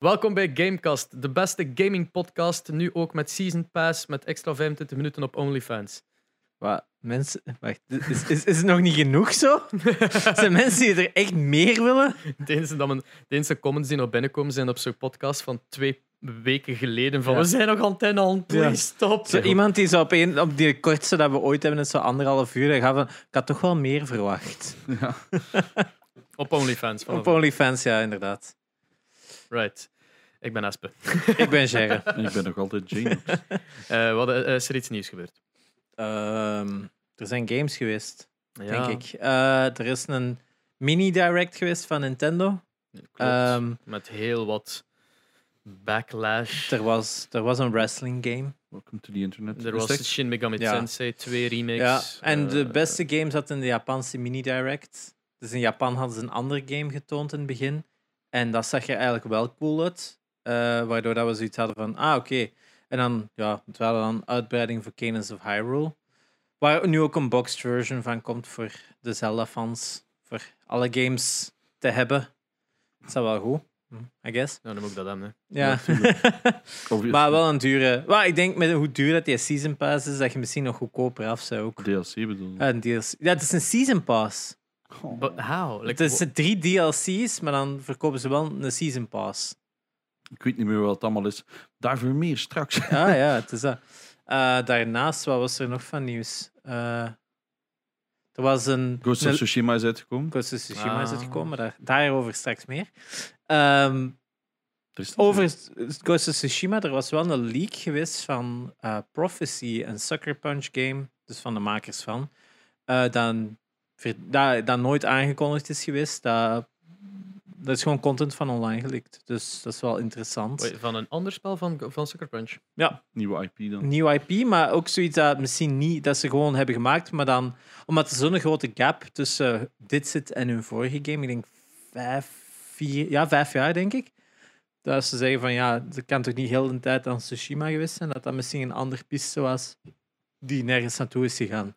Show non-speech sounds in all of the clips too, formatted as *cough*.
Welkom bij Gamecast, de beste gaming podcast. Nu ook met Season Pass, met extra 25 minuten op OnlyFans. Wat? Mensen, wacht, is, is, is het nog niet genoeg zo? *laughs* Zijn mensen die er echt meer willen? De enige, dat men, de enige comments die nog binnenkomen zijn op zo'n podcast van twee weken geleden. Van Ja. we zijn nog antenne aan, please Ja. stop. Zo iemand die zo op, een, op die kortste dat we ooit hebben, is zo anderhalf uur, gaat van, ik had toch wel meer verwacht. Ja. *laughs* Op OnlyFans. Op OnlyFans, ja, inderdaad. Right. Ik ben Espe. Ik ben Gerre. En *laughs* ik ben nog altijd Jane. *laughs* Eh, wat eh, is er iets nieuws gebeurd? Ehm, er zijn games geweest, Ja, denk ik. Eh, er is een mini-direct geweest van Nintendo. klopt. Ehm, Met heel wat backlash. er, was, er was een wrestling game. Welcome to the internet. Er was Shin Megami Ja. Tensei 2 remakes. Ja, en de Eh, beste game zat in de Japanse mini-direct. Dus in Japan hadden ze een andere game getoond in het begin. En dat zag er eigenlijk wel cool uit. eh, waardoor dat we zoiets hadden van, ah, oké. En dan, ja, het waren dan uitbreiding voor Cadence of Hyrule. Waar nu ook een boxed version van komt voor de Zelda-fans. Voor alle games te hebben. Dat is wel goed, hm, I guess. Nou, dan moet ik dat hebben. hè. Ja. *laughs* Maar wel een dure... Maar ik denk met hoe duur dat die Season Pass is, dat je misschien nog goedkoper af zou ook. DLC bedoel Ja, een DLC. Ja, het is een Season Pass. But how? Like, Het is drie DLC's, maar dan verkopen ze wel een Season Pass. Ik weet niet meer wat het allemaal is. Daarvoor meer straks. Ah ja, *laughs* het is dat. Eh, daarnaast, wat was er nog van nieuws? Eh, er was een... Ghost of Tsushima is uitgekomen. Ghost of Tsushima is Ah. uitgekomen, maar daar, daarover straks meer. Ehm, Er is over Ghost of Tsushima, er was wel een leak geweest van eh, Prophecy, een Sucker Punch game, dus van de makers van, eh dan, dat, dat nooit aangekondigd is geweest. Dat, dat is gewoon content van online gelikt. Dus dat is wel interessant. Wait, van een ander spel van, van Sucker Punch. nieuwe IP dan. Nieuw IP, maar ook zoiets dat misschien niet dat ze gewoon hebben gemaakt, maar dan omdat er zo'n grote gap tussen dit zit en hun vorige game, ik denk vijf, vier, ja, vijf jaar denk ik. Dat ze zeggen van ja, ze kan toch niet heel de tijd aan Tsushima geweest zijn, dat dat misschien een andere piste was die nergens naartoe is gegaan.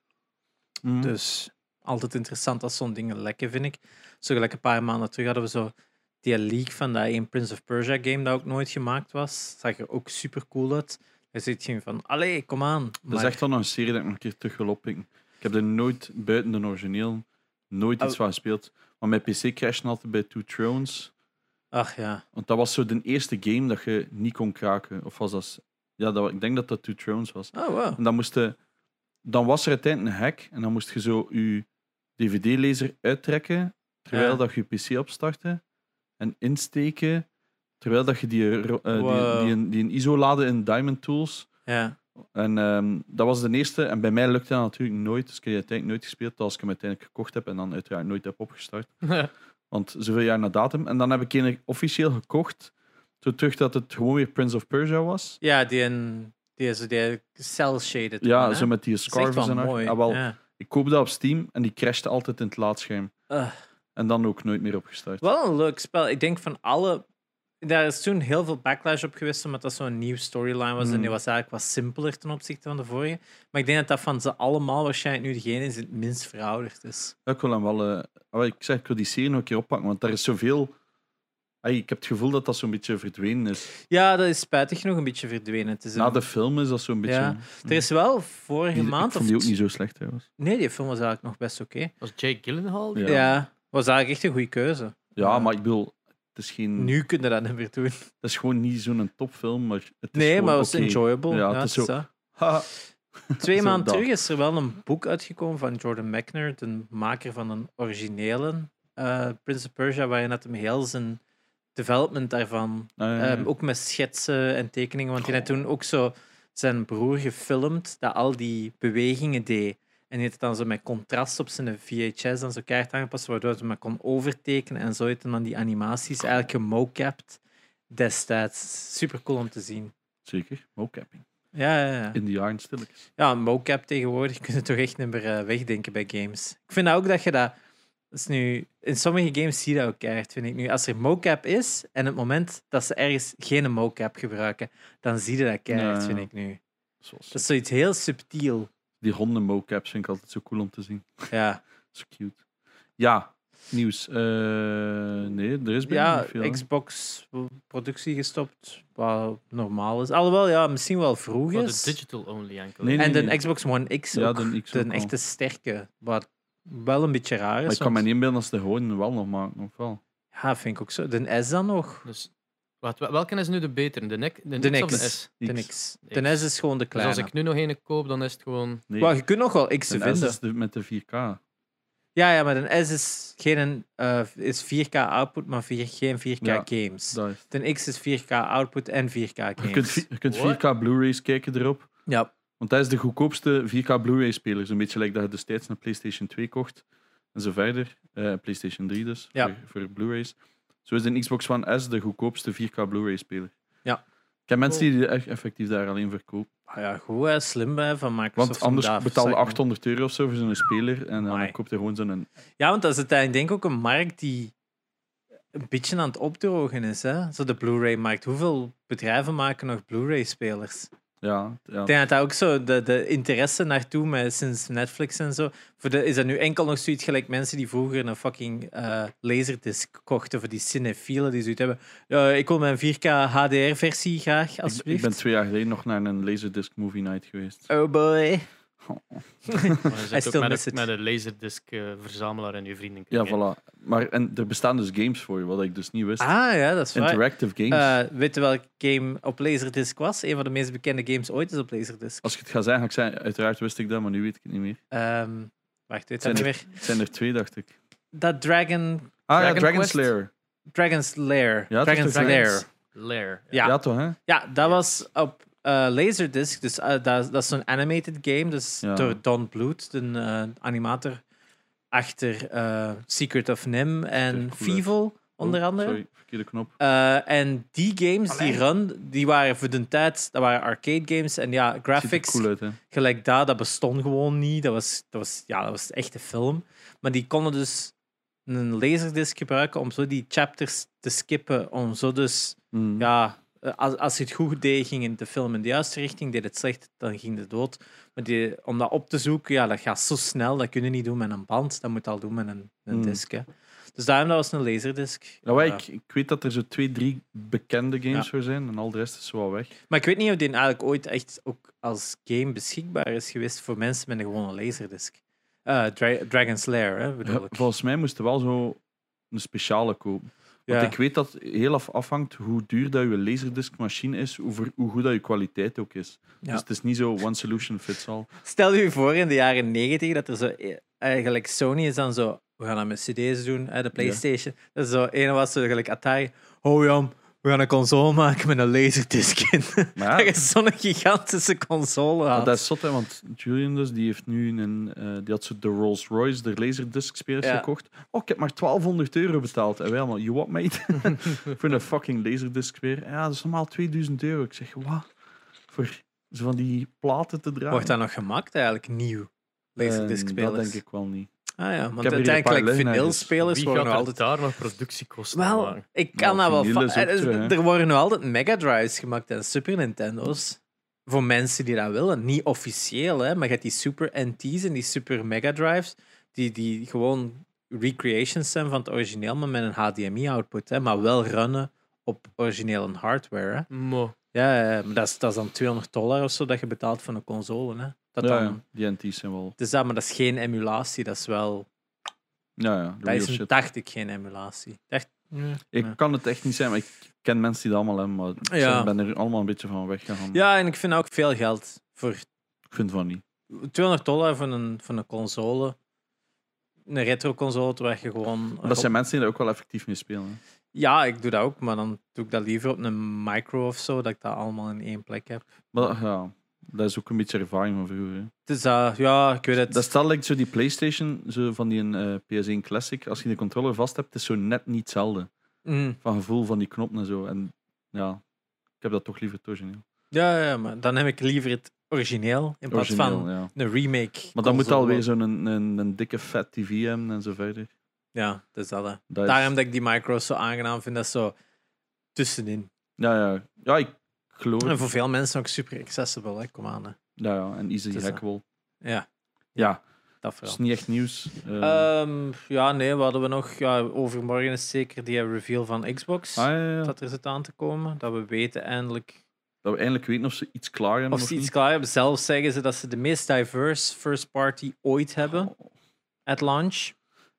Mhm. Dus altijd interessant als zo'n dingen lekken, vind ik. Zo gelijk een paar maanden terug hadden we zo die leak van dat Prince of Persia game dat ook nooit gemaakt was. Zag er ook super cool uit. Je ziet geen van, allee, kom aan. Dat is echt wel nog een serie dat ik nog een keer terug wil oppikken. Ik heb er nooit, buiten de origineel, nooit iets van gespeeld. Maar mijn PC crashte altijd bij Two Thrones. Ach ja. Want dat was zo de eerste game dat je niet kon kraken. Of was dat... Ja, dat, ik denk dat dat Two Thrones was. Oh, wow. En dan, moest je- dan was er uiteindelijk een hack en dan moest je zo je DVD-lezer uittrekken terwijl Ja. dat je PC opstartte en insteken terwijl dat je die, Wow. die, die, die ISO laadde in Diamond Tools. Ja. En ehm, dat was de eerste. En bij mij lukte dat natuurlijk nooit. Dus ik heb die uiteindelijk nooit gespeeld. Als ik hem uiteindelijk gekocht heb en dan uiteraard nooit heb opgestart. *laughs* Want zoveel jaar na datum. En dan heb ik een officieel gekocht. Zo terug dat het gewoon weer Prince of Persia was. Ja, die, die is die cel-shaded. Ja, zo met die scarves en mooi. Ah, wel, Ja. Ik koop dat op Steam en die crashte altijd in het laadscherm. Ugh. En dan ook nooit meer opgestart. Wel een leuk spel. Ik denk van alle... Daar is toen heel veel backlash op geweest, omdat dat zo'n nieuw storyline was. En Mm. die was eigenlijk wat simpeler ten opzichte van de vorige. Maar ik denk dat dat van ze allemaal waarschijnlijk nu degene is die het minst verouderd is. Ja, ik wil hem wel... ah, ik zeg, ik wil die serie nog een keer oppakken, want daar is zoveel... Ay, ik heb het gevoel dat dat zo'n beetje verdwenen is. Ja, dat is spijtig genoeg een beetje verdwenen. Het is Na een- de film is dat zo'n beetje... Ja. Er is wel vorige Die- maand... ik vond die of ook niet zo slecht trouwens. Nee, die film was eigenlijk nog best oké. Was Jake Gyllenhaal? Ja. Ja. was eigenlijk echt een goede keuze. Ja, Ja. maar ik bedoel, het is geen... Nu kun je dat niet meer doen. Het is gewoon niet zo'n topfilm, maar het is Nee, maar het was enjoyable. Ja, Ja, het is zo- dat. *laughs* Twee maanden dat. terug is er wel een boek uitgekomen van Jordan Mechner, de maker van een originele eh, Prince of Persia, waarin dat hem heel zijn development daarvan, Ah, ehm, ook met schetsen en tekeningen, want hij had toen ook zo zijn broer gefilmd dat al die bewegingen deed. En hij heeft het dan zo met contrast op zijn VHS dan zo kaart aangepast, waardoor hij maar kon overtekenen en zo heeft hij dan die animaties eigenlijk gemocapt destijds. Super cool om te zien. Zeker, mocapping. Ja, ja, ja. In de jaren stilletjes. Ja, mocap tegenwoordig kun je toch echt niet meer eh, wegdenken bij games. Ik vind ook dat je dat... is nu, in sommige games zie je dat ook keihard, vind ik nu. Als er mocap is en het moment dat ze ergens geen mocap gebruiken, dan zie je dat keihard, Ja. vind ik nu. Zoals Dat is zoiets heel subtiel. Die honden mocaps vind ik altijd zo cool om te zien. Ja. *laughs* Zo cute. Ja, Nieuws. Eh, nee, er is bijna Ja, niet veel. Xbox productie gestopt, wat normaal is. Alhoewel, ja, misschien wel vroeg Voor is. de digital only enkel. Nee, nee. En de Xbox One X Ja, ook. de X de ook al. echte sterke, wat wel een beetje raar is. Maar ik kan want- me niet inbeelden als ze de gewoon wel nog maken, of wel? Ja, vind ik ook zo. De S dan nog? Dus, wat, welke is nu de betere? De, nek, de, De X of de X. S? De X. X. De De. S is gewoon de Dus kleine. als ik nu nog een koop, dan is het gewoon... Nee, Maar je kunt nog wel X de S vinden. is de, met de 4K. Ja, ja, maar een S is, geen, eh, is 4K output, maar vier, geen 4K Ja, games. Dat is. De X is 4K output en 4K Je kunt, games. vi- je kunt What? 4K Blu-rays kijken erop. Ja, Want dat is de goedkoopste 4K Blu-ray speler. Zo'n beetje like dat je destijds een PlayStation 2 kocht. En zo verder. Eh, PlayStation 3 dus. Ja. Voor, voor Blu-rays. Zo is de Xbox One S de goedkoopste 4K Blu-ray speler. Ja. Ik heb mensen die echt effectief daar alleen verkopen. Ah ja goed, hè, slim hè, van Microsoft. Want anders daar betaal je zakken. 800 euro of zo voor zo'n speler. En dan koopt je gewoon zo'n... Ja, want dat is uiteindelijk denk ik ook een markt die een beetje aan het opdrogen is. Hè? Zo de Blu-ray-markt. Hoeveel bedrijven maken nog Blu-ray-spelers? Ja, ja. Ik denk dat dat ook zo de, de interesse naartoe met sinds Netflix en zo. Voor de, is dat nu enkel nog zoiets gelijk mensen die vroeger een fucking eh laserdisc kochten voor die cinefielen die zoiets hebben. Ja, ik wil mijn 4K HDR-versie graag, Ik, ik alsjeblieft. ben twee jaar geleden nog naar een Laserdisc Movie Night geweest. Oh boy. Oh. Je I zit met, een, met een laserdisc-verzamelaar en je vrienden. Ja, voilà. Maar en er bestaan dus games voor, wat ik dus niet wist. Ah ja, dat is waar. Interactive games. Eh, weet je welk game op Laserdisc was? Een van de meest bekende games ooit is op Laserdisc. Als ik het ga zeggen, ga ik zeggen, uiteraard wist ik dat, maar nu weet ik het niet meer. Ehm wacht, weet Zijn dat er, niet meer? het zijn er twee, dacht ik. Dat Dragon... Ah ja, Dragon Dragon Quest? Slayer. Dragon's Lair. Ja, dat is Dragon's Lair. Dragons- Lair. Ja. Ja, toch, hè? Ja, dat was op eh, Laserdisc. Dus eh, dat, dat is zo'n animated game. Dus Ja. door Don Bluth, de eh, animator achter eh, Secret of Nim en? Fievel, onder Oh, andere. Sorry, verkeerde knop. Eh, en die games, die run, die waren voor de tijd, dat waren arcade games. En ja, graphics, cool uit, hè? gelijk dat, dat bestond gewoon niet. Dat was, dat was, ja, dat was echt een film. Maar die konden dus een laserdisc gebruiken om zo die chapters te skippen. Om zo dus, Mm. ja, als, als je het goed deed, ging de film in de juiste richting. Deed het slecht, dan ging het dood. Maar die, om dat op te zoeken, ja, dat gaat zo snel. Dat kun je niet doen met een band. Dat moet je al doen met een, een Mm. disc. Hè. Dus daarom dat was een laserdisc. Ja. ik, ik weet dat er zo twee, drie bekende games Ja. voor zijn en al de rest is zo wel weg. Maar ik weet niet of die eigenlijk ooit echt ook als game beschikbaar is geweest voor mensen met een gewone laserdisc. Eh Dra- Dragon's Lair, hè, bedoel Ja, ik. volgens mij moesten wel zo een speciale kopen. Want Ja. ik weet dat het heel af afhangt hoe duur dat je laserdisc-machine is, hoe, hoe goed dat je kwaliteit ook is. Ja. Dus het is niet zo one solution fits all. Stel je voor in de jaren negentig dat er zo eh, eigenlijk Sony is dan zo. We gaan dat met CD's doen, hè, de PlayStation. Dat is zo een was zo gelijk Atari. Oh Jan, we gaan een console maken met een laserdisc in. *laughs* Maar ja, dat zo'n gigantische console had. dat is zot, hè, want Julian dus, die heeft nu een, eh, die had zo de Rolls Royce, de Laserdisc spelers Ja. gekocht. Oh, ik heb maar 1200 euro betaald. En wij allemaal, you what mate? *laughs* voor een fucking Laserdisc speler. Ja, dat is normaal 2000 euro. Ik zeg, wat? Voor zo van die platen te dragen? Wordt dat nog gemaakt eigenlijk, nieuw? Laserdisc Eh, spelers. Dat denk ik wel niet. Ah ja, want uiteindelijk liggen vinyl ergens. spelers Wie worden nog altijd daar nog productiekosten Wel, ik kan dat wel. ook er, er worden nog altijd Mega Drives gemaakt en Super Nintendo's. Voor mensen die dat willen. Niet officieel, hè, maar je hebt die Super NT's en die Super Mega Drives. Die, die gewoon recreations zijn van het origineel, maar met een HDMI-output. hè, Maar wel runnen op originele hardware. Hè. Mo. Ja, maar dat is, dat is dan 200 dollar of zo dat je betaalt voor een console. Hè. Dat ja, dan, ja, die NT's zijn wel... Dus dat, maar dat is geen emulatie, dat is wel. Ja, ja, Dat is een, dacht ik geen emulatie. Ja. Ik kan het echt niet zijn, maar ik ken mensen die dat allemaal hebben. Maar Ja. ik ben er allemaal een beetje van weggegaan. ja, en ik vind ook veel geld voor Ik vind van niet. 200 dollar voor een, voor een console. Een retro-console, waar je gewoon. Maar dat zijn mensen die daar ook wel effectief mee spelen. Hè. Ja, ik doe dat ook, maar dan doe ik dat liever op een micro of zo, dat ik dat allemaal in één plek heb. Maar ja, dat is ook een beetje ervaring van vroeger. Hè. Dus ja, ik weet het. Dat stel ik zo die PlayStation, zo van die eh, PS1 Classic, als je de controller vast hebt, is zo net niet hetzelfde. Mm. Van gevoel van die knoppen en zo. En ja, ik heb dat toch liever het origineel. Ja, ja, maar dan heb ik liever het origineel in plaats origineel van ja. een remake. Maar dan moet alweer zo'n een, een, een dikke fat TV hebben en zo verder. Ja, dat is dat. hè. Dat is- Daarom dat ik die micro's zo aangenaam vind, dat is zo tussenin. Ja, ja. ja, ik geloof En het. voor veel mensen ook super accessible, hè. kom aan. Hè. Ja, ja, en easy is dat. hackable. Ja. Ja, dat is vooral. niet echt nieuws. Eh, Ehm, ja, nee, wat hadden we nog? Ja, overmorgen is zeker die reveal van Xbox. ah, ja, ja. Dat er zit aan te komen. Dat we weten eindelijk. Dat we eindelijk weten of ze iets klaar hebben. Of ze iets klaar hebben. Zelf zeggen ze dat ze de meest diverse first party ooit hebben. At launch.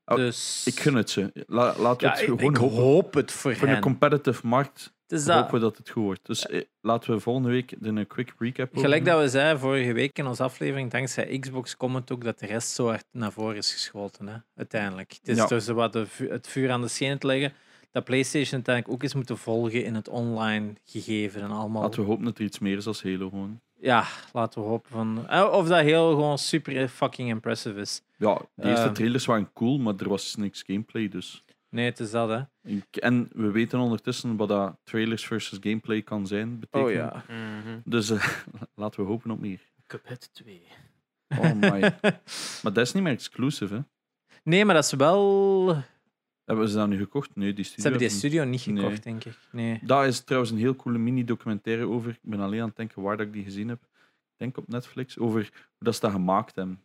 Oh, dus. Ik gun het ze. La- laten we het ik, gewoon ik hopen. hoop het voor Voor hen. een competitive markt hopen we dat het goed wordt. Dus eh, laten we volgende week een quick recap Gelijk dat we zeiden vorige week in onze aflevering, dankzij Xbox komt het ook dat de rest zo hard naar voren is geschoten. Hè? Uiteindelijk. Het is Ja. dus wat het vuur aan de schenen te leggen. Dat PlayStation uiteindelijk ook eens moeten volgen in het online gegeven en allemaal. Laten we hopen dat er iets meer is als Halo gewoon. Ja, laten we hopen van. eh, Of dat heel gewoon super fucking impressive is. Ja, de eerste Ehm. trailers waren cool, maar er was niks gameplay. Dus. Nee, het is dat, hè? En we weten ondertussen wat dat trailers versus gameplay kan zijn. Betekenen. Mhm. Dus eh, *laughs* laten we hopen op meer. Cuphead 2. Oh my. *laughs* maar dat is niet meer exclusive, hè? Nee, maar dat is wel. Hebben ze dat nu gekocht? Nee, die Ze studio. hebben die studio niet gekocht, Nee. denk ik. Nee. Daar is trouwens een heel coole mini-documentaire over. Ik ben alleen aan het denken waar dat ik die gezien heb. Ik denk op Netflix. Over hoe dat ze dat gemaakt hebben.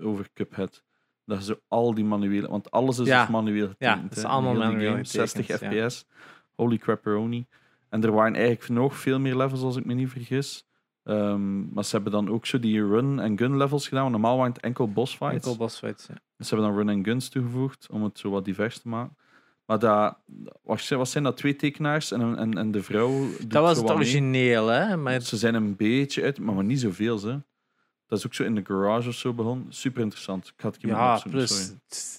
Over Cuphead. Dat ze al die manuele... Want alles is Ja. dus manueel Ja, het is hè. allemaal manueel game, 60 getekend, ja. fps. Holy crapperoni. En er waren eigenlijk nog veel meer levels, als ik me niet vergis. Ehm, maar ze hebben dan ook zo die run- en gun levels gedaan. want Normaal waren het enkel boss fights. Enkel boss fights, ja. Dus ze hebben dan run en guns toegevoegd om het zo wat divers te maken. Maar dat, wat zijn- dat? Twee tekenaars en, en, en de vrouw. Dat was het mee. origineel, hè? Maar Ze zijn een beetje uit, maar, maar niet zoveel. Ze. Dat is ook zo in de garage of zo begonnen. Super interessant. Ik had het ja, opzoeken, plus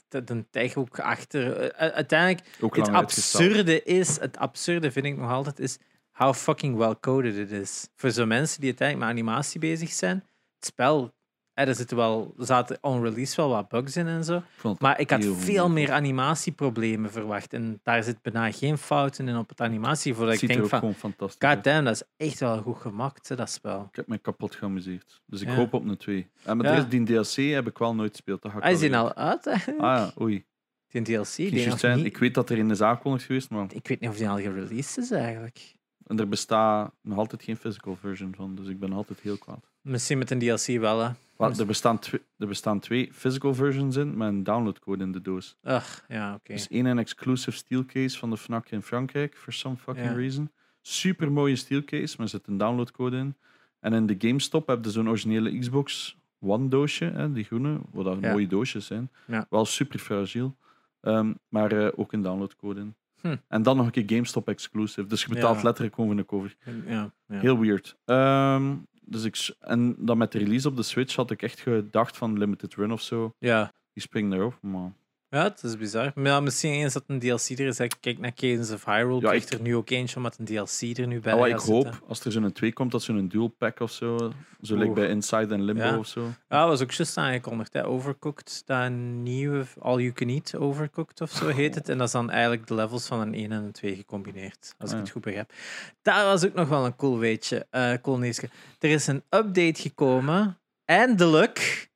sorry. een tech ook achter. eh, Uiteindelijk, Ook het uitgesteld. absurde is, het absurde vind ik nog altijd, is how fucking well coded it is. Voor zo'n mensen die uiteindelijk met animatie bezig zijn, het spel, er zitten wel, zaten on release wel wat bugs in en zo. Ik het Maar ik had veel meer animatieproblemen verwacht. En daar zit bijna geen fouten in op het animatie. Voordat Het ik denk van, god damn, dat is echt wel goed gemaakt, hè, dat spel. Ik heb me kapot geamuseerd. Dus ik Ja. hoop op een 2. En Ja. er is die DLC heb ik wel nooit gespeeld. Hij is al uit, doen. Ah ja, oei. Die DLC. Die zijn. niet- ik weet dat er in de zaak is geweest, maar ik weet niet of die al gereleased is eigenlijk. En er bestaat nog altijd geen physical version van. Dus ik ben altijd heel kwaad. Misschien met een DLC wel, hè. Wat, er, bestaan twee, er bestaan twee physical versions in met een downloadcode in de doos. Ugh, ja, oké. Dus één een exclusive steelcase van de FNAC in Frankrijk, for some fucking Ja. reason. Super mooie steelcase, maar er zit een downloadcode in. En in de GameStop heb je zo'n originele Xbox One doosje, hè, die groene, wat dat Ja. mooie doosjes zijn. Ja. Wel super fragiel, Ehm, maar eh, ook een downloadcode in. Hm. En dan nog een keer GameStop exclusive. Dus je betaalt Ja. letterlijk gewoon voor een cover. Ja, ja. Heel weird. Ehm, dus ik, en dan met de release op de Switch had ik echt gedacht van Limited Run of zo. ja. Die springt erop, maar Ja, het is bizar. Maar ja, misschien eens dat een DLC er is. hè. Kijk naar Cadence of Hyrule. Ja, krijgt ik- er nu ook eentje met een DLC er nu bij. Gaat ik hoop, zitten. als er zo'n 2 komt, dat zo'n dual pack of zo. Zo lijkt bij Inside en Limbo Ja. of zo. Ja, was ook juist aangekondigd. Hè. Overcooked, dat nieuwe All You Can Eat Overcooked of zo heet het. *laughs* En dat is dan eigenlijk de levels van een 1 en een 2 gecombineerd. Als ik Ah, het goed begrijp. Dat was ook nog wel een cool weetje. eh cool nieuwsje. Er is een update gekomen. Eindelijk.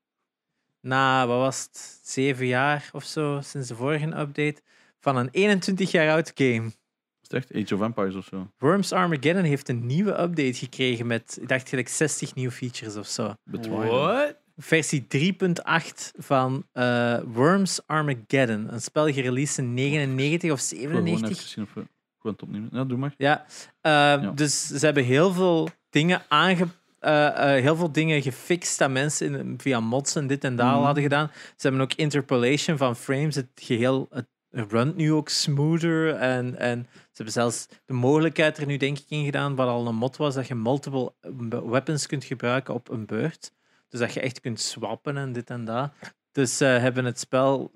Na, wat was het? Zeven jaar of zo sinds de vorige update. Van een 21 jaar oud game. Is het echt Age of Empires of zo? Worms Armageddon heeft een nieuwe update gekregen met, ik dacht gelijk 60 nieuwe features of zo. What? Versie 3.8 van eh, Worms Armageddon. Een spel gereleased in 99 of Ik wil Gewoon even 97. zien of we gewoon het opnemen. Ja, doe maar. Ja, eh, dus ze hebben heel veel dingen aange... eh, eh, heel veel dingen gefixt dat mensen in, via mods en dit en dat Mhm. hadden gedaan. Ze hebben ook interpolation van frames. Het geheel het runt nu ook smoother. En, en ze hebben zelfs de mogelijkheid er nu denk ik in gedaan, wat al een mod was, dat je multiple eh, weapons kunt gebruiken op een beurt. Dus dat je echt kunt swappen en dit en dat. Dus ze hebben het spel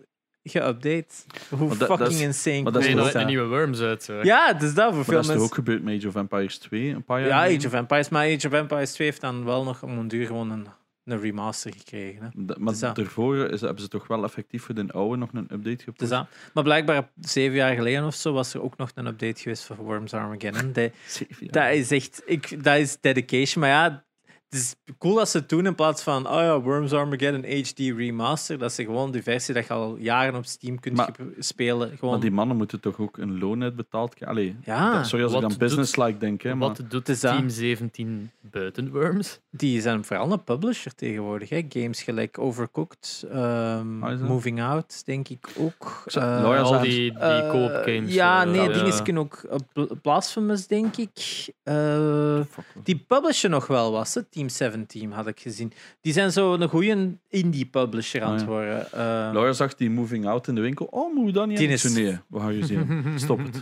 geüpdate. Hoe Maar dat- dat fucking is- insane maar dat is cool is een nieuwe Worms uit. Ja, dus dat voor Maar veel dat is toch mensen. ook gebeurd met Age of Empires 2 een paar jaar Ja? Age of Empires. Maar Age of Empires 2 heeft dan wel nog om een duur gewoon een, een remaster gekregen. Hè. Da- maar Dus dat. daarvoor is, hebben ze toch wel effectief voor de oude nog een update gepusht? Dus dat. Maar blijkbaar zeven jaar geleden of zo was er ook nog een update geweest voor Worms Armageddon. *laughs* Zeven jaar. dat is echt... Ik, dat is dedication. Maar ja, het is cool dat ze het doen in plaats van oh ja, Worms Armageddon HD remaster. Dat ze gewoon die versie dat je al jaren op Steam kunt Maar- spelen. Gewoon, Maar die mannen moeten toch ook een loon uitbetaald krijgen? Allee, ja, sorry als ik Wat dan business-like denk, hè, maar Wat doet dat. Team 17 buiten Worms? die zijn vooral een publisher tegenwoordig. Hè? Games gelijk Overcooked, ehm, Ah? Moving Out, denk ik ook. Eh, Laura Al die, die eh, koopgames. Ja, eh, nee, ja. dingen kunnen ook Bl- Blasphemous, denk ik. Eh, die publisher nog wel was, het Team 17 had ik gezien. Die zijn zo een goede indie publisher aan het ja. worden. Eh, Laura zag die moving out in de winkel. Oh, moet je dat niet is- Ik Nee, we gaan je zien. Stop het.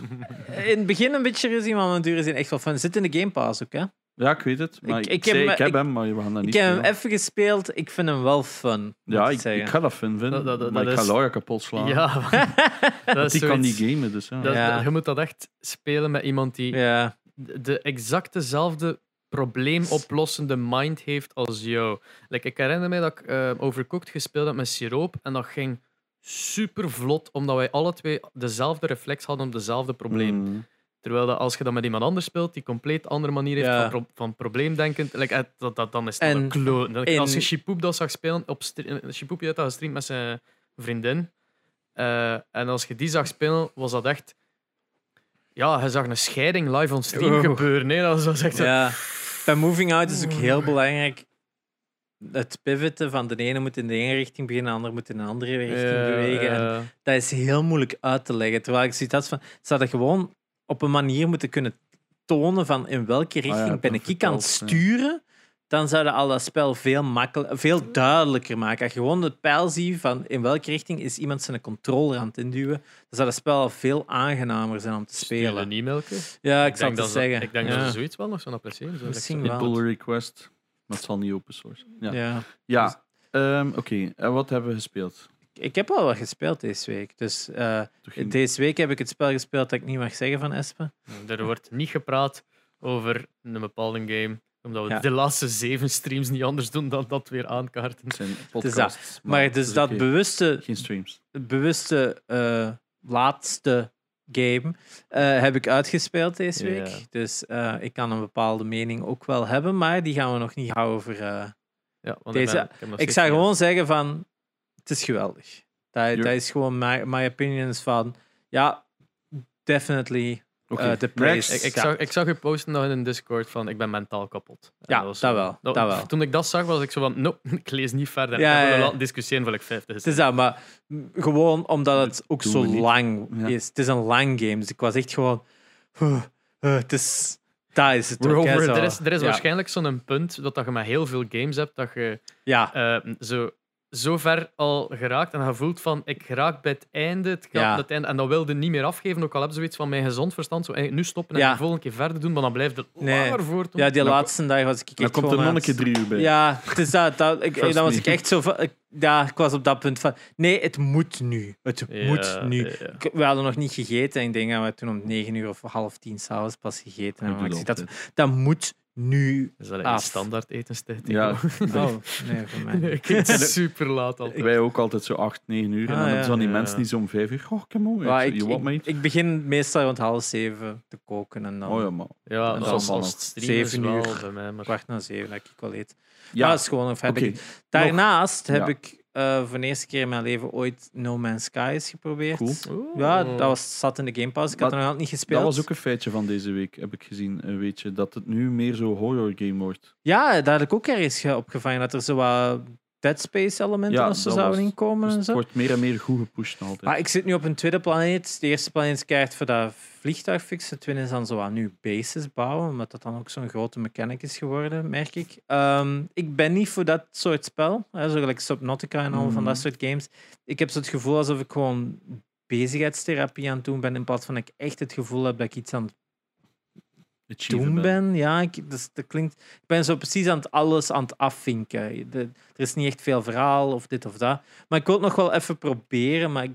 in het begin een beetje gezien, maar mijn duur zijn echt wel van. Zit in de Game Pass ook, hè? Ja, ik weet het. Maar Ik- ik, ik ik, zei, heb- ik heb ik- hem, maar we gaan dat Ik niet heb hem even gespeeld. Ik vind hem wel fun. Ja, ik, ik ga dat fun vinden. Dat- dat- dat maar ik is- ga Laura kapot slaan. Ja, *laughs* *laughs* dat is die kan niet gamen, dus ja. dat- Ja. Je moet dat echt spelen met iemand die Ja, de de exactezelfde probleemoplossende mind heeft als jou. Like, ik herinner me dat ik eh, Overcooked gespeeld heb met siroop en dat ging super vlot, omdat wij alle twee dezelfde reflex hadden op dezelfde probleem. Mm. Terwijl dat als je dat met iemand anders speelt, die compleet andere manier heeft Ja. van, pro- van probleemdenken, like, eh, dat, dat, dan is dat En een in- Als je Shipoop dat zag spelen, op stre- eh, had dat gestreamd met zijn vriendin. Eh, en als je die zag spelen, was dat echt... Ja, je zag een scheiding live on stream Oh. gebeuren. Hè. Dat was echt zo- ja. Bij Moving Out is ook heel belangrijk. Het pivoten van de ene moet in de ene richting beginnen, de ander moet in een andere richting Ja, bewegen. En dat is heel moeilijk uit te leggen. Terwijl ik zoiets had van, ze hadden gewoon op een manier moeten kunnen tonen van in welke richting ja, ben ik aan het ja. sturen. Dan zouden al dat spel veel, makkelijk, veel duidelijker maken. Als je gewoon het pijl ziet van in welke richting is iemand zijn controller aan het induwen, dan zou het spel al veel aangenamer zijn om te spelen. e-mailtje. Ja, ik Ik zou het dat ze, zeggen. ik denk ja. dat ze zoiets wel nog zo'n appreciëren. Zo, Misschien wel. Pull request. Maar het zal niet open source. Ja, ja. Ja. ehm, oké. En wat hebben we gespeeld? Ik heb al wat gespeeld deze week. Dus eh, deze week heb ik het spel gespeeld dat ik niet mag zeggen van Espen. Er wordt niet gepraat over een bepaalde game, omdat we Ja. de laatste zeven streams niet anders doen dan dat weer aankaarten. Het zijn is dat. Maar het dus is dat bewuste Geen streams. bewuste eh, laatste game eh, heb ik uitgespeeld deze week. Dus eh, ik kan een bepaalde mening ook wel hebben, maar die gaan we nog niet houden over. eh, Ja, want Deze- ik, ben- ik, zou gewoon zeggen van, het is geweldig. Dat, dat is gewoon my, my opinions van, ja, definitely Oké, eh, praise. Ik, ik, Ja. zag, ik zag u posten nog in een Discord van ik ben mentaal kapot. En Ja, was dat wel, dat wel. Toen ik dat zag, was ik zo van, no, *laughs* ik lees niet verder. Ja, Ja, ja, we ja. laten discussiëren voor ik 50 is. Het is dat, maar gewoon omdat het ook zo niet. lang Ja. is. Het is een lang game, dus ik was echt gewoon, "Huh, huh, het is, daar is het We're ook, hè, over- zo. er is, er is Ja. waarschijnlijk zo'n punt dat, dat je met heel veel games hebt, dat je Ja, eh, zo, zo ver al geraakt en je voelt van ik geraak bij het einde, het gaat Ja. het einde en dan wilde niet meer afgeven, ook al heb je zoiets van mijn gezond verstand, zo, nu stoppen en Ja. de volgende keer verder doen, maar dan blijft het Nee. langer voortdoen. ja die Dan- laatste dag was ik echt Dan komt er nog een keer drie uur bij. Ja, het is dat. dat ik, dan was ik echt zo van... ik- ja, ik was op dat punt van... Nee, het moet nu. Het Ja, moet nu. ja, ja. Ik- We hadden nog niet gegeten. En ik denk dat we toen om negen uur of half tien s'avonds pas gegeten hebben. Maar ik zie dat, dat moet nu Is dat af. een standaard etenstijd? Ja, Oh, nee, voor mij. niet. *laughs* ik eet super laat al. Wij ook altijd zo 8, 9 uur. en Ah, dan hebben ja. dan die Ja. mensen die zo om 5 uur. Oh, come on. Maar Ik, ik, ik, begin meestal rond half zeven te koken. En dan Oh ja, man. Ja, En als, dan als, van het op streamen is zeven wel uur. bij mij, maar... kwart na zeven dat ik wel eet. Ja, Ja, dat is gewoon een oké. Daarnaast heb Ja. ik eh, voor de eerste keer in mijn leven ooit No Man's Sky eens geprobeerd. Cool. Ja, dat was, zat in de Game Pass. Ik had Maar er nog altijd niet gespeeld. Dat was ook een feitje van deze week, heb ik gezien. Een weetje, dat het nu meer zo horror game wordt. Ja, daar had ik ook ergens ge- opgevangen dat er zo wat Dead Space elementen Ja, zo dat zouden was- inkomen Dus en het zo. wordt meer en meer goed gepusht altijd. Maar ik zit nu op een tweede planeet. De eerste planeet is keihard voor dat vliegtuig fixen. De tweede is dan zo aan nu bases bouwen, omdat dat dan ook zo'n grote mechanic is geworden, merk ik. Ehm, ik ben niet voor dat soort spel, hè, zo gelijk Subnautica en al van Mhm. dat soort games. Ik heb zo het gevoel alsof ik gewoon bezigheidstherapie aan het doen ben, in plaats van dat ik echt het gevoel heb dat ik iets aan het doen ben. ben. Ja, ik, dus, dat klinkt, ik ben zo precies aan het alles aan het afvinken. De- er is niet echt veel verhaal of dit of dat. Maar ik wil het nog wel even proberen. Maar ik,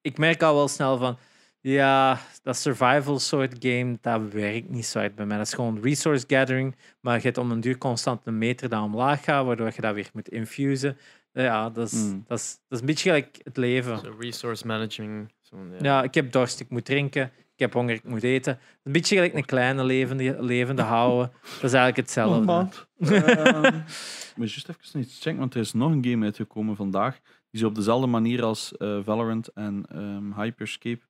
ik merk al wel snel van. Ja, dat survival soort game, dat werkt niet zo uit bij mij. Dat is gewoon resource gathering. Maar je hebt om een duur constant een meter dat omlaag gaat, waardoor je dat weer moet infusen. Ja, dat is, Mm. dat is, dat is een beetje gelijk het leven. Zo resource managing. Ja, ik heb dorst, ik moet drinken. Ik heb honger, ik moet eten. Een beetje gelijk een kleine levende, levende *laughs* houden. Dat is eigenlijk hetzelfde. maat. *laughs* Ehm, maar juist even iets checken, want er is nog een game uitgekomen vandaag. Die zo op dezelfde manier als eh, Valorant en ehm, Hyperscape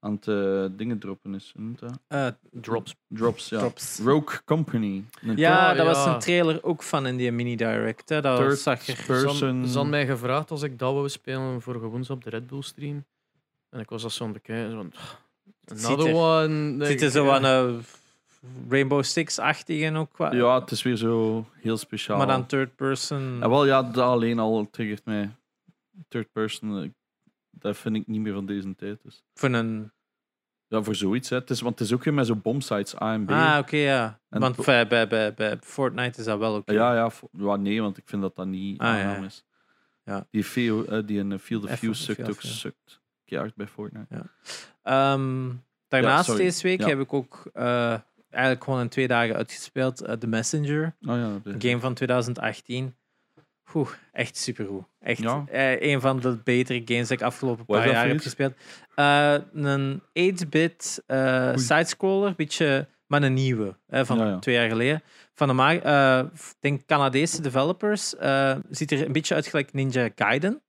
aan het eh, dingen droppen is. Hoe noemt dat? Eh, Drops. Drops, ja. Drops. Rogue Company. Een Ja, Oh, dat was een trailer ook van in die mini-direct. hè. Dat Third zag er... person. Ze mij gevraagd als ik dat wou spelen vorige woensdag op de Red Bull stream. En ik was dat zo aan het bekijken. Zo ziet another er- one. Ziet er zo aan een Rainbow Six-achtig en ook qua... Ja, het is weer zo heel speciaal. Maar dan third person. En wel, ja, dat alleen al triggert mij. Third person, eh, dat vind ik niet meer van deze tijd. Dus. Van een... Ja, voor zoiets. Hè. Het is, want het is ook weer met zo'n bombsites A en B. Ah, oké, ja. En Want bij, bij, bij, bij Fortnite is dat wel oké. Ja, ja, ja, nee, want ik vind dat dat niet Ah, ja, aangenaam ja. is. Ja. Die, VO, eh, die in Field of View sukt ook sukt. Keihard bij Fortnite. Ehm, daarnaast deze week Ja. heb ik ook eh, eigenlijk gewoon in twee dagen uitgespeeld eh, The Messenger. Oh ja, Een game van 2018. Oeh, echt supergoed. Echt Ja. eh, een van de betere games dat ik afgelopen Wat paar jaar heb gespeeld. Een 8-bit eh Oei. sidescroller, beetje, maar een nieuwe, hè, van Ja, ja. twee jaar geleden. Van de ik denk Canadese developers. ziet er een beetje uit gelijk Ninja Gaiden.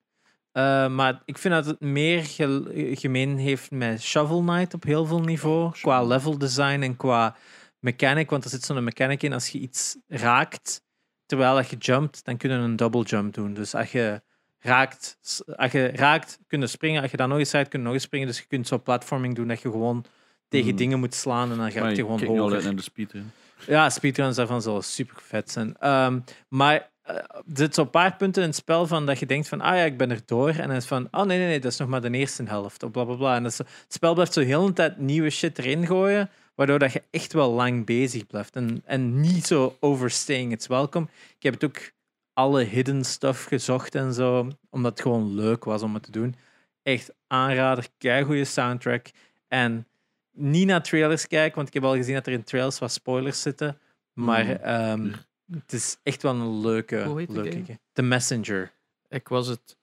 Eh, maar ik vind dat het meer ge- gemeen heeft met Shovel Knight op heel veel niveau. Qua level design en qua mechanic. Want er zit zo'n mechanic in. Als je iets raakt terwijl je jumpt, dan kun je een double jump doen. Dus als je raakt, als je raakt kun je springen. Als je dan nog eens raakt, kun je nog eens springen. Dus je kunt zo platforming doen dat je gewoon tegen Hmm. dingen moet slaan en dan gaat je gewoon hoger. naar de speed. hè. Ja, speedruns daarvan zullen super vet zijn. Ehm, maar er zitten zo'n paar punten in het spel van dat je denkt van, ah ja, ik ben er door. En dan is van, oh nee, nee, nee, dat is nog maar de eerste helft. Of bla bla bla. En dat is, het spel blijft zo heel de tijd nieuwe shit erin gooien, waardoor dat je echt wel lang bezig blijft. En, en niet zo overstaying it's welcome. Ik heb het ook alle hidden stuff gezocht en zo, omdat het gewoon leuk was om het te doen. Echt aanrader, goede soundtrack. En niet naar trailers kijken, want ik heb al gezien dat er in trailers wat spoilers zitten. Maar Mm. ehm, het is echt wel een leuke, Hoe heet de leuke game? game. The Messenger. Ik was het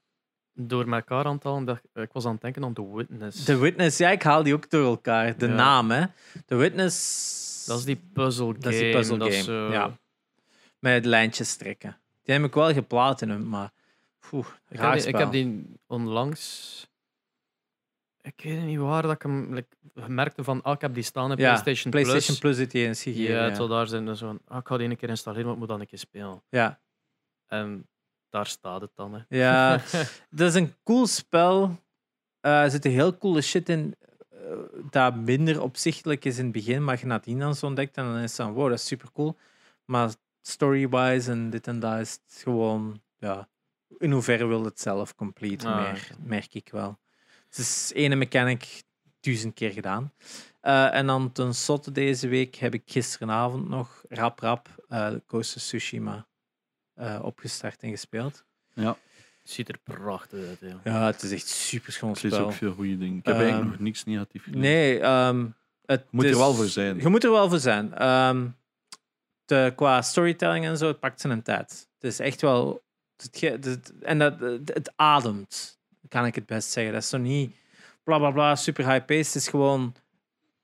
door elkaar aan het halen. dat- Ik was aan het denken aan The Witness. The Witness, ja, ik haal die ook door elkaar. De Ja. naam, hè. The Witness... dat is die puzzle game. dat is die puzzle dat game, is ja. Met het lijntjes trekken. Die heb ik wel geplaat in hem, maar... Poeh, Ik heb, die, ik heb die onlangs. Ik weet niet waar dat ik hem like, merkte van. Ah, ik heb die staan in Ja, PlayStation, PlayStation Plus. Plus heeft die gegeven. Ja, het zal daar zijn. dan Zo van, ah, ik ga die een keer installeren, maar ik moet dan een keer spelen. ja. En daar staat het dan. Hè. Ja, *laughs* dat is een cool spel. Eh, er zit heel coole shit in eh, dat minder opzichtelijk is in het begin, maar je nadien dan zo ontdekt en dan is het van, wow, dat is super cool. Maar story-wise en dit en dat is het gewoon, ja, in hoeverre wil het zelf complete, Ah, meer, merk ik wel. Het is ene mechanic duizend keer gedaan. Eh, en dan ten slotte deze week heb ik gisteravond nog rap rap eh Ghost of Tsushima eh, opgestart en gespeeld. Ja, Het ziet er prachtig uit. Ja. Ja, het is echt super schoon spel. ook veel goede dingen. Ik heb Ehm, eigenlijk nog niks negatief gelezen. Nee, ehm, het Moet er is- wel voor zijn. Je moet er wel voor zijn. Ehm, de, qua storytelling en zo, het pakt zijn tijd. Het is echt wel. Het, en dat, het, het ademt, kan ik het best zeggen. Dat is zo niet bla bla bla, super high paced. Het is gewoon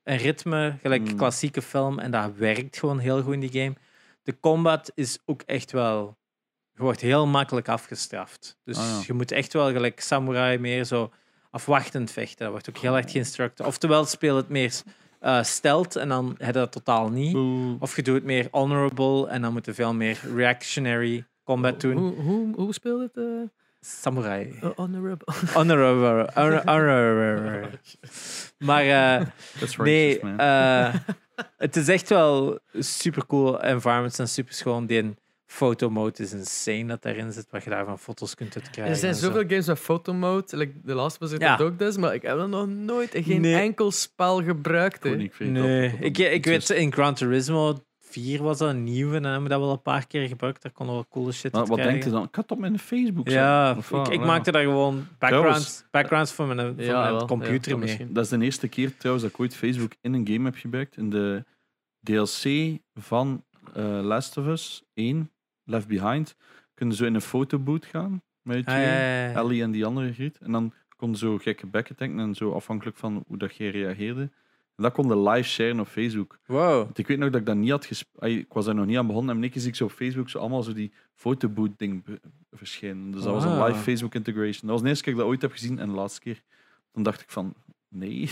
een ritme, gelijk Mm. klassieke film. En dat werkt gewoon heel goed in die game. De combat is ook echt wel. Je wordt heel makkelijk afgestraft. Dus Ah, ja. je moet echt wel gelijk samurai meer zo afwachtend vechten. Dat wordt ook heel erg geïnstructeerd. Oftewel speel het meer eh stealth en dan heb je dat totaal niet. Oeh. Of je doet het meer honorable en dan moet je veel meer reactionary combat doen. Hoe, hoe, hoe speelt het? eh Samurai. uh, honorable. *laughs* Honorable. honor- *laughs* honorable. Maar eh, That's nee, eh, het is echt wel super cool. Environments zijn super schoon. Die fotomode is insane dat daarin zit, wat je daarvan foto's kunt uitkrijgen. Er zijn zo. zoveel games met fotomode. Like The Last of Us heeft Ja. dat ook dus, maar ik heb dat nog nooit geen Nee. enkel spel gebruikt. Nee, ik, ik weet in Gran Turismo 4 was dat een nieuwe en dan hebben we dat wel een paar keer gebruikt. Daar kon wel coole shit Wat, uit wat denkt krijgen. je dan? Ik had op mijn Facebook Ja. Of ik, ik Ja. maakte daar gewoon backgrounds, backgrounds voor mijn, voor Ja, mijn wel. computer Ja, misschien. Dat is de eerste keer trouwens dat ik ooit Facebook in een game heb gebruikt. In de DLC van eh, Last of Us 1, Left Behind, kunnen zo in een fotoboot gaan met je Ah, twee, ja, ja, ja. Ellie en die andere griet. En dan kon zo gekke bekken tanken en zo afhankelijk van hoe dat jij reageerde. En dat kon de live sharen op Facebook. Wow. Want ik weet nog dat ik dat niet had gespeeld. Ik was daar nog niet aan begonnen. En keer zie ik zo op Facebook zo allemaal zo die fotoboot-ding be- verschijnen. Dus dat was een Wow. live Facebook integration. Dat was de eerste keer dat ik dat ooit heb gezien. En de laatste keer, dan dacht ik van, nee.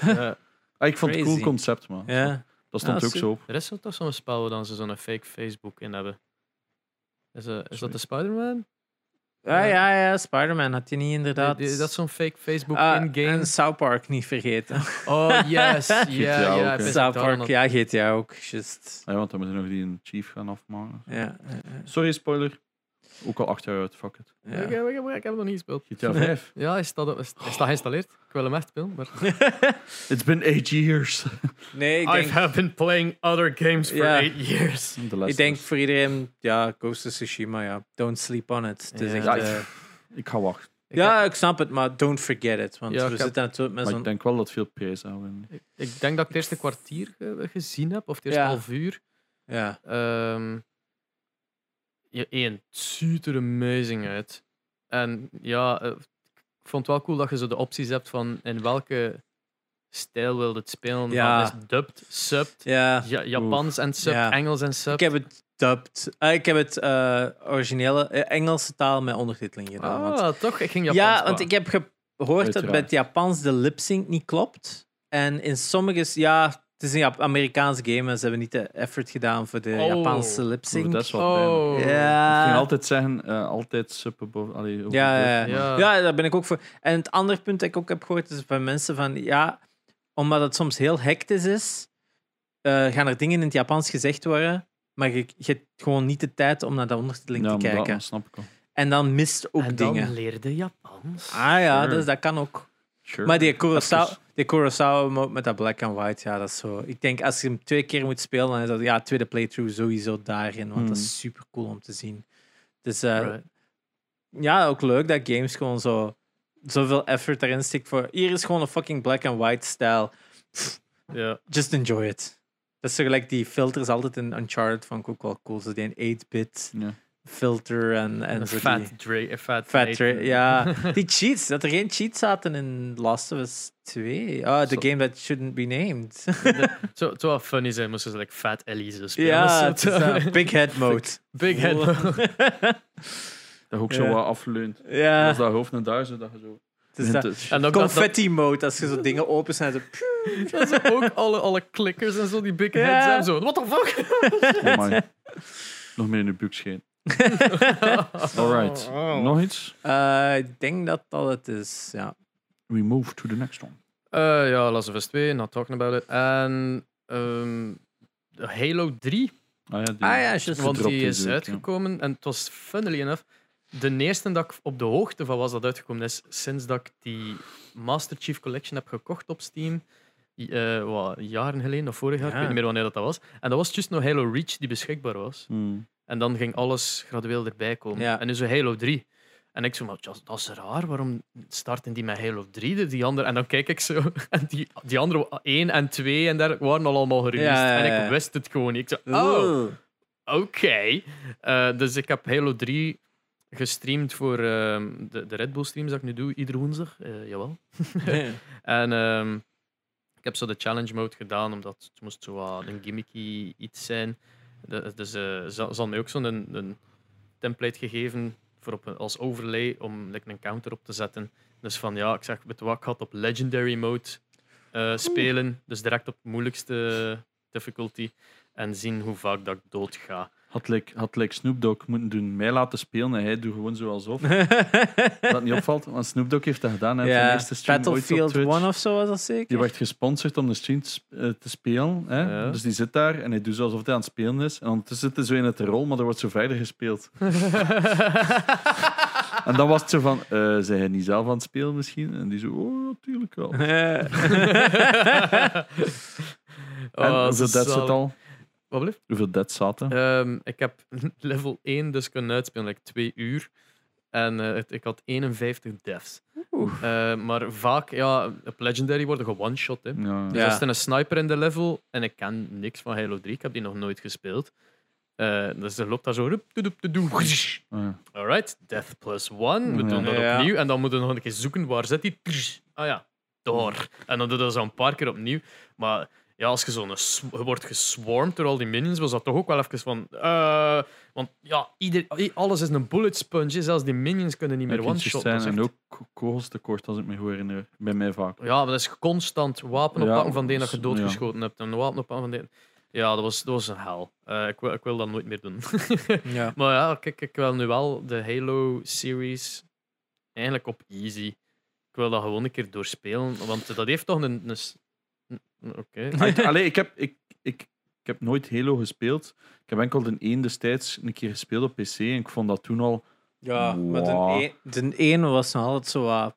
Ja. *laughs* *laughs* Ah, ik vond het een cool concept, man. Ja. Dat stond Ja, ook zo op. Er is toch zo'n spel waar dan ze zo'n fake Facebook in hebben. Is, is dat de Spider-Man? Ja, ja, ja. Spider-Man had je niet inderdaad. Die- die- dat is zo'n fake Facebook Ah, in-game. En South Park niet vergeten. Oh, yes. *laughs* ja, South Park, ja, GTA ook. Just. Ja, want dan moeten we nog die een Chief gaan afmaken. Ja, Sorry, spoiler. Ook al acht jaar uit, fuck it. ja. Ik, heb- ik, heb- ik heb hem nog niet gespeeld. GTA 5. *laughs* Ja, hij staat, op- hij staat geïnstalleerd. Ik wil hem echt spelen. Maar *laughs* It's been eight years. *laughs* Nee, ik I have been playing other games for Ja. eight years. De ik denk voor iedereen, ja, Ghost of Tsushima, ja. Don't sleep on it. Het is Ja. echt, Ja, eh, Ik ga wachten. Ja, ik snap het, maar don't forget it. Want Ja, we zitten natuurlijk met Maar ik zo'n... denk wel dat veel prijs winnen. ik, ik denk dat ik het eerste kwartier ge- gezien heb, of het eerste Ja. half uur. Ja, Ehm ja, één, het ziet er amazing uit. En ja, eh, ik vond het wel cool dat je zo de opties hebt van in welke stijl wil je het spelen. Ja. Is dubbed, subbed, ja. ja, Japans en sub, Ja. Engels en sub. Ik heb het dubbed. Ah, ik heb het eh, originele eh, Engelse taal met ondertiteling gedaan. want- Ah, toch? Ik ging Japans. ja, qua. want ik heb gehoord dat Uiteraard. bij het Japans de lip-sync niet klopt. En in sommige... Ja, het is een Amerikaanse game en ze hebben niet de effort gedaan voor de Oh. Japanse lip-sync. dat is wel pijnlijk. Oh. Ik Ja. ging altijd zeggen, eh, altijd suppen boven. Allee, over Ja, ja, Ja. Ja, daar ben ik ook voor. En het andere punt dat ik ook heb gehoord is van mensen van ja, omdat het soms heel hectisch is, eh, gaan er dingen in het Japans gezegd worden, maar je, je hebt gewoon niet de tijd om naar de ondertiteling Ja, te kijken. dat snap ik al. En dan mist ook en dan dingen. leerde Japans. Ah ja, Sure. dus dat kan ook. Sure. Maar die Kurosawa, Die Kurosawa mode met dat black and white, ja, dat is zo. Ik denk als je hem twee keer moet spelen, dan is dat ja, tweede playthrough sowieso daarin, want dat Hmm. is super cool om te zien. Dus eh, Right. ja, ook leuk dat games gewoon zo zoveel effort erin stikt voor. Hier is gewoon een fucking black and white stijl. Ja. Just enjoy it. Dat is zo gelijk die filters altijd in Uncharted vond ik ook wel cool. Zo die een 8-bit Ja. Filter en, en zo fat die fat, fat Ja, *laughs* die cheats. Dat er geen cheats zaten in Last of Us 2. Ah, the game that shouldn't be named. *laughs* Zo, het zou wel funny zijn moesten ze like Fat Elise spelen. ja, het is eh, *laughs* big head mode. Big head. Dat ook zo Ja. wat afleunt. ja, Als dat hoofd naar daar zo, dat je zo... dat En confetti mode. Als je zo dingen opent en zo... dat is ook alle, alle klikkers en zo, die big Ja. heads en zo. What the fuck? Oh my. Nog meer in de buik scheen. *laughs* Alright. Nog iets? Eh, ik denk dat dat het is, ja. We move to the next one. Eh, ja, Last of Us 2, not talking about it. En ehm, Halo 3, Ah ja, die, Ah ja, juist. want Gedropt die is ja. uitgekomen. En het was funnily enough, de eerste dat ik op de hoogte van was dat uitgekomen is, sinds dat ik die Master Chief Collection heb gekocht op Steam. eh, wat, jaren geleden of vorig jaar, ik Ja. weet niet meer wanneer dat, dat was. En dat was juist nog Halo Reach die beschikbaar was. Hmm. En dan ging alles gradueel erbij komen. Ja. En nu zo Halo 3. En ik zo, maar dat- is raar, waarom starten die met Halo 3? de- Die andere, en dan kijk ik zo, *laughs* en die, die andere 1 en 2 en daar waren al allemaal gereleased. Ja, ja, En ik wist het gewoon niet. Ik zo, oh, oké. Eh, dus ik heb Halo 3 gestreamd voor ehm, de, de Red Bull streams dat ik nu doe, iedere woensdag. Eh, jawel. *laughs* *laughs* En ehm, ik heb zo de challenge mode gedaan, omdat het moest zo een gimmicky iets zijn. Dus eh, ze zal mij ook zo'n een, een template gegeven voor op, een- als overlay om like, een counter op te zetten. Dus van ja, ik zeg, weet je wat, ik had op legendary mode eh, spelen. Dus direct op moeilijkste difficulty. En zien hoe vaak dat ik dood ga. Had like, had like Snoop Dogg moeten doen, mij laten spelen en hij doet gewoon zo alsof. *laughs* dat niet opvalt, want Snoop Dogg heeft dat gedaan. Hij ja, eerste stream Battlefield Twitch. 1 of zo was dat zeker? Die werd gesponsord om de stream te, eh, spelen. Hè? Ja. Dus die zit daar en hij doet zo alsof hij aan het spelen is. En ondertussen zit hij zo in het rol, maar er wordt zo verder gespeeld. *laughs* En dan was het zo van, eh zijn hij niet zelf aan het spelen misschien? En die zo, oh, natuurlijk wel. *laughs* En Oh, zo deads zit zalig. al? Wat? Hoeveel deads zaten? Ehm, ik heb *laughs* level 1 dus kunnen uitspelen, like twee uur. En eh, het- ik had 51 deaths. Eh, maar vaak, ja, op Legendary worden one-shot. Ja. Dus Ja. als er een sniper in de level en ik ken niks van Halo 3, ik heb die nog nooit gespeeld. Eh, dus er loopt daar zo. rup. Ah, ja. Alright, death plus one. We doen dat opnieuw. En dan moeten we nog een keer zoeken waar zit die. Ah ja, door. En dan doe je dat zo een paar keer opnieuw. Maar ja, als je zo een sw- je wordt geswarmd door al die minions, was dat toch ook wel even van. eh, want ja, ieder, alles is een bullet sponge. Zelfs die minions kunnen niet meer Ja, one-shotten. zijn en ook ko- kogels tekort, als ik me goed herinner. Bij mij vaak. Ja, maar dat is constant wapen Ja, oppakken van die dat je ja. doodgeschoten hebt. En een wapen oppakken van die. Ja, dat was, dat was een hel. Eh, ik, wil, ik wil dat nooit meer doen. *laughs* Ja. maar ja, kijk, ik wil nu wel de Halo-series eigenlijk op easy. Ik wil dat gewoon een keer doorspelen, want dat heeft toch een... een- Oké. *laughs* Ik- Allee, ik heb, ik, ik, ik heb nooit Halo gespeeld. Ik heb enkel de één destijds een keer gespeeld op PC en ik vond dat toen al... Ja, maar de, Wow. een, de ene was nog altijd zo wat...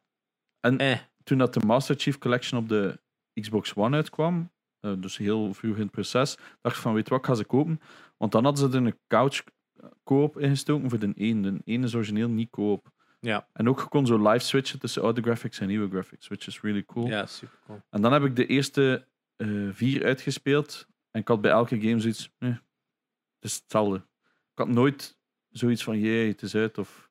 En Eh. toen dat de Master Chief Collection op de Xbox One uitkwam, eh, dus heel vroeg in het proces, dacht ik van, weet je wat, ik ga ze kopen. Want dan hadden ze er een couch koop ingestoken voor de één. De één is origineel niet koop. Ja. En ook je kon zo live switchen tussen oude graphics en nieuwe graphics, which is really cool. Ja, super cool. En dan heb ik de eerste eh, vier uitgespeeld. En ik had bij elke game zoiets. Nee, het is hetzelfde. Ik had nooit zoiets van: jee, het is uit. Of,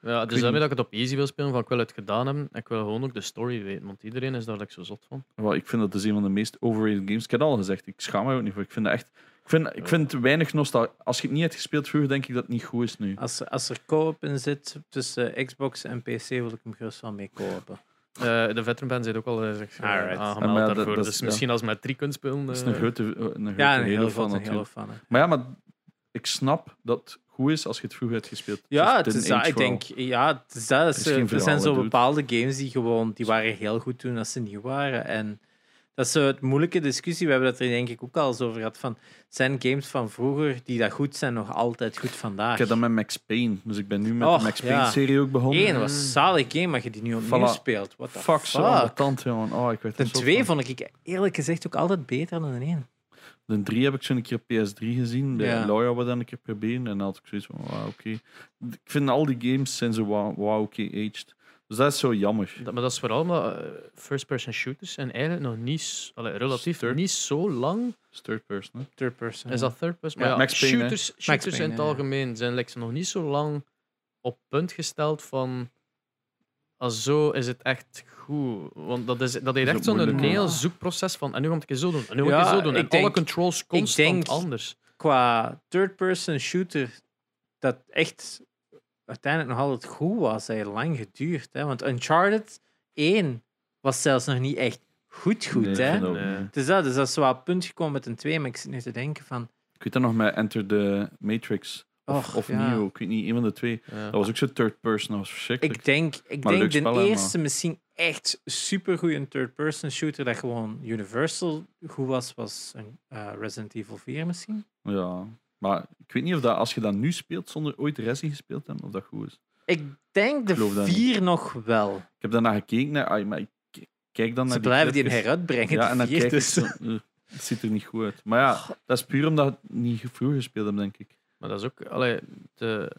Ja, weet dus daarmee dat ik het op easy wil spelen, van ik wil het gedaan hebben. En ik wil gewoon ook de story weten, want iedereen is daar like, zo zot van. wel, ik vind dat is een van de meest overrated games. Ik heb het al gezegd, ik schaam me ook niet voor. Ik vind dat echt. Ik vind, ik vind weinig nostalgie. Als je het niet hebt gespeeld vroeger, denk ik dat het niet goed is nu. Als, er- als er co-op in zit tussen eh, Xbox en PC, wil ik hem gerust wel mee co-open. Eh, de veteran band zit ook al eh, eh, Alright. aangemeld Ja, daarvoor. dat dus ja. misschien als je met drie kunt spelen. Dat is eh, een grote, een grote Ja, een heel fan. Maar ja, maar ik snap dat het goed is als je het vroeger hebt gespeeld. Ja, het is dat, ik denk, ja, het is dat. Er, zijn zo bepaalde games die gewoon, die waren heel goed toen als ze nieuw waren. En dat is zo het moeilijke discussie. We hebben het er denk ik ook al eens over gehad. Van, zijn games van vroeger die dat goed zijn nog altijd goed vandaag? Ik heb dat met Max Payne. Dus ik ben nu met Och, de Max ja. Payne-serie ook begonnen. Eén was een zalig game, maar je die nu opnieuw Voilà. speelt. What the Fuck, fuck? zo jongen. Oh, ik werd er De twee van. vond ik eerlijk gezegd ook altijd beter dan de één. De 3 heb ik zo een keer op PS3 gezien. Bij Ja. Laura wat dan een keer proberen. En dan had ik zoiets van, wow, oké. Ik vind al die games zijn zo, wow oké, aged. Dus dat is zo jammer. Dat, maar dat is vooral omdat eh, first-person shooters zijn eigenlijk nog niet, allee, relatief Third. niet zo lang. Het is third person, hè. Third person. Is dat third person? Maar Ja, ja, Max Payne, shooters, shooters Payne, in het algemeen zijn like, nog niet zo lang op punt gesteld van. Als zo is het echt goed. Want dat, is, dat heeft is echt zo'n heel zoekproces van. En nu ga ik het zo doen. En nu ga ik het zo doen. En ik alle controls constant denk- anders. Qua third person shooter, dat echt uiteindelijk nog altijd goed was, heeft lang geduurd. Hè? Want Uncharted 1 was zelfs nog niet echt goed goed. Nee, hè? Nee. Dus dat, dus dat is wel punt gekomen met een 2, maar ik zit nu te denken van... Ik weet dat nog met Enter the Matrix. Of, Och, of ja. Neo, ik weet niet, een van de twee. Ja. Dat was ook zo third person, dat was verschrikkelijk. Ik denk, ik Maar denk de eerste misschien echt supergoeie third-person shooter dat gewoon Universal goed was, was een, eh, Resident Evil 4 misschien. Ja, maar ik weet niet of dat als je dat nu speelt zonder ooit Resi gespeeld te hebben, of dat goed is. Ik denk de 4 nog wel. Ik heb daarna gekeken, naar, ai, maar ik kijk dan naar Ze die blijven die heruitbrengen. Ja, en dan de 4, kijk ik dus- zo, eh, het ziet er niet goed uit. Maar ja, dat is puur omdat ik het niet vroeger gespeeld heb, denk ik. Maar dat is ook. Allee, de,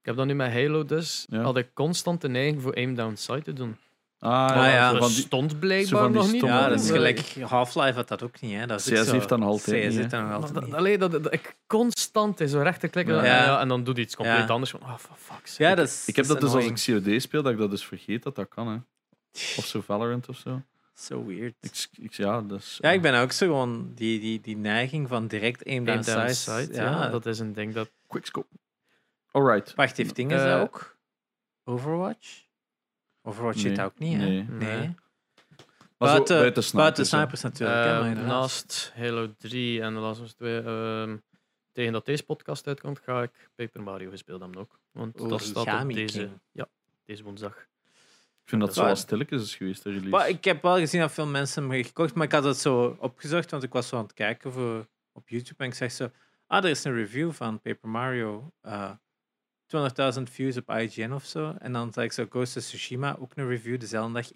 ik heb dat nu met Halo dus. Ja. Had ik constant de neiging voor aim down sight te doen. Ah, ja, zo Dat van die, stond blijkbaar zo van die nog niet. Ja, dat is gelijk Half-Life had dat ook niet. Hè. Dat is CS zo- heeft dat nog altijd CS niet, heeft Maar altijd dat, niet. allee, dat, dat, ik constant is zo rechter klikken Ja. en, Ja. ja, en dan doet hij iets compleet Ja. anders. Van, oh, sake. Ja, dat is, ik heb dat dus als ik COD speel, dat ik dat dus vergeet dat dat kan. Hè. Of zo Valorant of zo. So weird. Ik, ik, ja, dat is, Ja, ik ben ook zo gewoon die, die, die neiging van direct aim down, down sight. sight, Ja, ja, dat is een ding dat. Quickscope. Alright. Wacht, heeft dingen Eh, dat ook? Overwatch? Overwatch Nee, zit dat ook niet, hè? nee. Nee. Nee. Maar zo Buiten, buiten snipers, buiten hè. snipers natuurlijk. hè, inderdaad. naast Halo 3 en de Last of Us 2, ehm, tegen dat deze podcast uitkomt, ga ik Paper Mario gespeeld hebben ook. Want dat staat op deze, ja, deze woensdag. Ik vind dat zo Maar- wat stilletjes is geweest, de release. Maar ik heb wel gezien dat veel mensen hem hebben gekocht, maar ik had het zo opgezocht, want ik was zo aan het kijken voor, op YouTube en ik zeg zo, ah, er is een review van Paper Mario, eh 200.000 views op IGN of zo. En dan zag ik zo Ghost of Tsushima, ook een review, dezelfde dag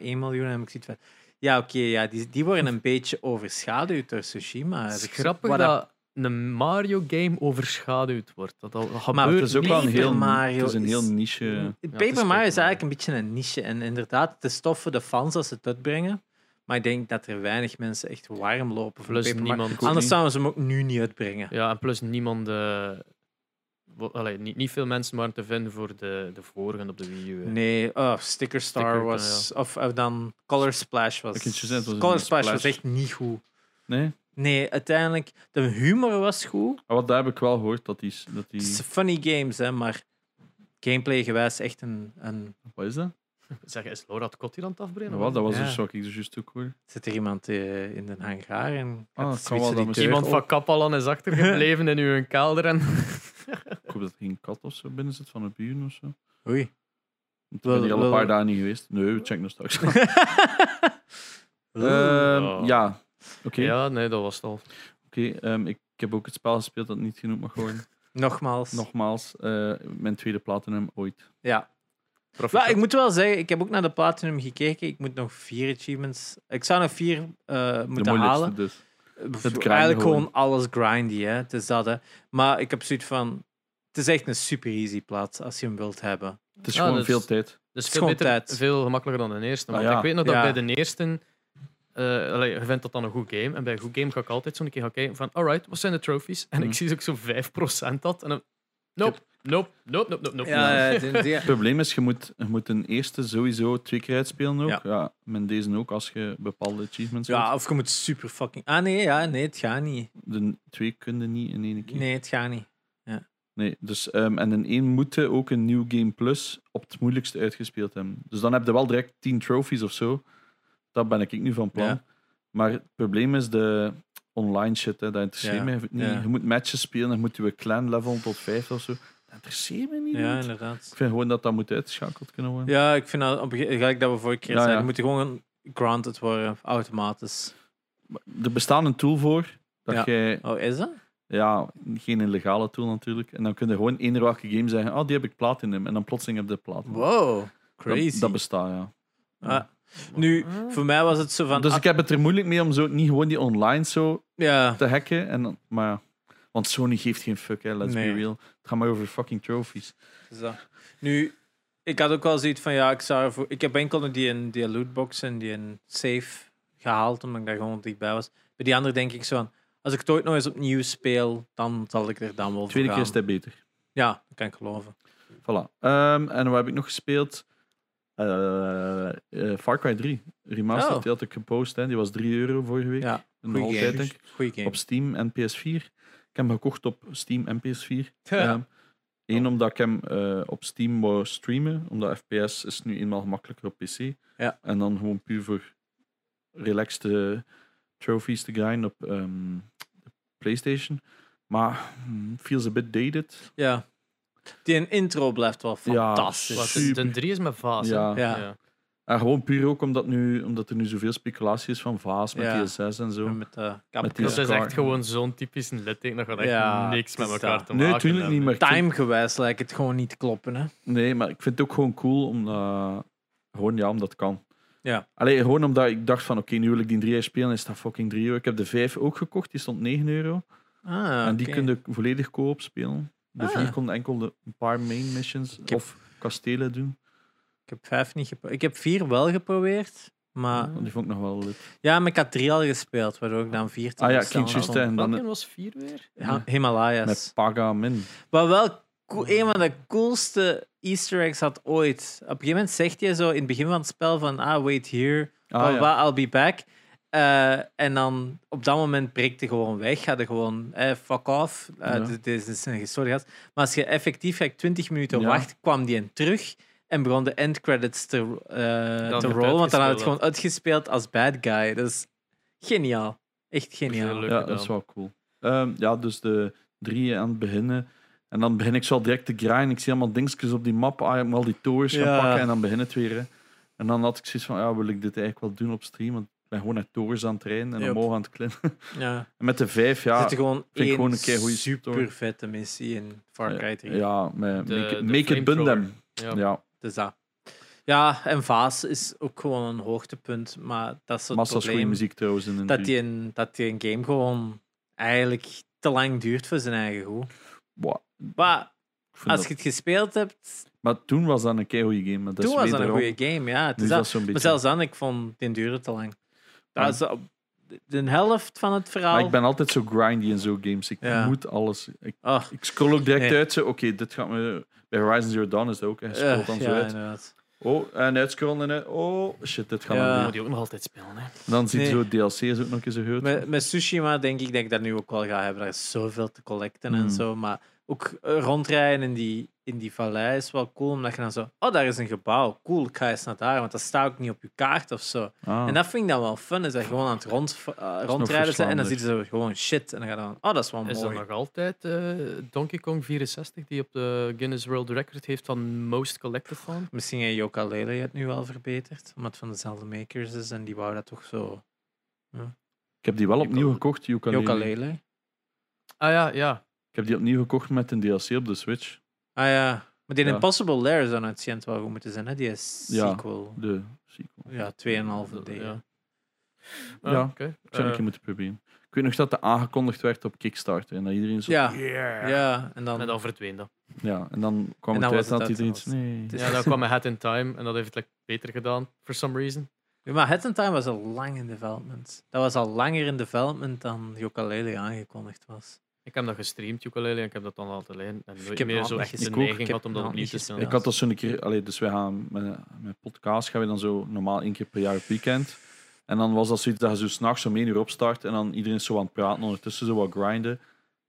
1,1 miljoen. En heb ik zoiets van, ja, oké, ja, die, die worden een beetje overschaduwd door Tsushima. Het is zo- grappig wat dat een Mario-game overschaduwd wordt. Dat, al, dat Maar gebeurt het is ook wel een Paper heel, Mario het is een heel niche. Paper Paper Mario is eigenlijk een beetje een niche. En inderdaad, het is tof voor de fans als ze het uitbrengen. Maar ik denk dat er weinig mensen echt warm lopen voor Plus niemand. Anders zouden ze hem ook nu niet uitbrengen. Ja, en plus niemand eh, allee, niet, niet veel mensen waren te vinden voor de, de vorige op de Wii U. hè. Nee, oh, Sticker Star Sticker, was. Of, of dan Color Splash was. Gezegd, was Color Splash was echt niet goed. Nee? Nee, uiteindelijk, de humor was goed. Maar wat daar heb ik wel gehoord dat die. Dat Het is die funny games, hè, maar gameplay gewijs echt een, een. wat is dat? Zeg, is Laura het kot hier aan het afbreken? Wat, dat was Ja. dus wat ik dus juist ook hoor. Zit er iemand eh, in de hangar en Ah, dat Iemand van? Kapalan is achtergebleven *laughs* in uw kelder. En... Ik hoop dat er geen kat of zo binnen zit van een buren of zo. Oei. Ik ben hier al een paar dagen niet geweest. Nee, we checken nog straks. *laughs* Ehm, Oh. ja, oké. Ja, nee, dat was het al. Oké, ehm, ik, ik heb ook het spel gespeeld dat niet genoemd mag worden. *laughs* Nogmaals. Nogmaals, eh, mijn tweede platinum ooit. Ja. Maar ik moet wel zeggen, ik heb ook naar de Platinum gekeken. Ik moet nog vier achievements. Ik zou nog vier eh, moeten halen. dus. Eigenlijk gewoon. alles grindy, hè. Het is dat, hè. Maar ik heb zoiets van... Het is echt een super easy plaats als je hem wilt hebben. Het is Ja, gewoon dat veel tijd. Dus Het is veel, gewoon beter, tijd. veel gemakkelijker dan de eerste. Ah, Want ja. ik weet nog dat Ja. bij de eerste... eh allee, je vindt dat dan een goed game. En bij een goed game ga ik altijd zo'n keer gaan kijken van... Alright, wat zijn de trophies? En ik zie dat ik zo 5% had. En dan... Nope, nope, nope, nope, nope. Ja, ja, *laughs* Het probleem is, je moet, je moet een eerste sowieso twee keer uitspelen ook. Ja. Ja. met deze ook, als je bepaalde achievements ja, of je moet super fucking... Ah, nee, ja, nee, het gaat niet. De twee kunnen niet in één keer. Nee, het gaat niet. Nee, dus, ehm, en in één moeten ook een New Game Plus op het moeilijkste uitgespeeld hebben. Dus dan heb je wel direct 10 trophies of zo. Dat ben ik nu van plan. Ja. Maar het probleem is de online shit. Hè. Dat interesseert Ja, mij niet. ja. Je moet matches spelen, dan moeten we clan level tot 5 of zo. Dat interesseert me niet. Ja, inderdaad. ik vind gewoon dat dat moet uitgeschakeld kunnen worden. Ja, ik vind dat... op Gelijk dat we vorige keer zeiden. Je moet gewoon granted worden, automatisch. Er bestaat een tool voor. Dat jij, Oh, is dat? ja, geen illegale tool natuurlijk. En dan kun je gewoon eender welke game zeggen: Oh, die heb ik platinum. En dan plotseling heb je de platinum. Wow, Dat, crazy. dat bestaat, ja. Ah, nu, voor mij was het zo van... Dus ah, ik heb het er moeilijk mee om zo niet gewoon die online zo ja, te hacken. En dan, maar want Sony geeft geen fuck, hè, let's Nee. be real. Het gaat maar over fucking trophies. Zo. Nu, ik had ook wel zoiets van, ja, ik zou ervoor... Ik heb enkel nog die, in- die lootbox en die in safe gehaald, omdat ik daar gewoon dichtbij was. Bij die andere denk ik zo van, als ik het ooit nog eens opnieuw speel, dan zal ik er dan wel Tweede voor keer gaan. is het beter. Ja, dat kan ik geloven. Voilà. Ehm, en wat heb ik nog gespeeld? Eh, eh, Far Cry 3. Remastered, Oh. die had ik gepost. Hè. Die was 3 euro vorige week. Ja, een tijd, denk ik. Op Steam en PS4. Ik heb hem gekocht op Steam en PS4. Ja. Eén, omdat ik hem eh, op Steam wou streamen. Omdat FPS is nu eenmaal gemakkelijker op PC. Ja. En dan gewoon puur voor relaxed trophies te grinden op ehm, PlayStation. Maar hmm, feels a bit dated. Ja. Die een intro blijft wel Ja, fantastisch. Super. de 3 is met Vaas. Ja. Ja. En gewoon puur ook omdat, nu, omdat er nu zoveel speculatie is van Vaas met Ja. TSS en zo. Met, uh, Met die Dat is echt gewoon zo'n typisch litteken. Dat gaat echt Ja, niks met elkaar te Nee, maken tuurlijk niet, maar vind- Timegewijs lijkt het gewoon niet te kloppen, hè. Nee, maar ik vind het ook gewoon cool omdat, gewoon, ja, omdat het kan. Ja. Alleen gewoon omdat ik dacht van oké, nu wil ik die 3 spelen, is dat fucking 3 euro. Ik heb de 5 ook gekocht, die stond 9 euro. Ah, en die oké. kun je volledig co-op spelen. De Ah. 4 kon enkel de, een paar main missions heb- of kastelen doen. Ik heb vijf niet gepro- Ik heb vier wel geprobeerd, maar... Want die vond ik nog wel lit. Ja, maar ik had drie al gespeeld, waardoor ik dan vier te Ah ja, bestellen King had. Juiste en Welke dan was 4 weer? Ja, Himalayas. met Pagamin. Wat wel een van de coolste easter eggs had ooit. Op een gegeven moment zegt hij zo in het begin van het spel van ah, wait here, Ah, oh, ja. I'll be back. Eh, en dan op dat moment breekt hij gewoon weg. Gaat hij gewoon, eh, fuck off. Eh, Ja. dit, dit is een gestoorde gast. Maar als je effectief gelijk 20 minuten Ja. wacht, kwam die in terug en begon de endcredits te, eh, te rollen. Want dan had het gewoon uitgespeeld als bad guy. Dat is geniaal. Echt geniaal. Leuk Ja, dat is wel cool. Ehm, ja, dus de drie aan het beginnen. En dan begin ik zo al direct te grinden. Ik zie allemaal dingetjes op die map. Ah, ik moet al die tours gaan Ja. pakken en dan begin het weer. Hè. En dan had ik zoiets van, ja, wil ik dit eigenlijk wel doen op stream? Want ben gewoon naar tours aan het rijden en Yep. omhoog aan het klimmen. *laughs* Ja. En met de vijf, ja... zit gewoon vind ik gewoon een keigoeie super story. vette missie in Far Cry 3. Ja, met De- make, it- de make it bun them. Ja. Ja, Dus dat. Ja, en Vaas is ook gewoon een hoogtepunt. Maar dat is het massa's goede probleem. muziek trouwens in een Dat die, een, dat die een game gewoon eigenlijk te lang duurt voor zijn eigen goed. Wow, Maar als dat- je het gespeeld hebt, Maar toen was dat een keigoede game. Maar dat toen is was dat een goede game. Ja, het is dat. dat Maar zelfs dan, ik vond die duurde te lang. Dat Ja. is, op- de helft van het verhaal. Maar ik ben altijd zo grindy in zo'n games. Ik Ja. moet alles. Ik, Oh, ik scroll ook direct Nee. uit. zo, Oké, dit gaat me. Bij Horizon Zero Dawn is dat ook. Je eh, scrolt dan zo ja, uit. inderdaad. Oh, en uitscrollen en uit. Oh, shit, dit gaat Ja. me Je doen. moet die ook nog altijd spelen. Hè. Dan zie je Nee. zo DLC is ook nog eens een groot. Met, met Tsushima denk ik dat ik dat nu ook wel ga hebben. Er is zoveel te collecten en Hmm. zo. Maar ook eh, rondrijden in die, in die vallei is wel cool. Omdat je dan zo... Oh, daar is een gebouw. Cool, ik ga eens naar daar. Want dat staat ook niet op je kaart of zo. Ah. En dat vind ik dan wel fun. Is dat je gewoon aan het rond, eh, rondrijden bent. En dan zie je verslaanlijk. zo gewoon shit. En dan ga je dan... Oh, dat is wel Is dat mooi. nog altijd eh, Donkey Kong 64 die op de Guinness World Record heeft van Most Collected van? Misschien heeft Yoka Lele het nu wel verbeterd. Omdat het van dezelfde makers is. En die wou dat toch zo... Ik heb die wel opnieuw gekocht. Yoka Lele? Ah ja, ja. Ik heb die opnieuw gekocht met een DLC op de Switch. Ah ja. Maar die Ja. Impossible Lair zou uitziend wel goed moeten zijn. Hè? Die is Ja. sequel. De sequel. Ja, 2,5 D. Ja. Ja, Ah, oké. Ik zou een Eh, keer moeten proberen. Ik weet nog dat dat aangekondigd werd op Kickstarter. En dat iedereen zo... Ja. yeah. Ja, en dan... En dan verdween dat. Ja, en dan kwam En het dan uit dat iedereen uit, iets... Nee. Is- Ja, dan kwam Hat in Time en dat heeft het like, beter gedaan, for some reason. Ja, maar Head in Time was al lang in development. Dat was al langer in development dan Yooka-Laylee aangekondigd was. Ik heb dat gestreamd, ukulele, en ik heb dat dan laten liggen. En nooit heb meer zo echt de neiging Ik gehad om dat opnieuw niet te spelen. Ik had dat zo'n keer... Allee, dus wij gaan met, met podcast gaan we dan zo normaal één keer per jaar op weekend. En dan was dat zoiets dat je zo s'nachts om één uur opstart en dan iedereen is zo aan het praten, ondertussen zo wat grinden.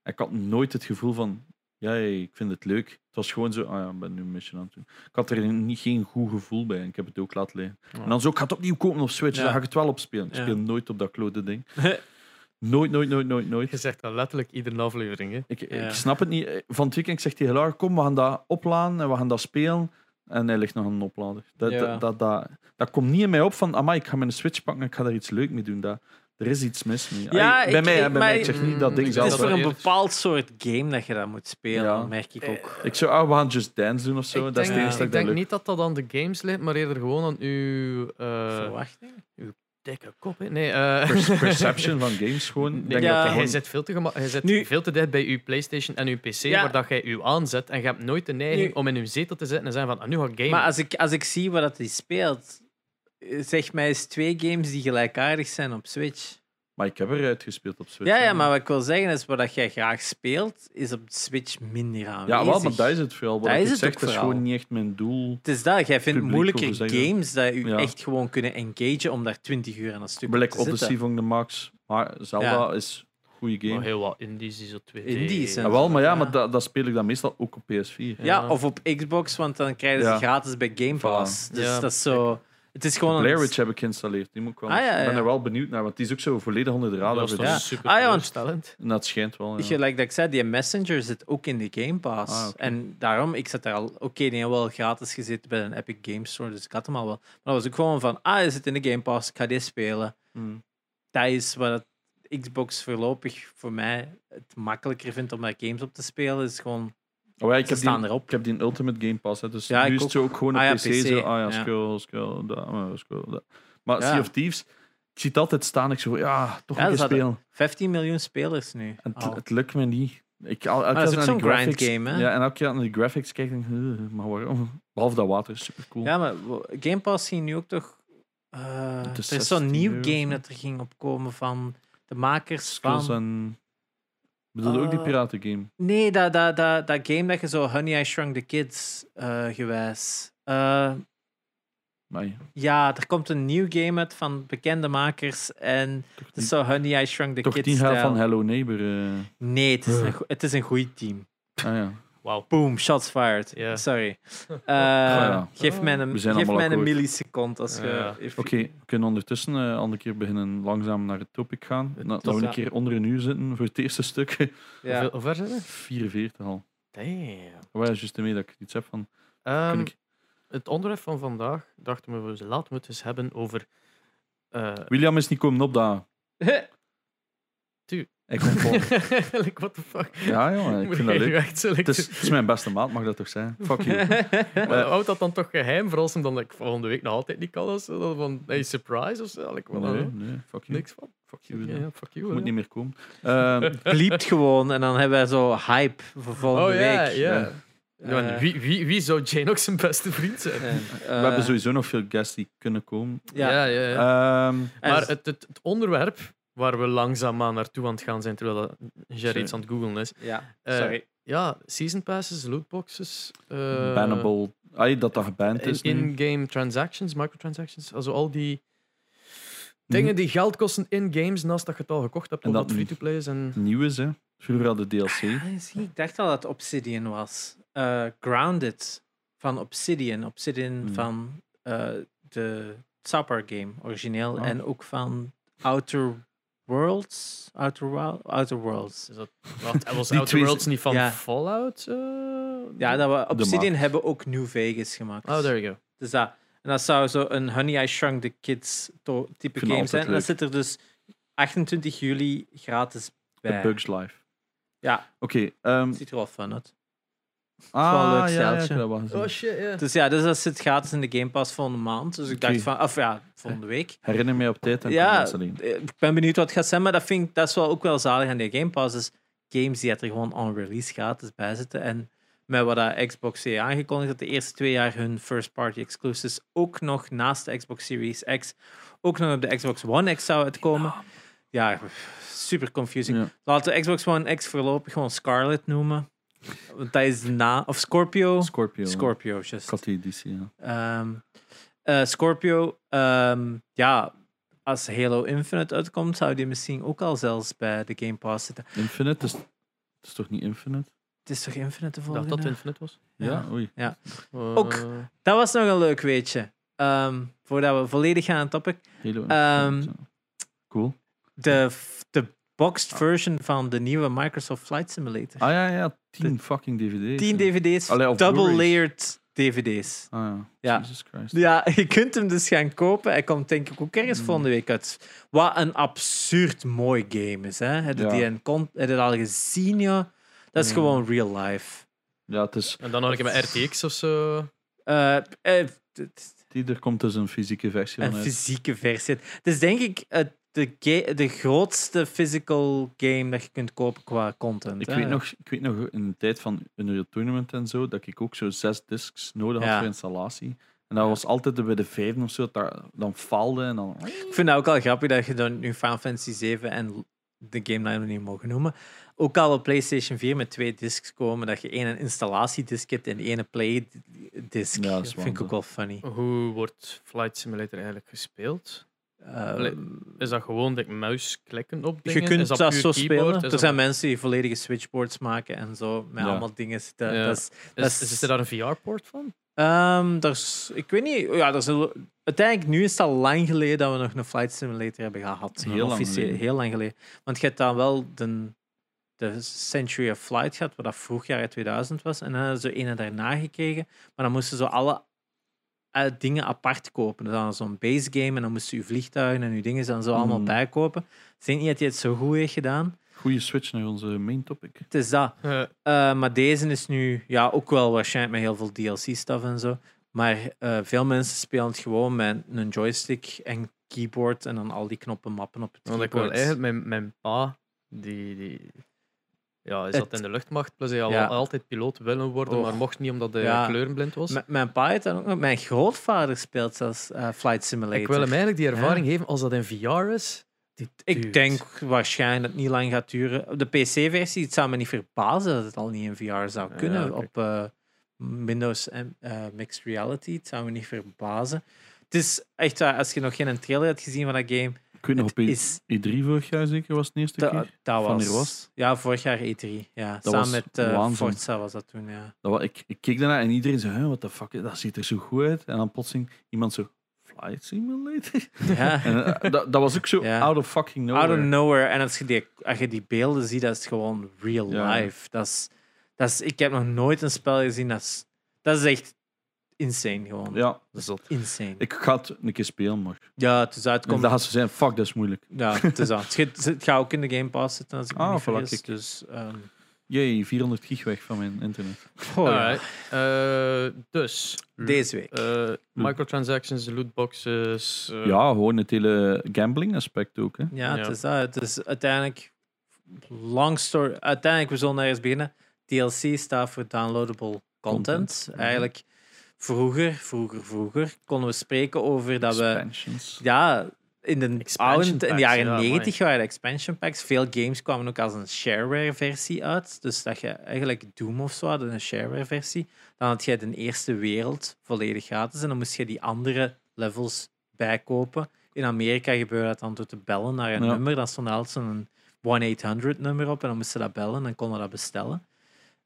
En ik had nooit het gevoel van, ja, ik vind het leuk. Het was gewoon zo, ah ja, ik ben nu een mission aan het doen. Ik had er niet, geen goed gevoel bij en ik heb het ook laten liggen. En dan zo, ik ga het opnieuw kopen op Switch, Ja. dan ga ik het wel opspelen. Ik Ja. speel nooit op dat klote ding. *laughs* Nooit, nooit, nooit, nooit, nooit. Je zegt dat letterlijk iedere aflevering. Hè. Ik, Ja. ik snap het niet. Van het weekend zegt hij heel hard, kom, we gaan dat opladen en we gaan dat spelen. En hij ligt nog aan een oplader. Dat, Ja. dat, dat, dat, dat komt niet in mij op van, amai, ik ga mijn Switch pakken en ik ga daar iets leuk mee doen. Dat, er is iets mis mee. Ja, bij ik- mij, ik- bij mij. Ik zeg niet dat ding ik zelf... Het is dat voor een bepaald soort game dat je dat moet spelen, Ja. merk ik ook. Ik zou, ah, we gaan Just Dance doen of zo. ik dat is denk, het dat ik denk leuk niet dat dat aan de games ligt, maar eerder gewoon aan uw eh, Verwachting? Dikke kop. Hè. Nee, eh, Per- *laughs* perception van games gewoon. Denk ja. dat Hij gewoon- zit veel te, gema- hij zit Nu- veel te dicht bij uw PlayStation en uw PC, Ja. waar dat jij u aanzet. En je hebt nooit de neiging Nu- om in uw zetel te zitten en zeggen van, ah, nu ga ik gamen. Maar als ik, als ik zie wat hij speelt, eh, zeg mij eens twee games die gelijkaardig zijn op Switch. Maar ik heb eruit gespeeld op Switch. Ja, ja, maar wat ik wil zeggen is, wat dat jij graag speelt, is op Switch minder aanwezig. Ja, wel, maar dat is het vooral. Wat Dat ik is het zeg, ook dat is vooral. gewoon niet echt mijn doel. Het is dat, jij vindt Publiek, moeilijker games dat je Ja. echt gewoon kunnen engagen om daar 20 uur aan een stuk Black te zitten. Odyssey vond ik de max. Maar Zelda Ja. is een goede Maar game. heel wat indies die zo 2D. Indies. Ja, wel, maar ja, Ja. maar dat, dat speel ik dan meestal ook op PS4. Ja, Ja. of op Xbox, want dan krijgen ze Ja. gratis bij Game Pass. Dus Ja, dat is zo... Het is gewoon... Blair een- Witch heb ik geïnstalleerd. Die moet ik wel. Ah, ja, Ik ben er wel benieuwd naar, want die is ook zo volledig onder de radar. Dat is super Ah, ja, want- teleurstellend. En dat schijnt wel. Ja. Gelijk dat ik zei, die Messenger zit ook in de Game Pass. Ah. En daarom, ik zat daar al... Oké, die had wel gratis gezeten bij een Epic Games Store, dus ik had hem al wel. Maar dat was ook gewoon van, ah, hij zit in de Game Pass, ik ga dit spelen. Hmm. Dat is wat Xbox voorlopig voor mij het makkelijker vindt om daar games op te spelen. Is gewoon, Oh, ja, ik, heb die, erop. ik heb die Ultimate Game Pass. Hè, dus Ja, nu ik is het zo ook gewoon op Ah, PC. PC, Zo, ah ja, scroll, scroll, dat, ah, dat. Maar. Sea of Thieves, ik zie het altijd staan. Ik zo, ja, toch een keer spelen. 15 miljoen spelers nu. En het, lukt me niet. Ik, al, elke Maar dat is keer naar die grind game, hè? Ja, en elke keer naar die graphics kijk ik, denk, "Ugh, maar waarom? Behalve dat water is super cool. Ja, maar Game Pass zie je nu ook toch... is er is zo'n 16 nieuw game dat er ging opkomen van de makers van... en... Bedoel je ook die Eh, piratengame? Nee, dat, dat, dat, dat game dat je zo Honey, I Shrunk the Kids eh gewijs. Eh, Nee, ja, er komt een nieuw game uit van bekende makers en toch het is niet, zo Honey, I Shrunk the toch Kids niet helft stijl. van Hello Neighbor. eh. Nee, het is, een, het is een goed team. Ah ja. Wauw. Boom, shots fired. Sorry. *laughs* Eh, ja. Geef mij een, We zijn geef mij een akkoord. milliseconde als je... Oké, we kunnen ondertussen een andere keer beginnen langzaam naar het topic gaan. Het dat we een keer onder een uur zitten voor het eerste stuk. *laughs* Ja. Hoeveel- Hoe ver zijn we? 44 al. Damn. Maar ja, juist ermee dat ik iets heb van... Ehm, ik- Het onderwerp van vandaag dachten we, laten we het eens hebben over. eh William is niet komen opdagen. *laughs* Tu. Ik kom vol. *laughs* like, what the fuck? Ja, jongen, ik vind dat leuk. Echt, Het is, het is mijn beste maat, mag dat toch zijn? Fuck you. *laughs* Maar houd dat dan toch geheim voor als hem dan like, volgende week nog altijd niet kan? Of zo, dan van, hey, surprise of zo? Like, Nee, eh, nee, fuck you. Niks van. Fuck you. Ja, fuck you. Je moet niet meer komen. Ehm, *laughs* Bliept gewoon en dan hebben wij zo hype voor volgende Oh ja, week. ja. Eh, wie, wie, wie zou Jane ook zijn beste vriend zijn? we eh, hebben sowieso nog veel guests die kunnen komen. Ja. ja, ja. ja. Ehm, Maar het, het, het onderwerp waar we langzaamaan naartoe aan het gaan zijn terwijl dat Jerry iets aan het googlen is. Ja, Eh, sorry. Ja, season passes, lootboxes. eh, Bannable. Ay, dat dat geband is. In-game transactions, microtransactions. Also al die dingen die geld kosten in games naast dat je het al gekocht hebt En omdat dat free-to-play is. En... Nieuw is, hè. Vroeger had de DLC. Ah, ik dacht al dat Obsidian was. Eh, Grounded van Obsidian. Obsidian Hmm. van eh, de Park game, origineel. Oh. En ook van Outer Worlds. Outer, Outer Worlds. Is dat, wacht, was Die Outer twee- Worlds niet van Ja. Fallout? eh? Ja, dat we, Obsidian hebben ook New Vegas gemaakt. Oh, there you go. Dus dat. En dat zou zo een Honey I Shrunk the Kids type game zijn. En dat zit er dus 28 juli gratis The bij. Bugs Live. Ja, Oké. ehm, ziet er wel fun uit. Ah, wel een leuk ja, ja, ik stijltje. heb dat wel gezien. Oh shit, ja. Dus ja, dus dat zit gratis in de Game Pass volgende maand. Dus ik Oké. dacht van, of ja, volgende week. Herinner mij op tijd en Ja, ik ben benieuwd wat het gaat zijn, maar dat vind ik dat is wel ook wel zalig aan de Game Pass. Is games die er gewoon on release gratis bij zitten. En met wat dat Xbox heeft aangekondigd, dat de eerste twee jaar hun first party exclusives ook nog naast de Xbox Series X ook nog op de Xbox One X zou uitkomen. Ja, super confusing. Ja. Laten we Xbox One X voorlopig gewoon Scarlet noemen. Want dat is na... Of Scorpio. Scorpio. Scorpio, just. Ik had die editie, ja. Ehm, eh, Scorpio, ehm, ja, als Halo Infinite uitkomt, zou die misschien ook al zelfs bij de Game Pass zitten. Infinite, is, het is toch niet Infinite? Het is toch Infinite te Ik volgen? dacht dat het Infinite was. Ja, oei. Eh, Ook. Dat was nog een leuk weetje. Ehm, voordat we volledig gaan aan het topic. Halo Ehm, Infinite, ja. Cool. De, de boxed version van de nieuwe Microsoft Flight Simulator. Ah ja, ja, 10 fucking dvd's. 10 ja. dvd's, Allee, double layered dvd's. Ah ja. Ja. Jesus Christ. Ja, *laughs* je kunt hem dus gaan kopen. Hij komt denk ik ook ergens Hmm. volgende week uit. Wat een absurd mooi game is. Hè? Heb je Ja. die een con- heb je dat al gezien, ja? Dat is Ja. gewoon real life. Ja, het is, En dan nog een keer met RTX of zo. Eh, eh, die, er komt dus een fysieke versie een van uit. fysieke versie. Het is denk ik het, de, ga- de grootste physical game dat je kunt kopen qua content. Ik hè. weet, nog, ik weet nog in de tijd van Unreal Tournament en zo, dat ik ook zo zes discs nodig had Ja. voor installatie. En dat was altijd bij de vijfde of zo, dat daar dan faalde en dan... Ik vind dat ook al grappig dat je dan nu Final Fantasy 7 en de game naam niet mogen noemen. Ook al op PlayStation 4 met twee discs komen, dat je één een installatiedisc hebt en één play-disc. Ja, dat vind ik waanzin. ook wel funny. Hoe wordt Flight Simulator eigenlijk gespeeld? Ehm, Allee, Is dat gewoon dat muisklikken op je dingen? kunt is dat, puur zo keyboard? spelen. Is Er dat- zijn mensen die volledige switchboards maken en zo, met Ja. allemaal dingen. zitten. Ja. Dat is, dat Is, is- is er daar een VR-poort van? Is, ik weet niet. Ja, er zullen, uiteindelijk, nu is het al lang geleden dat we nog een flight simulator hebben gehad. Heel lang officieel-. Heel lang geleden. Want je hebt dan wel de, de Century of Flight gehad, wat dat vorig jaar uit 2000 was. En dan hadden ze een daarna gekregen. Maar dan moesten ze alle dingen apart kopen. Dus dan zo'n base game en dan moesten je vliegtuigen en je dingen dan zo allemaal Mhm. bijkopen. Ik denk niet dat hij het zo goed heeft gedaan. Goeie switch naar onze main topic. Het is dat. Eh, Eh, maar deze is nu ja, ook wel waarschijnlijk met heel veel DLC-stuff en zo. Maar eh, veel mensen spelen het gewoon met een joystick en keyboard en dan al die knoppen mappen op het want ik wil keyboard. eigenlijk mijn, mijn pa, die, die ja, is Het- dat in de luchtmacht, plus hij al Ja. altijd piloot willen worden, Oh. maar mocht niet omdat hij Ja. kleurenblind was. M- mijn pa heeft ook. Mijn grootvader speelt zelfs eh, Flight Simulator. ik wil hem eigenlijk die ervaring geven als dat in VR is. Ik denk waarschijnlijk dat het niet lang gaat duren. De PC-versie, het zou me niet verbazen dat het al niet in VR zou kunnen. Op eh, Windows en eh, Mixed Reality, het zou me niet verbazen. Het is echt, als je nog geen trailer hebt gezien van dat game, Ik weet nog op E- is E3 vorig jaar zeker was het de eerste keer. dat was, was Ja, vorig jaar E3. Ja. Dat Samen was met waanzin. Forza was dat toen, ja. Dat wa- ik, ik keek daarna en iedereen zei, what the fuck, dat ziet er zo goed uit. En dan plotseling iemand zo, Flight Simulator? *laughs* ja. En, eh, dat, dat was ook zo Ja. out of fucking nowhere. Out of nowhere. En als je, die, als je die beelden ziet, dat is gewoon real Ja. life. Dat is, dat is, ik heb nog nooit een spel gezien, dat is, dat is echt insane gewoon. Ja, Dat is insane. ik ga het een keer spelen, maar ja, het is en uitkomt. dan gaan ze zijn, fuck, dat is moeilijk. Ja, het is dat. Het gaat- Het gaat ook in de Game Pass zitten, als ik me Ah, niet. Dus, ehm, Jee, 400 gig weg van mijn internet. oh, ja. Alright. Eh, dus, Deze week. eh, microtransactions, lootboxes. eh, Ja, gewoon het hele gambling aspect ook. Hè. Ja, Ja. het is dat. Het is uiteindelijk... Long story... Uiteindelijk, we zullen ergens beginnen. DLC staat voor downloadable content. Content, mhm. Eigenlijk, vroeger, vroeger, vroeger, konden we spreken over dat we... Ja, in de, oude, in de jaren ja, 90 waren de expansion packs. Veel games kwamen ook als een shareware-versie uit. Dus dat je eigenlijk Doom of zo had, een shareware-versie. Dan had je de eerste wereld volledig gratis. En dan moest je die andere levels bijkopen. In Amerika gebeurde dat dan door te bellen naar een Ja. nummer. Dan stond er altijd zo'n 1-800-nummer op. En dan moesten dat bellen en konden dat bestellen.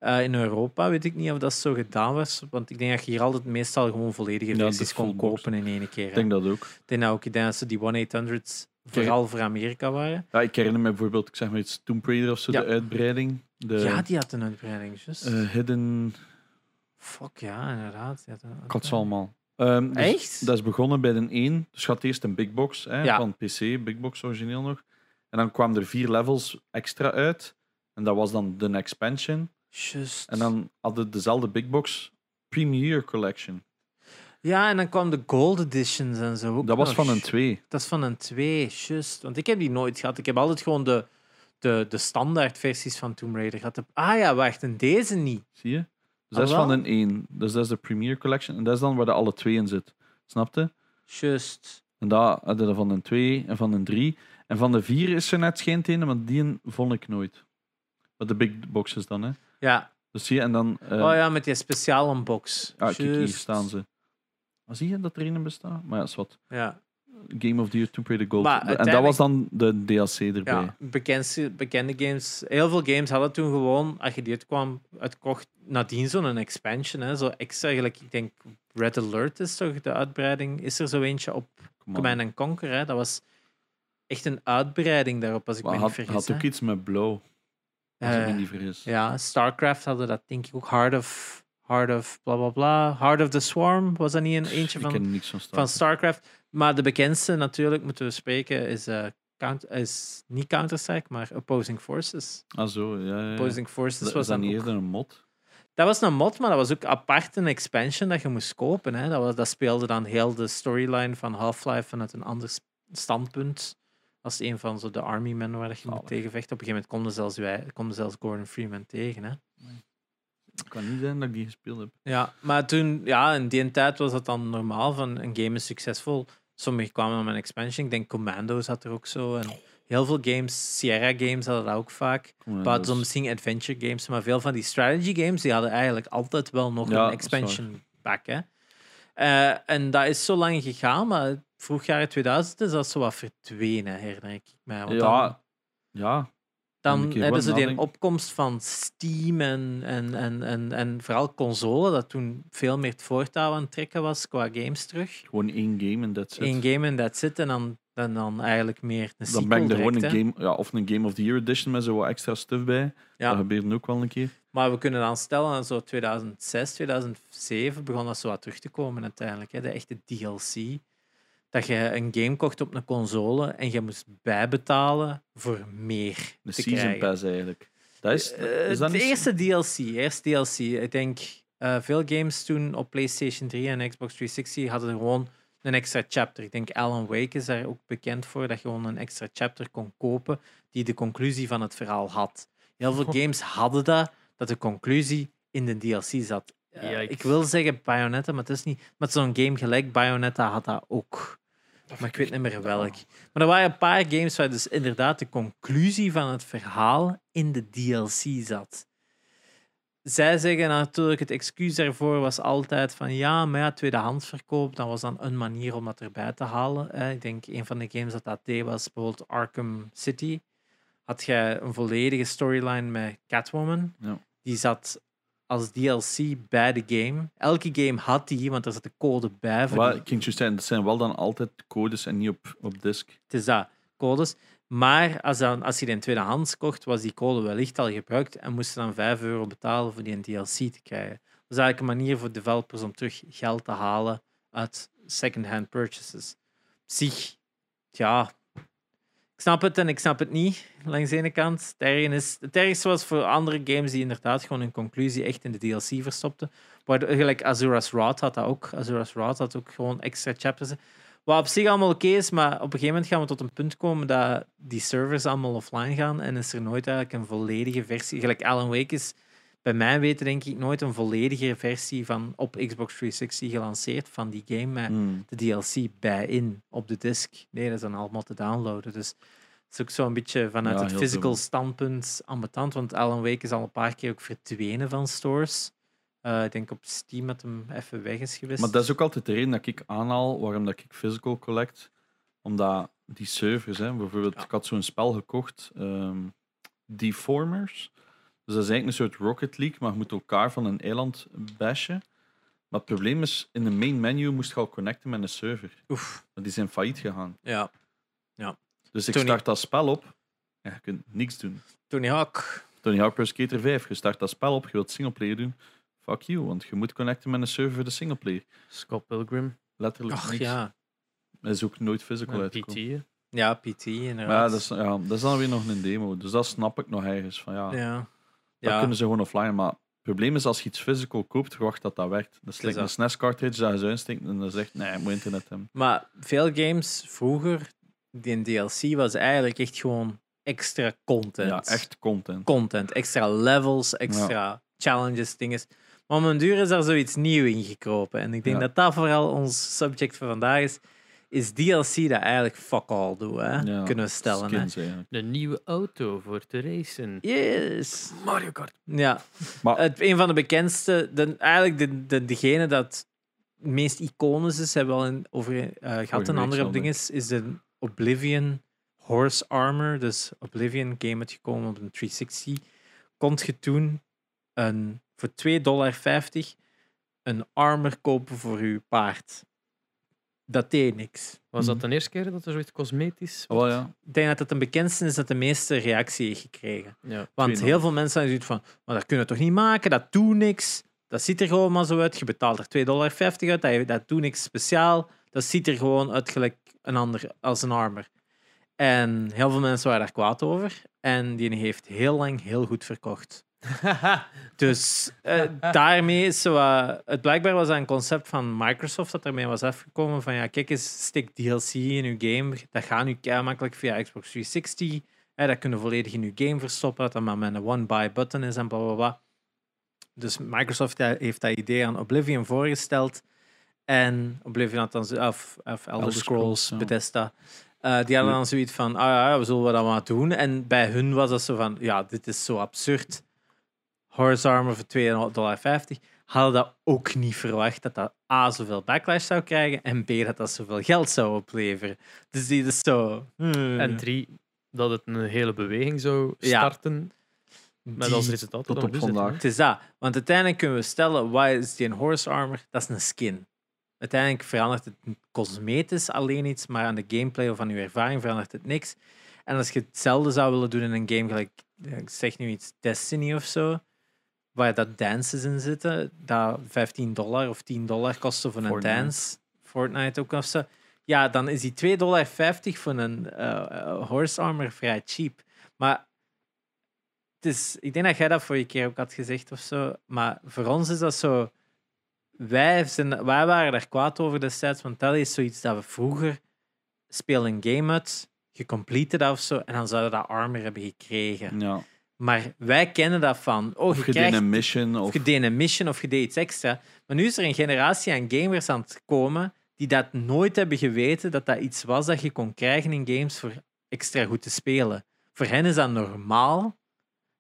Eh, in Europa weet ik niet of dat zo gedaan was. Want ik denk dat je hier altijd meestal gewoon volledige Ja, versies kon kopen in één keer. Ik hè. denk dat ook. Ik denk dat ook ik denk dat ze die 1-800's vooral voor Amerika waren. Ja, ik herinner me bijvoorbeeld, ik zeg maar iets, Tomb Raider of zo, Ja. de uitbreiding. De ja, die had een uitbreiding, juist. eh, Hidden... Fuck, ja, inderdaad. Die had een Ik had ze allemaal. Ehm, dus Echt? Dat is begonnen bij de 1. Dus je had eerst een big box hè, Ja. van PC, big box origineel nog. En dan kwamen er vier levels extra uit. En dat was dan de expansion. Juist. En dan hadden dezelfde big box Premier Collection. Ja, en dan kwam de Gold Editions en zo. ook Dat was nog. van een 2. Dat is van een 2, juist. Want ik heb die nooit gehad. Ik heb altijd gewoon de, de, de standaard versies van Tomb Raider gehad. Ah ja, wacht, en deze niet. Zie je? Dus dat is van een 1. Dus dat is de Premier Collection. En dat is dan waar de alle twee in zit. Snapte? Juist. En daar hadden we van een 2 en van een 3. En van de 4 is er net geen ene, maar die vond ik nooit. Met de big boxes dan, hè. Ja. Dus zie je, en dan... eh, oh ja, met die speciale box. Ah, kijk, hier staan ze. Ah, zie je dat er een bestaat? Maar ja, is wat. Ja. Game of the Year Tomb Raider Gold. Maar En dat was dan de DLC erbij. Ja, bekendste, bekende games. Heel veel games hadden toen gewoon, als je die uitkwam, uitkocht, nadien zo'n expansion. Hè, zo extra, eigenlijk, ik denk Red Alert is toch de uitbreiding. Is er zo eentje op. Command and Conquer? Hè? Dat was echt een uitbreiding daarop, als ik Maar me had, niet vergis. had hè. ook iets met blauw, als ik Eh, me niet vergis. ja, StarCraft hadden dat denk ik ook. Heart of, Heart of bla bla bla. Heart of the Swarm, was dat niet een eentje van, van Star van StarCraft? Maar de bekendste natuurlijk, moeten we spreken, is, eh, count, is niet Counter-Strike, maar Opposing Forces. Ah, zo, ja. ja, ja. Opposing Forces Dat was dat dan niet eerder een mod? Dat was een mod, maar dat was ook apart een expansion dat je moest kopen. Hè. Dat, was, dat speelde dan heel de storyline van Half-Life vanuit een ander standpunt. Als een van zo de army men waar je moet Zalig. tegenvechten. Op een gegeven moment konden zelfs, zelfs Gordon Freeman tegen. Hè. Het kan niet zijn dat ik die gespeeld heb. Ja, maar toen, ja, in die tijd was dat dan normaal van een game is succesvol. Sommigen kwamen dan met een expansion. Ik denk Commando zat er ook zo. En heel veel games, Sierra games hadden dat ook vaak. Maar, is- misschien adventure games, maar veel van die strategy games die hadden eigenlijk altijd wel nog Ja, een expansion pack. Hè? Eh, en dat is zo lang gegaan, maar vroeg jaren 2000 is dat zo wat verdwenen, herinner ik mij. Want dan, Ja, ja. dan hebben ze die opkomst van Steam en, en, en, en, en vooral console, dat toen veel meer het voortouw aan het trekken was qua games terug. Gewoon één game en that's it. Eén game en that's it. En dan, dan, dan eigenlijk meer een Dan ben ik er gewoon een game, ja, of een Game of the Year edition met zo wat extra stuff bij. Ja. Dat gebeurt ook wel een keer. Maar we kunnen dan stellen, dat zo 2006, 2007 begon dat zo wat terug te komen uiteindelijk. Hè? De echte DLC. Dat je een game kocht op een console en je moest bijbetalen voor meer De te Season krijgen. Pass eigenlijk. Dat is, Eh, is dat de niet- eerste DLC. Eerst DLC. Ik denk eh, veel games toen op PlayStation 3 en Xbox 360 hadden gewoon een extra chapter. Ik denk Alan Wake is daar ook bekend voor, dat je gewoon een extra chapter kon kopen die de conclusie van het verhaal had. Heel veel *laughs* games hadden dat, dat de conclusie in de DLC zat. Eh, ik wil zeggen Bayonetta, maar het is niet. Met zo'n game gelijk Bayonetta had dat ook. Maar ik weet niet meer welk. Maar er waren een paar games waar dus inderdaad de conclusie van het verhaal in de DLC zat. Zij zeggen natuurlijk, het excuus daarvoor was altijd van ja, maar ja, tweedehands verkoop, dat was dan een manier om dat erbij te halen. Ik denk, een van de games dat dat deed was bijvoorbeeld Arkham City. Had je een volledige storyline met Catwoman. Ja. Die zat als DLC bij de game. Elke game had die, want er zat de code bij. Voor die- zeggen, het zijn wel dan altijd codes en niet op, op disk. het is dat, codes. Maar als, dan, als je die in tweedehands kocht, was die code wellicht al gebruikt en moest je dan 5 euro betalen voor die DLC te krijgen. Dat is eigenlijk een manier voor developers om terug geld te halen uit second-hand purchases. Op zich, ja, ik snap het en ik snap het niet, langs de ene kant. Het is, het ergste was voor andere games die inderdaad gewoon hun conclusie echt in de DLC verstopten. Waardoor, gelijk Azura's Wrath had dat ook. Azura's Wrath had ook gewoon extra chapters. Wat op zich allemaal oké is, maar op een gegeven moment gaan we tot een punt komen dat die servers allemaal offline gaan en is er nooit eigenlijk een volledige versie. Gelijk Alan Wake is bij mij weten denk ik nooit een volledige versie van op Xbox 360 gelanceerd van die game met Hmm. de DLC bij in op de disc. Nee, dat is dan allemaal te downloaden. Dus het is ook zo'n beetje vanuit Ja, het physical standpunt ambetant, want Alan Wake is al een paar keer ook verdwenen van stores. Eh, ik denk op Steam dat hem even weg is geweest. Maar dat is ook altijd de reden dat ik aanhaal waarom dat ik physical collect. Omdat die servers, hè, bijvoorbeeld, Ja. ik had zo'n spel gekocht, ehm Deformers. Dus dat is eigenlijk een soort Rocket League, maar je moet elkaar van een eiland bashen. Maar het probleem is, in de main menu moest je al connecten met een server. Oef, Want die zijn failliet gegaan. ja. Dus ik Tony- start dat spel op en je kunt niks doen. Tony Hawk. Tony Hawk Pro Skater 5, je start dat spel op, je wilt singleplayer doen. Fuck you, want je moet connecten met een server voor de singleplayer. Scott Pilgrim, Letterlijk Ach niks. ja. Dat is ook nooit physical en PT. Ja, PT inderdaad. Maar ja dat, is, ja, dat is dan weer nog een demo. Dus dat snap ik nog ergens. Van, ja, ja. Dat Ja. kunnen ze gewoon offline. Maar het probleem is als je iets physical koopt, verwacht dat dat werkt. Dat is is like een. SNES cartridge dat je zo insteekt en dan zegt nee, je moet internet hebben. Maar veel games vroeger, die DLC was eigenlijk echt gewoon extra content. Ja, echt content. Content, extra levels, extra challenges, dingen. Maar om een duur is er zoiets nieuw ingekropen. En ik denk Ja. dat dat vooral ons subject van vandaag is. Is DLC dat eigenlijk fuck all doet, hè? Ja, kunnen we stellen. Hè? skins eigenlijk. Een nieuwe auto voor te racen. Yes. Mario Kart. Ja, Maar het, een van de bekendste, de, eigenlijk de, de, degene dat het meest iconisch is, hebben we al in, over eh, gehad een andere ding is, is de Oblivion Horse Armor. Dus Oblivion game uitgekomen op een 360. Kon je toen een, voor 2,50 dollar een armor kopen voor je paard. Dat deed niks. Was dat Mhm. de eerste keer dat er zoiets cosmetisch oh, ja. Ik denk dat het de bekendste is dat de meeste reactie heeft gekregen. Ja. Want 2,5. heel veel mensen zijn zoiets van, maar dat kunnen we toch niet maken, dat doet niks. Dat ziet er gewoon maar zo uit. Je betaalt er 2,50 dollar uit, dat, dat doet niks speciaal. Dat ziet er gewoon uit gelijk een ander, als een armor. En heel veel mensen waren daar kwaad over. En die heeft heel lang heel goed verkocht. *laughs* Dus eh, daarmee is zo, het blijkbaar was dat een concept van Microsoft dat ermee was afgekomen van ja, kijk eens, stik DLC in uw game. Dat gaat nu kei makkelijk via Xbox 360. Hè, dat kunnen volledig in uw game verstoppen, dat dat maar met een one-buy button is en bla bla bla. Dus Microsoft heeft dat idee aan Oblivion voorgesteld. En Oblivion had dan, of, of Elder, Elder Scrolls, Scrolls. Bethesda, eh, die hadden dan zoiets van, ah ja, we zullen we dat maar doen. En bij hun was dat zo van, ja, dit is zo absurd. Horse Armor voor 2,50 dollar. Hadden dat ook niet verwacht dat dat A, zoveel backlash zou krijgen en B, dat dat zoveel geld zou opleveren. Dus die is zo... hmm, En drie, dat het een hele beweging zou Ja. starten. Met die- als resultaat tot dat op vandaag. Het is dat. Want uiteindelijk kunnen we stellen, wat is die een horse armor? Dat is een skin. Uiteindelijk verandert het cosmetisch alleen iets, maar aan de gameplay of aan je ervaring verandert het niks. En als je hetzelfde zou willen doen in een game, gelijk, ja, ik zeg nu iets, Destiny of zo, waar dat dances in zitten, dat 15 dollar of 10 dollar kosten voor een Fortnite. dance, Fortnite ook of zo, ja, dan is die 2,50 dollar voor een eh, eh, horse armor vrij cheap. Maar het is, ik denk dat jij dat vorige keer ook had gezegd of zo, maar voor ons is dat zo. Wij, zijn, wij waren daar kwaad over destijds, want dat is zoiets dat we vroeger spelen een game uit, gecomplete dat of zo, en dan zouden we dat armor hebben gekregen. Ja. Maar wij kennen dat van, oh, Of je deed een mission. of Of, je een mission of je deed iets extra. Maar nu is er een generatie aan gamers aan het komen die dat nooit hebben geweten dat dat iets was dat je kon krijgen in games voor extra goed te spelen. Voor hen is dat normaal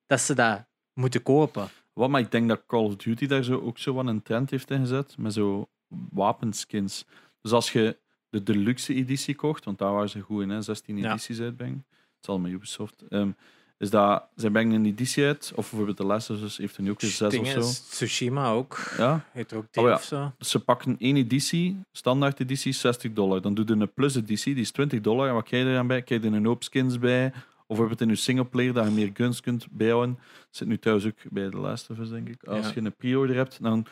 dat ze dat moeten kopen. Wat, maar ik denk dat Call of Duty daar zo ook zo wat een trend heeft ingezet. Met zo wapenskins. Dus als je de deluxe editie kocht, want daar waren ze goed in, hè, 16 Ja. edities uitbrengen. Het is allemaal Ubisoft. ehm, is dat, zij brengen een editie uit, of bijvoorbeeld de Last of Us heeft er nu ook eens zes of Dingen, zo. Tsushima ook. Ja, Heet er ook Oh die ja. of zo. dus ze pakken één editie, standaard editie, 60 dollar. Dan doe je een plus editie, die is 20 dollar. En wat krijg je er aan bij? Krijg je er een hoop skins bij? Of bijvoorbeeld in je singleplayer dat je meer guns kunt bijhouden. Zit nu trouwens ook bij de Last of Us, denk ik. Als Ja. je een pre-order hebt, dan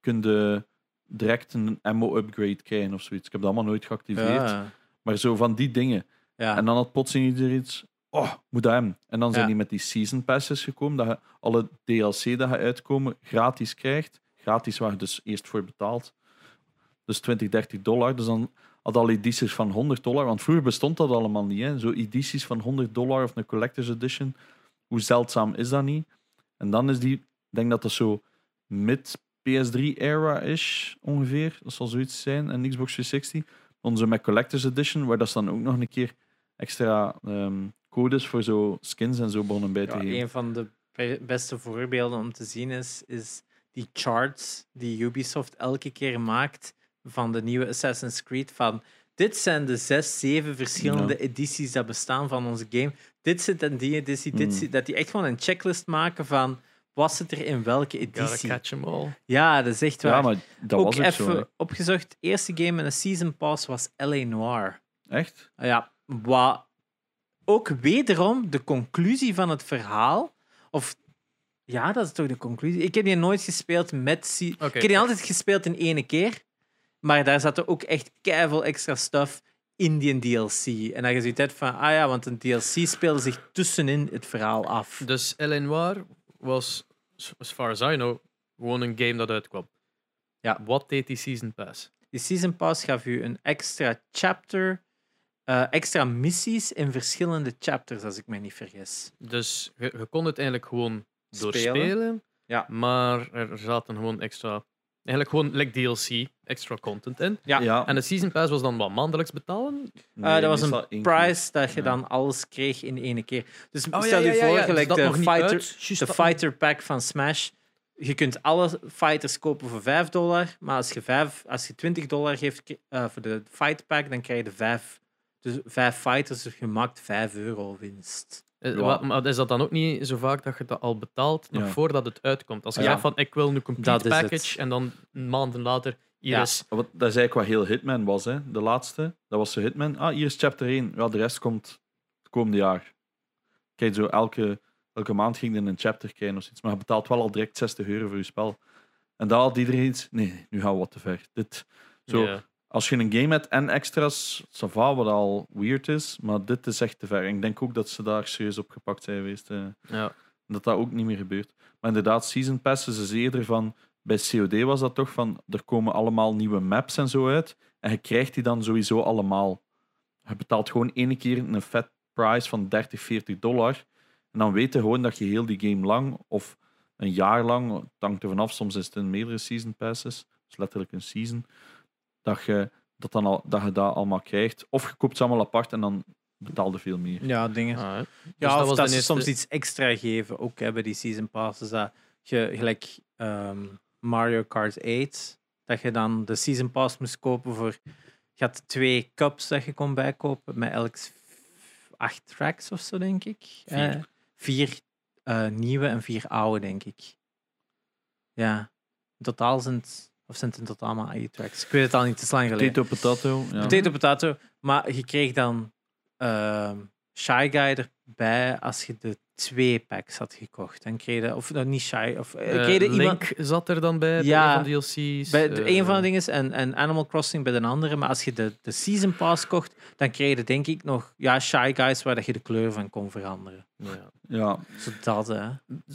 kun je direct een ammo-upgrade krijgen of zoiets. Ik heb dat allemaal nooit geactiveerd. Ja. Maar zo van die dingen. Ja. En dan had plotseling ieder iets. Oh, moet dat hebben. En dan zijn Ja. die met die season passes gekomen. Dat je alle DLC dat je uitkomen gratis krijgt. Gratis waar je dus eerst voor betaalt. Dus 20, 30 dollar. Dus dan had al edities van 100 dollar. Want vroeger bestond dat allemaal niet. Hè. Zo edities van 100 dollar of een collector's edition. Hoe zeldzaam is dat niet? En dan is die denk dat dat zo mid PS3-era is, ongeveer. Dat zal zoiets zijn. En Xbox 360. Onze met Collector's Edition, waar dat ze dan ook nog een keer extra ehm, codes voor zo skins en zo begonnen bij te Ja, geven. een van de be- beste voorbeelden om te zien is, is die charts die Ubisoft elke keer maakt van de nieuwe Assassin's Creed. Van dit zijn de zes, zeven verschillende edities dat bestaan van onze game. Dit zit in die editie. Dit Hmm. zit, dat die echt gewoon een checklist maken van wat zit er in welke editie. catch 'em all. Ja, dat is echt waar. Ja, maar dat ook was ook even zo. opgezocht. Eerste game met een season pass was L.A. Noir. Echt? Ja, wat ook wederom de conclusie van het verhaal. Of ja, dat is toch de conclusie. Ik heb die nooit gespeeld met. Ik heb die altijd gespeeld in ene keer. Maar daar zat er ook echt keiveel extra stuff in die DLC. En dat je zoiets hebt van, ah ja, want een DLC speelde zich tussenin het verhaal af. Dus. Noir was, as far as I know, gewoon een game dat uitkwam. Ja. Wat deed die Season Pass? Die Season Pass gaf u een extra chapter, eh, extra missies in verschillende chapters, als ik me niet vergis. Dus je, je kon het eigenlijk gewoon Spelen. doorspelen, Ja. maar er zaten gewoon extra... Eigenlijk gewoon like DLC, extra content in. Ja. En de Season Pass was dan wat maandelijks betalen? Nee, Eh, dat was een price dat je Ja. dan alles kreeg in één keer. Dus Oh, stel ja, je voor, ja. gelijk Dus dat de, fighter, de fighter pack van Smash. Je kunt alle fighters kopen voor 5 dollar, maar als je, 5, als je 20 dollar geeft eh, voor de fight pack, dan krijg je de 5, dus 5 fighters, dus je maakt 5 euro winst. Eh, Ja. wat- Maar is dat dan ook niet zo vaak dat je dat al betaalt nog Ja. voordat het uitkomt? Als je Ja. zegt van ik wil een complete package en dan maanden later hier Ja. is Wat, dat is eigenlijk wat heel Hitman was, hè. de laatste. Dat was zo Hitman. Ah, hier is chapter 1. Ja, de rest komt het komende jaar. Kijk, zo elke, elke maand ging je een chapter krijgen of zoiets. Maar je betaalt wel al direct 60 euro voor je spel. En daar had iedereen iets. Nee, nu gaan we wat te ver. Dit, zo, Ja. Als je een game hebt en extra's, ça va, wat al weird is. Maar dit is echt te ver. En ik denk ook dat ze daar serieus op gepakt zijn geweest. eh. Ja. Dat dat ook niet meer gebeurt. Maar inderdaad, Season Passes is eerder van... Bij COD was dat toch van... Er komen allemaal nieuwe maps en zo uit. En je krijgt die dan sowieso allemaal. Je betaalt gewoon één keer een vet price van 30, 40 dollar. En dan weet je gewoon dat je heel die game lang... Of een jaar lang... Het hangt er vanaf. Soms is het in meerdere Season Passes. Dus letterlijk een season. Dat je dat, dan al, dat, je dat allemaal krijgt. Of je koopt ze allemaal apart en dan betaal je veel meer. Ja, dingen. Ah, hè. Ja, Dus of was dat de ze eerste- soms iets extra geven, ook hè, bij die season passes. Dat je gelijk ehm, Mario Kart 8, dat je dan de season pass moest kopen voor. Je had twee cups dat je kon bijkopen met elk acht tracks of zo, denk ik. Vier. Eh, vier eh, nieuwe en vier oude, denk ik. Ja, in totaal zijn het, of zijn het in totaal maar eight tracks? Ik weet het al niet, is lang geleden. Potato, potato. Ja. Potato potato. Maar je kreeg dan ehm Shy Guy erbij als je de twee packs had gekocht. Dan kreeg je, of nou, niet Shy, of eh, Eh, kreeg je Link iemand zat er dan bij, Ja, bij een van de DLC's. bij de, eh, een van de dingen en, en Animal Crossing bij de andere. Maar als je de, de Season Pass kocht, dan kreeg je denk ik nog ja, Shy Guys waar dat je de kleur van kon veranderen. ja. Ja, Zo dat, hè.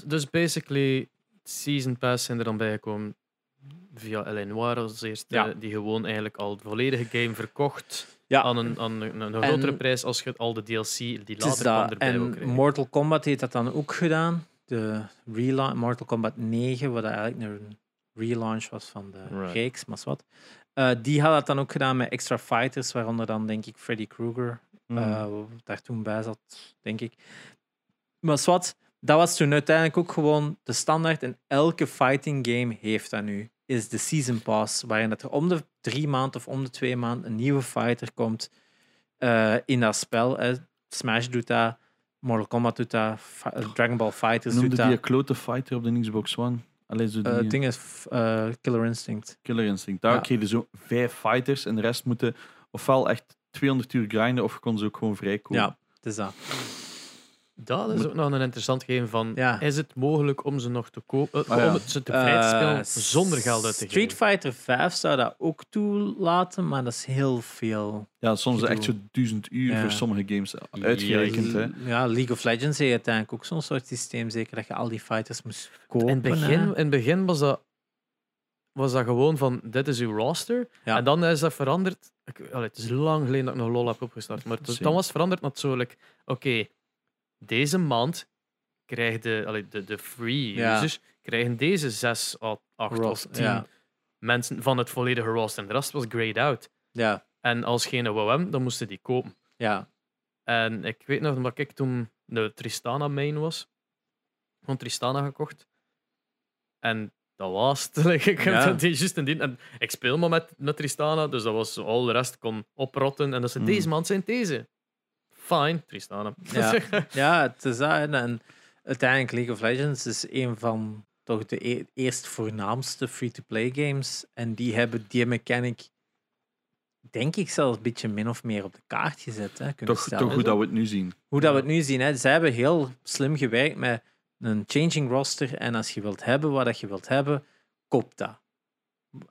Dus basically, Season Pass zijn er dan bijgekomen via L.A. Noir als eerste, Ja. die gewoon eigenlijk al de volledige game verkocht Ja. aan een, aan een, een En- grotere prijs als je al de DLC die later kwam dat. erbij En. Mortal Kombat heeft dat dan ook gedaan. De relaunch, Mortal Kombat 9, wat eigenlijk een relaunch was van de Right. reeks, maar wat. Eh, die had dat dan ook gedaan met extra fighters, waaronder dan denk ik Freddy Krueger Mm. eh, daar toen bij zat, denk ik. Maar zwart, dat was toen uiteindelijk ook gewoon de standaard en elke fighting game heeft dat nu. Is de Season Pass, waarin dat er om de drie maanden of om de twee maanden een nieuwe fighter komt eh, in dat spel. Hè. Smash doet dat, Mortal Kombat doet dat, eh, Dragon Ball Fighters noemde doet die dat. een klote fighter op de Xbox One. Alleen zo die Eh, eh, Het ding is Killer Instinct. Killer Instinct. Daar Ja. kreeg je zo vijf fighters en de rest moeten ofwel echt 200 uur grinden of je kon ze ook gewoon vrijkomen. Ja, het is dat. Dat is ook nog een interessant gegeven van, Ja. is het mogelijk om ze nog te kopen, Ah, ja. om ze te vrij te spelen Eh, zonder geld uit te geven? Street Fighter 5 zou dat ook toelaten, maar dat is heel veel. Ja, soms echt zo duizend uur Ja. voor sommige games uitgerekend. Hè. Ja, League of Legends heeft uiteindelijk ook zo'n soort systeem, zeker dat je al die fighters moest kopen. In het begin, in het begin was, dat, was dat gewoon van, dit is uw roster. Ja. En dan is dat veranderd. Ik, allee, het is lang geleden dat ik nog LoL heb opgestart. Maar dan was het veranderd like, oké, deze maand krijg de, allee, de, de free Ja. users krijgen deze zes, à acht of Roster, tien ja. mensen van het volledige roster. En de rest was grayed out. Ja, En als geen wou hebben, dan moesten die kopen. ja. En ik weet nog dat ik toen de Tristana main was. Gewoon Tristana gekocht. En dat was het. *laughs* Ik heb dat juist. En ik speel maar met, met Tristana, dus dat was al de rest kon oprotten. En dat ze Hmm. deze maand zijn deze. Fine, Tristana. Ja. *laughs* Ja, het is dat. En, en uiteindelijk League of Legends is een van toch de e- eerst voornaamste free-to-play games. En die hebben die mechanic, denk ik, zelfs een beetje min of meer op de kaart gezet. Hè, kunnen Toch, stellen. toch goed dat we het nu zien. Hoe dat we het nu zien. Hè. Zij hebben heel slim gewerkt met een changing roster. En als je wilt hebben wat dat je wilt hebben, koop dat.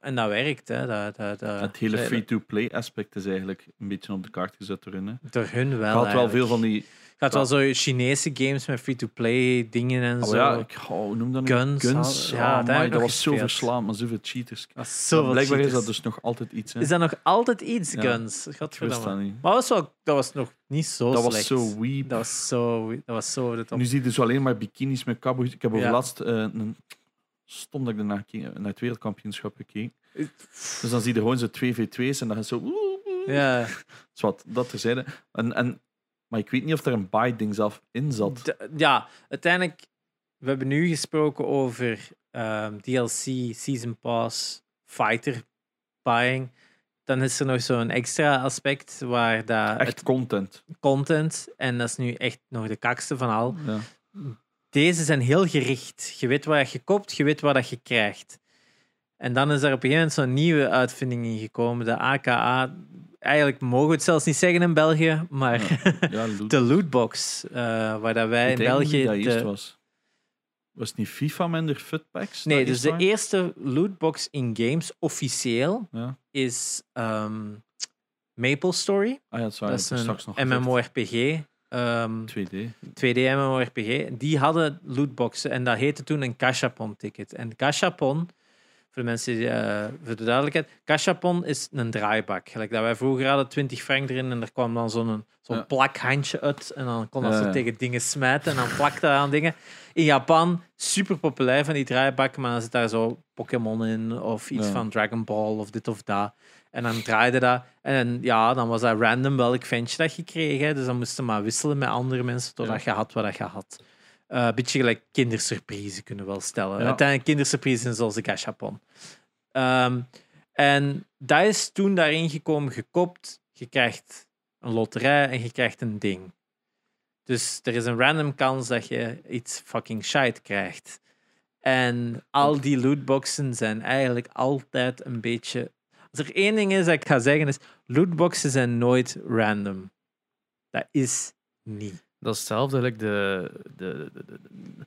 En dat werkt. Hè. Dat, dat, dat, Het hele free-to-play aspect is eigenlijk een beetje op de kaart gezet door hun. hè. Door hun wel. Had wel veel van die... Had wel zo Chinese games met free-to-play dingen en Oh zo. ja, ik, oh, noem dat? Guns, Guns. ja, Ja, dat was zo verslaand, maar zoveel cheaters. Dat is zoveel Blijkbaar is cheaters. dat dus nog altijd iets. Hè. Is dat nog altijd iets, Ja. Guns? Wist Godverdamme. dat niet. Maar dat was, wel, dat was nog niet zo Dat was zo weep. Dat was zo... Dat was zo de top. Nu zie je dus alleen maar bikinis met cowboys. Ik heb over Ja. laatst eh, een stom dat ik daarna keek, naar het wereldkampioenschap gekeken. Dus dan zie je gewoon zo 2v2's en dan is zo... Ja. Zwat, dat terzijde. En, en, maar ik weet niet of er een buy-ding zelf in zat. De- ja, uiteindelijk... We hebben nu gesproken over ehm, DLC, Season Pass, Fighter buying. Dan is er nog zo'n extra aspect waar dat Echt content. content, en dat is nu echt nog de kakste van al, Ja. Deze zijn heel gericht. Je weet wat je koopt, je weet wat dat je krijgt. En dan is er op een gegeven moment zo'n nieuwe uitvinding in gekomen, de AKA. Eigenlijk mogen we het zelfs niet zeggen in België, maar Ja, *laughs* loot. de lootbox, eh, waar dat wij Ik in België... dat eerst de- was. Was het niet FIFA met de futpacks? nee, dus de eerste lootbox in games, officieel, Ja. is ehm, Maple Story. Ah ja, dat is waar. Dat is een MMORPG. Ehm 2D. 2D MMORPG, die hadden lootboxen en dat heette toen een Cachapon ticket. En Cachapon, voor de mensen, die, eh, voor de duidelijkheid, Cachapon is een draaibak. Gelijk dat wij vroeger hadden 20 frank erin en er kwam dan zo'n zo'n Ja. plakhandje uit en dan kon dat Ja, ja. tegen dingen smijten en dan plakte dat aan dingen. In Japan, super populair van die draaibakken, maar dan zit daar zo Pokémon in of iets van Dragon Ball of dit of dat. En dan draaide dat. En ja, dan was dat random welk ventje dat je kreeg. Hè. Dus dan moesten maar wisselen met andere mensen totdat je had wat dat je had. Eh, Een beetje gelijk kindersurprise kunnen we wel stellen. Ja. Uiteindelijk kindersurprise zijn zoals de gachapon. Ehm, en dat is toen daarin gekomen, gekopt. Je krijgt een loterij en je krijgt een ding. Dus er is een random kans dat je iets fucking shite krijgt. En al die lootboxen zijn eigenlijk altijd een beetje. Als er één ding is dat ik ga zeggen, is: lootboxen zijn nooit random. Dat is niet. Dat is hetzelfde, like de, de, de, de,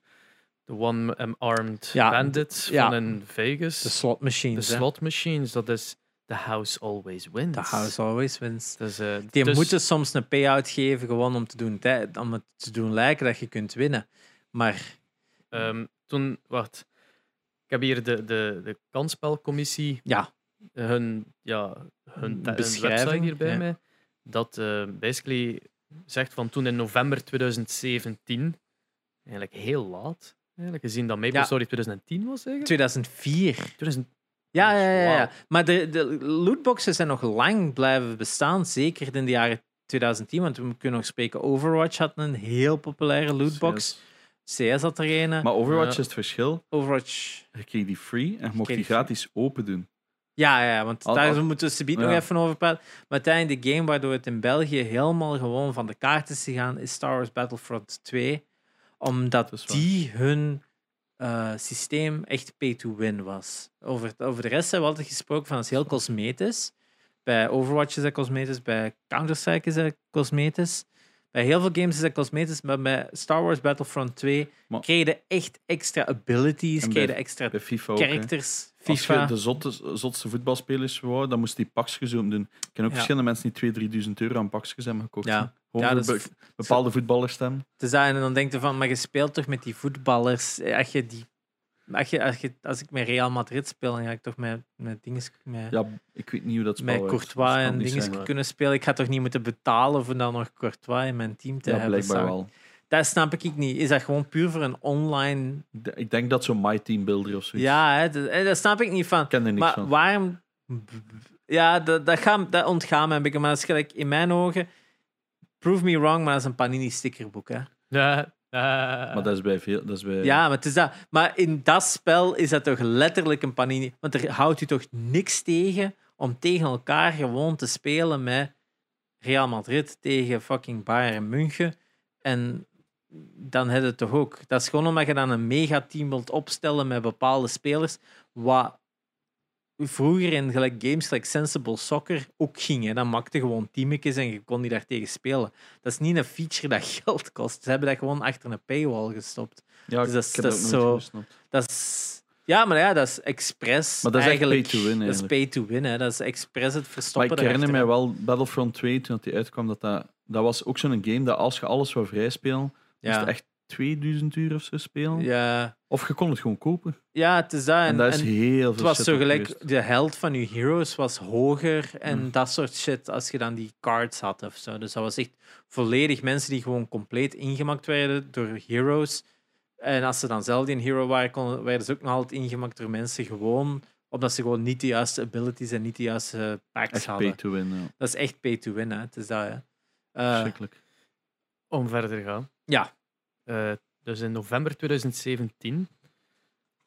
de one-armed Ja, bandit ja. van in Vegas. De slot de machines. hè. slot machines, dat is the house always wins. The house always wins. Dus, eh, Die dus- moeten soms een payout geven gewoon om, te doen, om het te doen lijken dat je kunt winnen. Maar Ehm, toen, wacht. Ik heb hier de, de, de kansspelcommissie, ja, hun, ja, hun, hun website hier bij ja. mij. Dat eh, basically zegt van toen in november 2017, eigenlijk heel laat, eigenlijk gezien dat Maple Ja. Story 2010 was, zeker? 2004. 2000, Ja, ja, ja. ja. Maar de, de lootboxen zijn nog lang blijven bestaan, zeker in de jaren 2010. Want we kunnen nog spreken, Overwatch had een heel populaire lootbox. CS had er een. Maar Overwatch Ja. is het verschil. Overwatch. Je kreeg die free en je mocht die gratis open doen. Ja, ja, want Al- daar al- moeten we subiet nog even over praten. Maar uiteindelijk de game waardoor het in België helemaal gewoon van de kaart is gegaan, is Star Wars Battlefront 2. Omdat die hun eh, systeem echt pay-to-win was. Over, over de rest hebben we altijd gesproken van dat is heel cosmetisch. Bij Overwatch is dat cosmetisch, bij Counter-Strike is dat cosmetisch. Bij heel veel games is dat cosmetisch, maar bij Star Wars Battlefront 2 Maar- kreeg je echt extra abilities, kreeg je extra Bij FIFA ook. characters. Als FIFA. je de zotte, zotste voetbalspelers wou, dan moest die pakjes om doen. Ik ken ook Ja. verschillende mensen die 2.000, 3.000 euro aan pakjes hebben gekocht. Ja. Gewoon Ja, be- bepaalde voetballers stemmen. te zijn. En dan denk je van, maar je speelt toch met die voetballers. Eh, Als, je die, als, je, als, je, als ik met Real Madrid speel, dan ga ik toch met, met dingen. Met, Ja, ik weet niet hoe dat met. Courtois en dingen zijn. kunnen spelen. Ik ga toch niet moeten betalen voor dan nog Courtois in mijn team te Ja, hebben. blijkbaar wel. Dat snap ik niet. Is dat gewoon puur voor een online... De- Ik denk dat zo'n My Team Builder of zoiets. Ja, hè, dat, dat snap ik niet van. Ik ken er niks Maar van. waarom... Ja, dat, dat, gaat, dat ontgaat me een beetje. Maar dat is gelijk, in mijn ogen... Prove me wrong, maar dat is een Panini-stickerboek, hè. Ja, Maar dat is bij veel. Dat is bij... Ja, maar, het is dat. maar in dat spel is dat toch letterlijk een Panini... Want er houdt u toch niks tegen om tegen elkaar gewoon te spelen met Real Madrid tegen fucking Bayern München. En dan heb je het toch ook. Dat is gewoon omdat je dan een megateam wilt opstellen met bepaalde spelers. Wat vroeger in gelijk games like Sensible Soccer ook ging. Hè. Dan maakte gewoon teametjes en je kon die daar tegen spelen. Dat is niet een feature dat *laughs* geld kost. Ze hebben dat gewoon achter een paywall gestopt. ja dus dat is- ik heb dat is zo-. Dat is... Ja, maar ja, dat is expres. Maar dat is eigenlijk. pay to win, Dat is eigenlijk. pay to win, hè. Dat is expres het Maar verstoppen. ik herinner mij wel Battlefront 2, toen dat die uitkwam, dat, dat dat was ook zo'n game dat als je alles wou vrijspelen, moest je Ja. echt 2000 uur of zo spelen. Ja. Of je kon het gewoon kopen. ja, het is dat. En, En, dat is en heel veel het was zo gelijk, geweest. de held van je heroes was hoger en Mm. dat soort shit als je dan die cards had of zo. Dus dat was echt volledig mensen die gewoon compleet ingemaakt werden door heroes. En als ze dan zelf die een hero waren, konden, werden ze ook nog altijd ingemaakt door mensen gewoon omdat ze gewoon niet de juiste abilities en niet de juiste packs Echt hadden. pay to win. Ja. Dat is echt pay to win, hè. Het is dat, ja. Eh, Verschrikkelijk. om verder te gaan. Ja. Eh, dus in november 2017,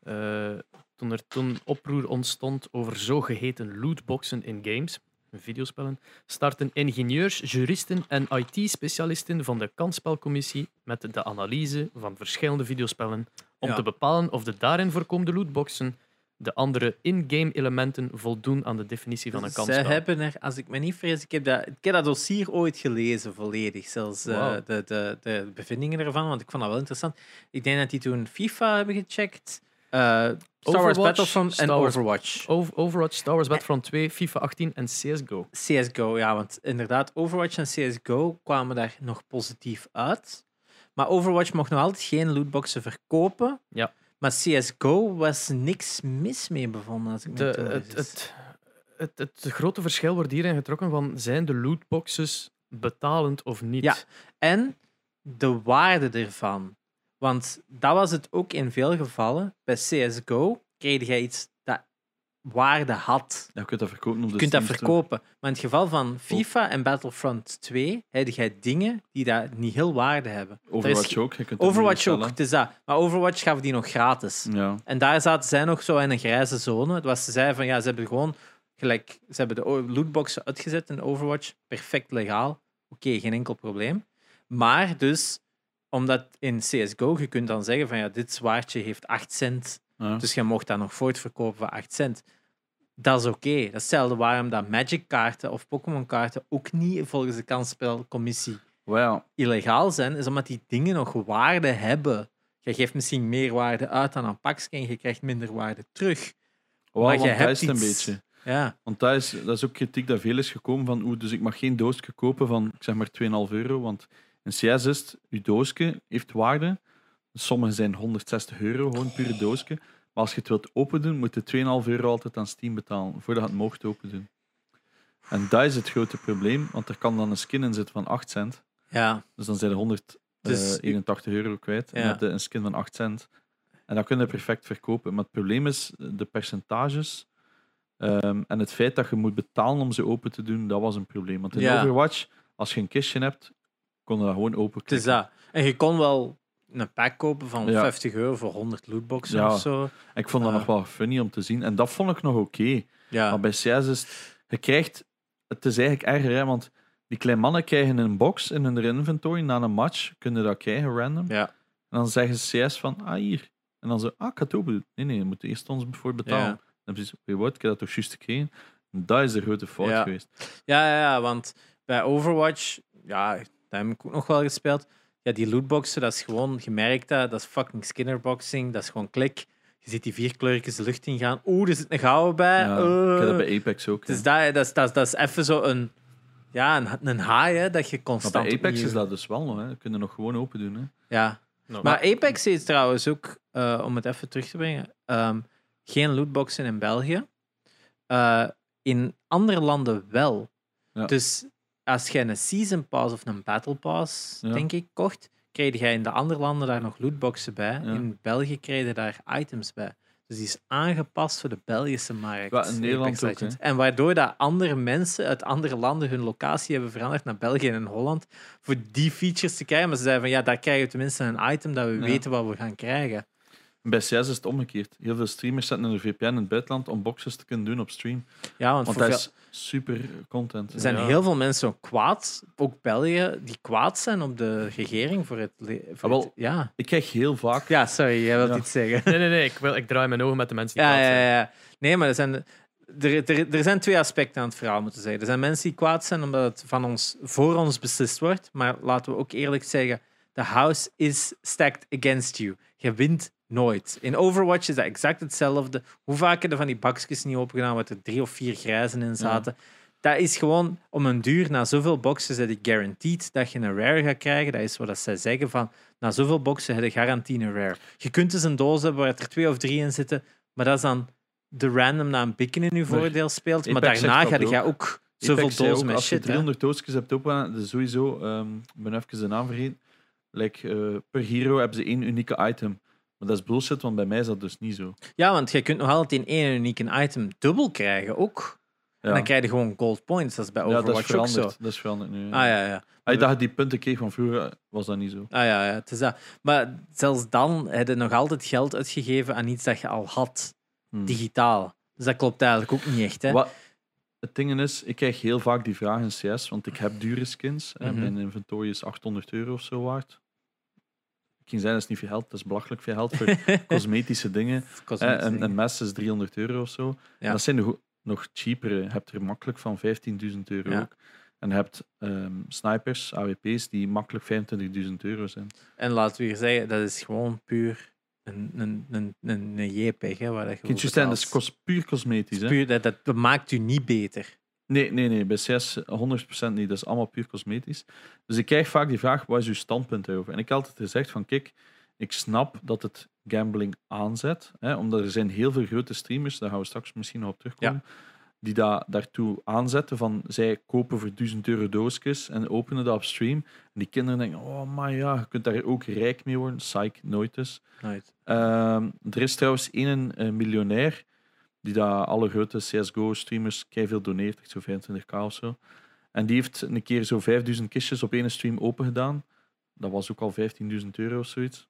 eh, toen er toen oproer ontstond over zogeheten lootboxen in games, videospellen, starten ingenieurs, juristen en IT-specialisten van de kansspelcommissie met de analyse van verschillende videospellen om Ja. te bepalen of de daarin voorkomende lootboxen de andere in-game elementen voldoen aan de definitie van een Zij kansspel. hebben er, als ik me niet vergis, ik heb dat, ik heb dat dossier ooit gelezen, volledig. Zelfs eh, de, de, de bevindingen ervan, want ik vond dat wel interessant. Ik denk dat die toen FIFA hebben gecheckt, eh, Star Wars Battlefront en Overwatch. Ov- Overwatch, Star Wars Battlefront 2, FIFA 18 en CSGO. CSGO, ja, want inderdaad, Overwatch en CSGO kwamen daar nog positief uit. Maar Overwatch mocht nog altijd geen lootboxen verkopen. Ja. Maar CSGO was niks mis mee bevonden, als ik De, het, het, het, het grote verschil wordt hierin getrokken van zijn de lootboxes betalend of niet. Ja. En de waarde ervan. Want dat was het ook in veel gevallen. Bij CSGO kreeg je iets waarde had. Ja, je kunt dat verkopen op de Je kunt dat Steam Store. verkopen. Maar in het geval van FIFA en Battlefront 2 heb je dingen die dat niet heel waarde hebben. Er is Overwatch ook. Je kunt dat Overwatch ook, bestellen. het is dat. Maar Overwatch gaf die nog gratis. Ja. En daar zaten zij nog zo in een grijze zone. Het was, ze zeiden van ja, ze hebben gewoon gelijk, ze hebben de o- lootboxen uitgezet in Overwatch, perfect legaal. Oké, geen enkel probleem. Maar dus, omdat in CSGO je kunt dan zeggen van ja, dit zwaardje heeft 8 cent, Ja. dus je mocht dat nog voortverkopen voor 8 cent. Dat is oké. Dat is hetzelfde waarom dat Magic-kaarten of Pokémon-kaarten ook niet volgens de kansspelcommissie illegaal zijn, is omdat die dingen nog waarde hebben. Je geeft misschien meer waarde uit aan een pakje en je krijgt minder waarde terug. wel, Maar je hebt een beetje. Ja, Want dat is, dat is ook kritiek dat veel is gekomen van oeh, dus ik mag geen doosje kopen van ik zeg maar 2,5 euro. Want in CS is je doosje heeft waarde. Sommige zijn 160 euro, gewoon pure doosje. Maar als je het wilt open doen, moet je 2,5 euro altijd aan Steam betalen voordat je het mocht open doen. En dat is het grote probleem, want er kan dan een skin in zitten van 8 cent. ja. Dus dan zijn er Dus- 181 euro kwijt. En Ja. dan heb je een skin van 8 cent. En dat kun je perfect verkopen. Maar het probleem is de percentages. ehm, en het feit dat je moet betalen om ze open te doen, dat was een probleem. Want in Ja. Overwatch, als je een kistje hebt, kon je dat gewoon open Het is dat. En je kon wel een pack kopen van Ja. 50 euro voor 100 lootboxen Ja. of zo. En ik vond dat nog wel funny om te zien. En dat vond ik nog oké. Ja, Maar bij CS is het, je krijgt, het is eigenlijk erger, hè, want die kleine mannen krijgen een box in hun inventory na een match, kunnen dat krijgen random. ja. En dan zeggen ze CS van, ah hier. En dan zo, ah, ik doen. Nee, nee, je moet eerst ons voor betalen. Ja. Dan ze weet wat, ik heb dat toch juist gekregen. En dat is de grote fout Ja. geweest. Ja, ja, ja, want bij Overwatch, ja, dat heb ik ook nog wel gespeeld. Ja, die lootboxen, dat is gewoon gemerkt, dat dat is fucking skinnerboxing, dat is gewoon klik. Je ziet die vier kleurtjes de lucht in gaan. Oeh, er zit een gouden bij. Ja, eh. ik heb dat bij Apex ook. Dus dat, dat, is, dat, is- dat is even zo een, ja, een, een haai hè, dat je maar constant. bij Apex opnieuw- is dat dus wel nog. Hè. Je kunt het nog gewoon open doen. Hè. Ja, maar Apex is trouwens ook, eh, om het even terug te brengen, ehm, geen lootboxen in België. Eh, in andere landen wel. Ja. Dus als je een Season Pass of een Battle Pass, Ja. denk ik, kocht, kreeg jij in de andere landen daar nog lootboxen bij. Ja. In België kreeg je daar items bij. Dus die is aangepast voor de Belgische markt. Ja, in Nederland ook. En waardoor dat andere mensen uit andere landen hun locatie hebben veranderd naar België en Holland voor die features te krijgen. Maar ze zeiden van ja, daar krijgen we tenminste een item dat we Ja. weten wat we gaan krijgen. Bij CS is het omgekeerd. Heel veel streamers zetten een VPN in het buitenland om boxes te kunnen doen op stream. Ja, want, Want voor dat veel- is super content. er zijn Ja. heel veel mensen ook kwaad, ook België, die kwaad zijn op de regering voor het... le- Voor Ah, wel. het- ja. Ik krijg heel vaak... ja, sorry, jij wilt Ja. iets zeggen. Nee, nee, nee. Ik, wil, ik draai mijn ogen met de mensen die Ja, kwaad ja, zijn. ja. Nee, maar er zijn, er, er, er zijn twee aspecten aan het verhaal, moeten zeggen. Er zijn mensen die kwaad zijn omdat het van ons, voor ons beslist wordt. Maar laten we ook eerlijk zeggen, the house is stacked against you. Je wint nooit. In Overwatch is dat exact hetzelfde. Hoe vaak hebben van die bakjes niet opengedaan, waar er drie of vier grijzen in zaten? Dat is gewoon om een duur, na zoveel boxen, dat ik guaranteed dat je een rare gaat krijgen. Dat is wat zij zeggen van, na zoveel boxen heb je garantie een rare. Je kunt dus een doos hebben waar er twee of drie in zitten, maar dat is dan de random na een pikken in je voordeel speelt. Maar Apex daarna ga je ook. ook zoveel dozen met als je shit. hè. 300 doosjes hebt opgedaan, dat is sowieso, ehm, ik ben even de naam vergeten, like, eh, per hero hebben ze één unieke item. Maar dat is bullshit, want bij mij is dat dus niet zo. Ja, want je kunt nog altijd in één unieke item dubbel krijgen ook. Ja, En dan krijg je gewoon gold points. Dat is bij ja dat is Overwatch ook veranderd. zo. Dat is veranderd nu. Ah ja, ja. Ah, ik dacht dat die punten kreeg van vroeger, was dat niet zo. Ah ja, ja, het is dat. Maar zelfs dan heb je nog altijd geld uitgegeven aan iets dat je al had, Hmm. digitaal. Dus dat klopt eigenlijk ook niet echt. Hè? Wat, het ding is, ik krijg heel vaak die vraag in CS, want ik heb dure skins. hè. Mhm. Mijn inventory is 800 euro of zo waard. Ik ging zeggen, dat is niet veel geld, dat is belachelijk veel geld voor *laughs* cosmetische dingen. Cosmetische een, dingen. een mes is 300 euro of zo. Ja. Dat zijn nog, nog cheapere. Je hebt er makkelijk van 15.000 euro Ja. ook. En je hebt ehm, snipers, AWP's, die makkelijk 25.000 euro zijn. En laten we hier zeggen, dat is gewoon puur een, een, een, een, een JPEG. Hè, waar dat je Kindje zijn, dat is betaalt. kos- puur cosmetisch. Hè? Puur, dat, dat maakt u niet beter. Nee, nee, nee, bij CS 100% niet. Dat is allemaal puur cosmetisch. Dus ik krijg vaak die vraag, wat is uw standpunt daarover? En ik heb altijd gezegd van, kijk, ik snap dat het gambling aanzet. Hè, omdat er zijn heel veel grote streamers, daar gaan we straks misschien nog op terugkomen, die da daartoe aanzetten van, zij kopen voor 1000 euro doosjes en openen dat op stream. En die kinderen denken, oh maar ja, je kunt daar ook rijk mee worden. Psych, nooit dus. Nooit. Ehm, er is trouwens één eh, miljonair die daar alle grote CSGO-streamers veel doneert, zo 25k of zo. En die heeft een keer zo 5000 kistjes op één stream open gedaan. Dat was ook al 15.000 euro of zoiets.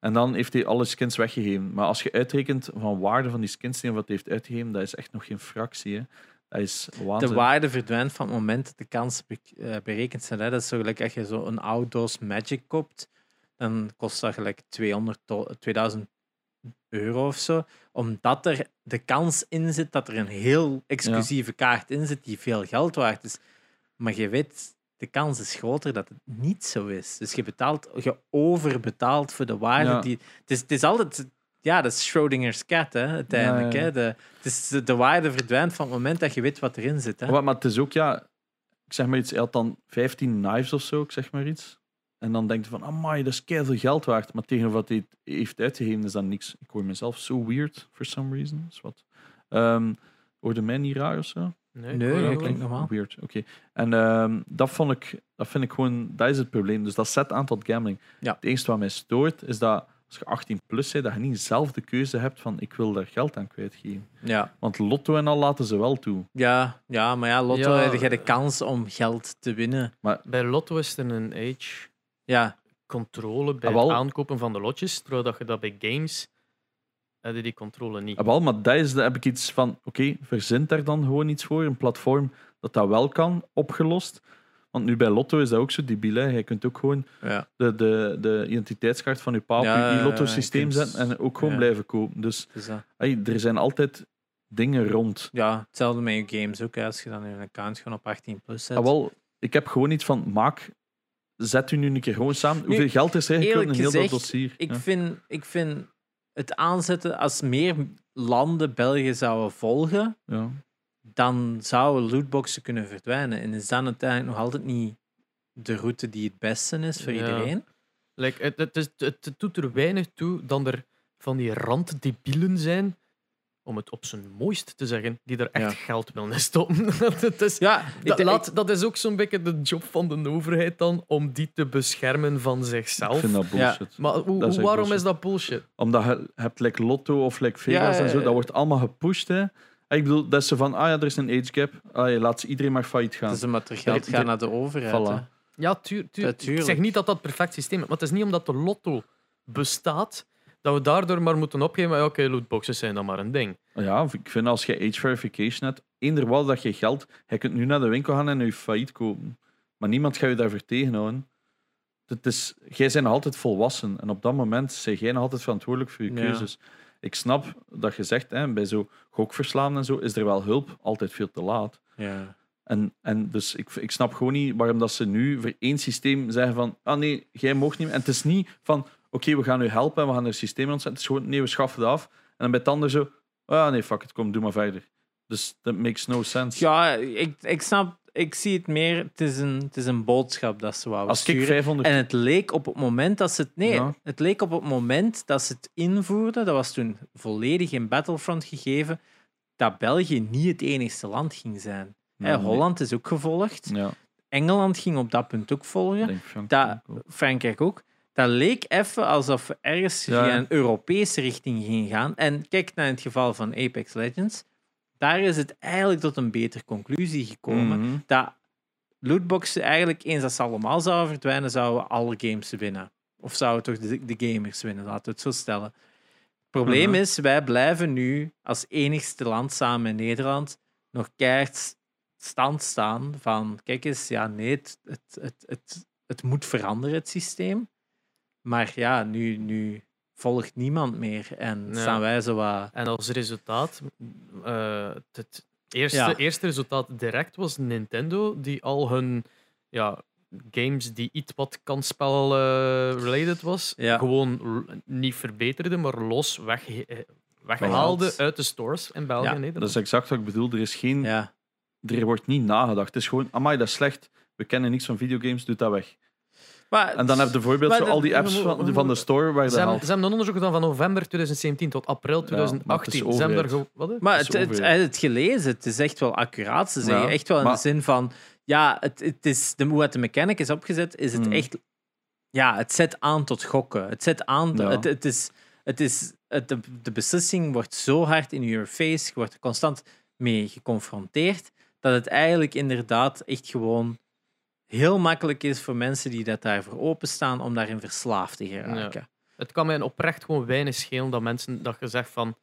En dan heeft hij alle skins weggegeven. Maar als je uitrekent van waarde van die skins die hij heeft uitgegeven, dat is echt nog geen fractie. Hè. Dat is. De waarde verdwijnt van het moment dat de kansen eh, berekend zijn. Hè. Dat is zo gelijk als je zo een oude doos Magic koopt, dan kost dat gelijk 200, do- 2000 euro of zo. Omdat er de kans in zit dat er een heel exclusieve kaart in zit die veel geld waard is. Maar je weet, de kans is groter dat het niet zo is. Dus je betaalt, je overbetaalt voor de waarde Ja. die. Het is, het is altijd. Ja, dat is Schrodinger's cat, hè, uiteindelijk. Ja. Hè. De, het is, de, de waarde verdwijnt van het moment dat je weet wat erin zit. Hè. Maar, maar het is ook, ja, ik zeg maar iets, hij had dan 15 knives of zo, ik zeg maar iets. En dan denkt hij van, amai, dat is veel geld waard. Maar tegen wat hij heeft uitgegeven is dat niks. Ik hoor mezelf zo weird, for some reason. Is wat. Ehm hoorde mij niet raar of zo? Nee, dat klinkt wel. normaal. Weird, oké. En ehm, dat, vond ik, dat vind ik gewoon, dat is het probleem. Dus dat zet aan tot gambling. Ja. Het enige wat mij stoort, is dat als je 18 plus bent, dat je niet zelf de keuze hebt van ik wil daar geld aan kwijtgeven. Ja. Want lotto en al laten ze wel toe. Ja, ja, maar ja, Lotto Ja, heb je de kans om geld te winnen. Bij Lotto is er een age Ja, controle bij Ah, het aankopen van de lotjes, terwijl dat je dat bij games heb je die controle niet. Ah, wel, maar dat is, daar heb ik iets van, oké, verzint daar dan gewoon iets voor, een platform dat dat wel kan, opgelost. Want nu bij Lotto is dat ook zo debiel. Hè. Je kunt ook gewoon ja. de, de, de identiteitskaart van je pa op Ja, je Lotto-systeem zetten en ook gewoon ja. blijven kopen. Dus hey, er zijn altijd dingen rond. ja, hetzelfde met je games ook. Hè. Als je dan je account gewoon op 18 plus zet. Ah, wel, ik heb gewoon iets van, maak, zet u nu een keer gewoon samen. Hoeveel geld is er eigenlijk in heel dat dossier? ik, Ja. vind, ik vind het aanzetten, als meer landen België zouden volgen, Ja. dan zouden lootboxen kunnen verdwijnen. En is dan uiteindelijk nog altijd niet de route die het beste is voor Ja. iedereen. Like, het, het, is, het, het doet er weinig toe dan er van die randdebielen zijn om het op zijn mooist te zeggen, die er echt Ja. geld willen stoppen. *laughs* het is, Ja, ik, dat, ik- laat, dat is ook zo'n beetje de job van de overheid dan, om die te beschermen van Ik zichzelf. vind dat bullshit. Maar hoe, Dat is waarom bullshit. is dat bullshit? Omdat je hebt like Lotto of like Vegas Ja, en zo, ja, dat wordt allemaal gepusht. Hè. Ik bedoel, dat zo van, ah ja, er is een age gap. Ah, ja, laat iedereen maar failliet gaan. het is omdat er geld gaat er- naar de overheid. Voilà. Ja, tuur, tuur- Ja, Ik tuurlijk. zeg niet dat dat het perfect systeem is, maar het is niet omdat de lotto bestaat, dat we daardoor maar moeten opgeven, ja, oké, lootboxes zijn dan maar een ding. Ja, ik vind als je age verification hebt, eender wat dat je geld, je kunt nu naar de winkel gaan en je failliet kopen. Maar niemand gaat je daarvoor tegenhouden. Het is, jij bent altijd volwassen en op dat moment ben jij nog altijd verantwoordelijk voor je Ja. keuzes. Ik snap dat je zegt, hè, bij zo gokverslaan en zo, is er wel hulp, altijd veel te laat. Ja. En, en dus ik, ik snap gewoon niet waarom dat ze nu voor één systeem zeggen van ah nee, jij mag niet meer. En het is niet van oké, we gaan u helpen en we gaan er een systeem aan zetten. Het is gewoon nee, we schaffen het af. En dan bij het ander zo ah nee, fuck it, kom, doe maar verder. Dus dat makes no sense. Ja, ik, ik snap, ik zie het meer. Het is een, het is een boodschap dat ze wouden Als ik sturen. 500... En het leek op het moment dat ze het. Nee, Ja. het leek op het moment dat ze het invoerden. Dat was toen volledig in Battlefront gegeven. Dat België niet het enigste land ging zijn. Nee. Holland is ook gevolgd. Ja, Engeland ging op dat punt ook volgen. Dat. Frankrijk ook. Dat leek even alsof we ergens Ja. via een Europese richting gingen gaan. En kijk naar het geval van Apex Legends. Daar is het eigenlijk tot een betere conclusie gekomen. Mhm. Dat lootboxen eigenlijk, eens dat ze allemaal zouden verdwijnen, zouden alle games winnen. Of zouden toch de, de gamers winnen, laten we het zo stellen. Het probleem Mhm. is, wij blijven nu als enigste land samen met Nederland nog keihard stand staan van, kijk eens, ja, nee, het, het, het, het, het moet veranderen, het systeem. Maar ja, nu, nu volgt niemand meer en Ja. staan wij zo wat... En als resultaat, eh, het eerste, Ja. eerste resultaat direct was Nintendo, die al hun ja, games die iets wat kansspel eh, related was, Ja. gewoon niet verbeterde, maar los weg, eh, weghaalde uit de stores in België Ja, en Dat Nederland. is exact wat ik bedoel. Er is geen... Ja. Er wordt niet nagedacht. Het is gewoon, amai, dat is slecht. We kennen niks van videogames, doe dat weg. Maar, En dan heb je bijvoorbeeld zo al die apps van, van de store waar je Ze hebben, ze hebben een onderzoek gedaan van november 2017 tot april maar het is 2018. ze hebben ge- wat? Maar het, het, het gelezen, het is echt wel accuraat. Ze zeggen Ja, echt wel in maar- de zin van, ja, het, het is, de, hoe het de mechanic is opgezet, is het Hmm. echt, ja, het zet aan tot gokken. Het zet aan, Ja. het, het is, het is, het, de, de beslissing wordt zo hard in your face, je wordt er constant mee geconfronteerd, dat het eigenlijk inderdaad echt gewoon heel makkelijk is voor mensen die dat daarvoor openstaan om daarin verslaafd te geraken. Het kan mij oprecht gewoon weinig schelen dat mensen dat je zegt van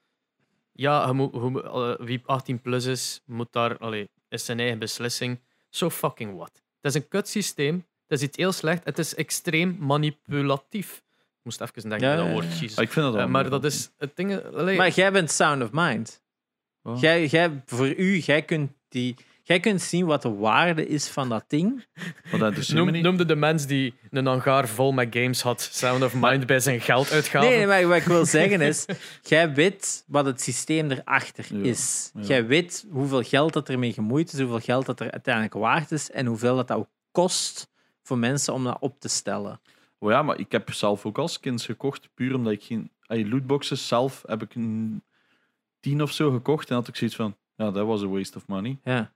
ja, je moet, je moet- eh, wie 18 plus is, moet daar, allee, is zijn eigen beslissing. So fucking what? Het is een kut systeem, het is iets heel slecht, het is extreem manipulatief. Ik moest even denken Ja, aan dat ja, woord. ja. jezus. Maar ik vind dat Eh, wel maar dat is het ding. allee, Maar jij bent sound of mind. Oh. Jij, jij, voor u, jij kunt, die, jij kunt zien wat de waarde is van dat ding. Maar dat noem- noemde de mens die een hangaar vol met games had, Sound of Mind bij zijn geld uitgaven. Nee, nee, maar wat ik wil zeggen is, jij weet wat het systeem erachter Ja, is. ja. Jij weet hoeveel geld dat ermee gemoeid is, hoeveel geld dat er uiteindelijk waard is en hoeveel dat, dat ook kost voor mensen om dat op te stellen. Oh ja, maar ik heb zelf ook als kind gekocht, puur omdat ik geen... Ay, lootboxes zelf heb ik een tien of zo gekocht en had ik zoiets van, ja, dat was a waste of money. Ja.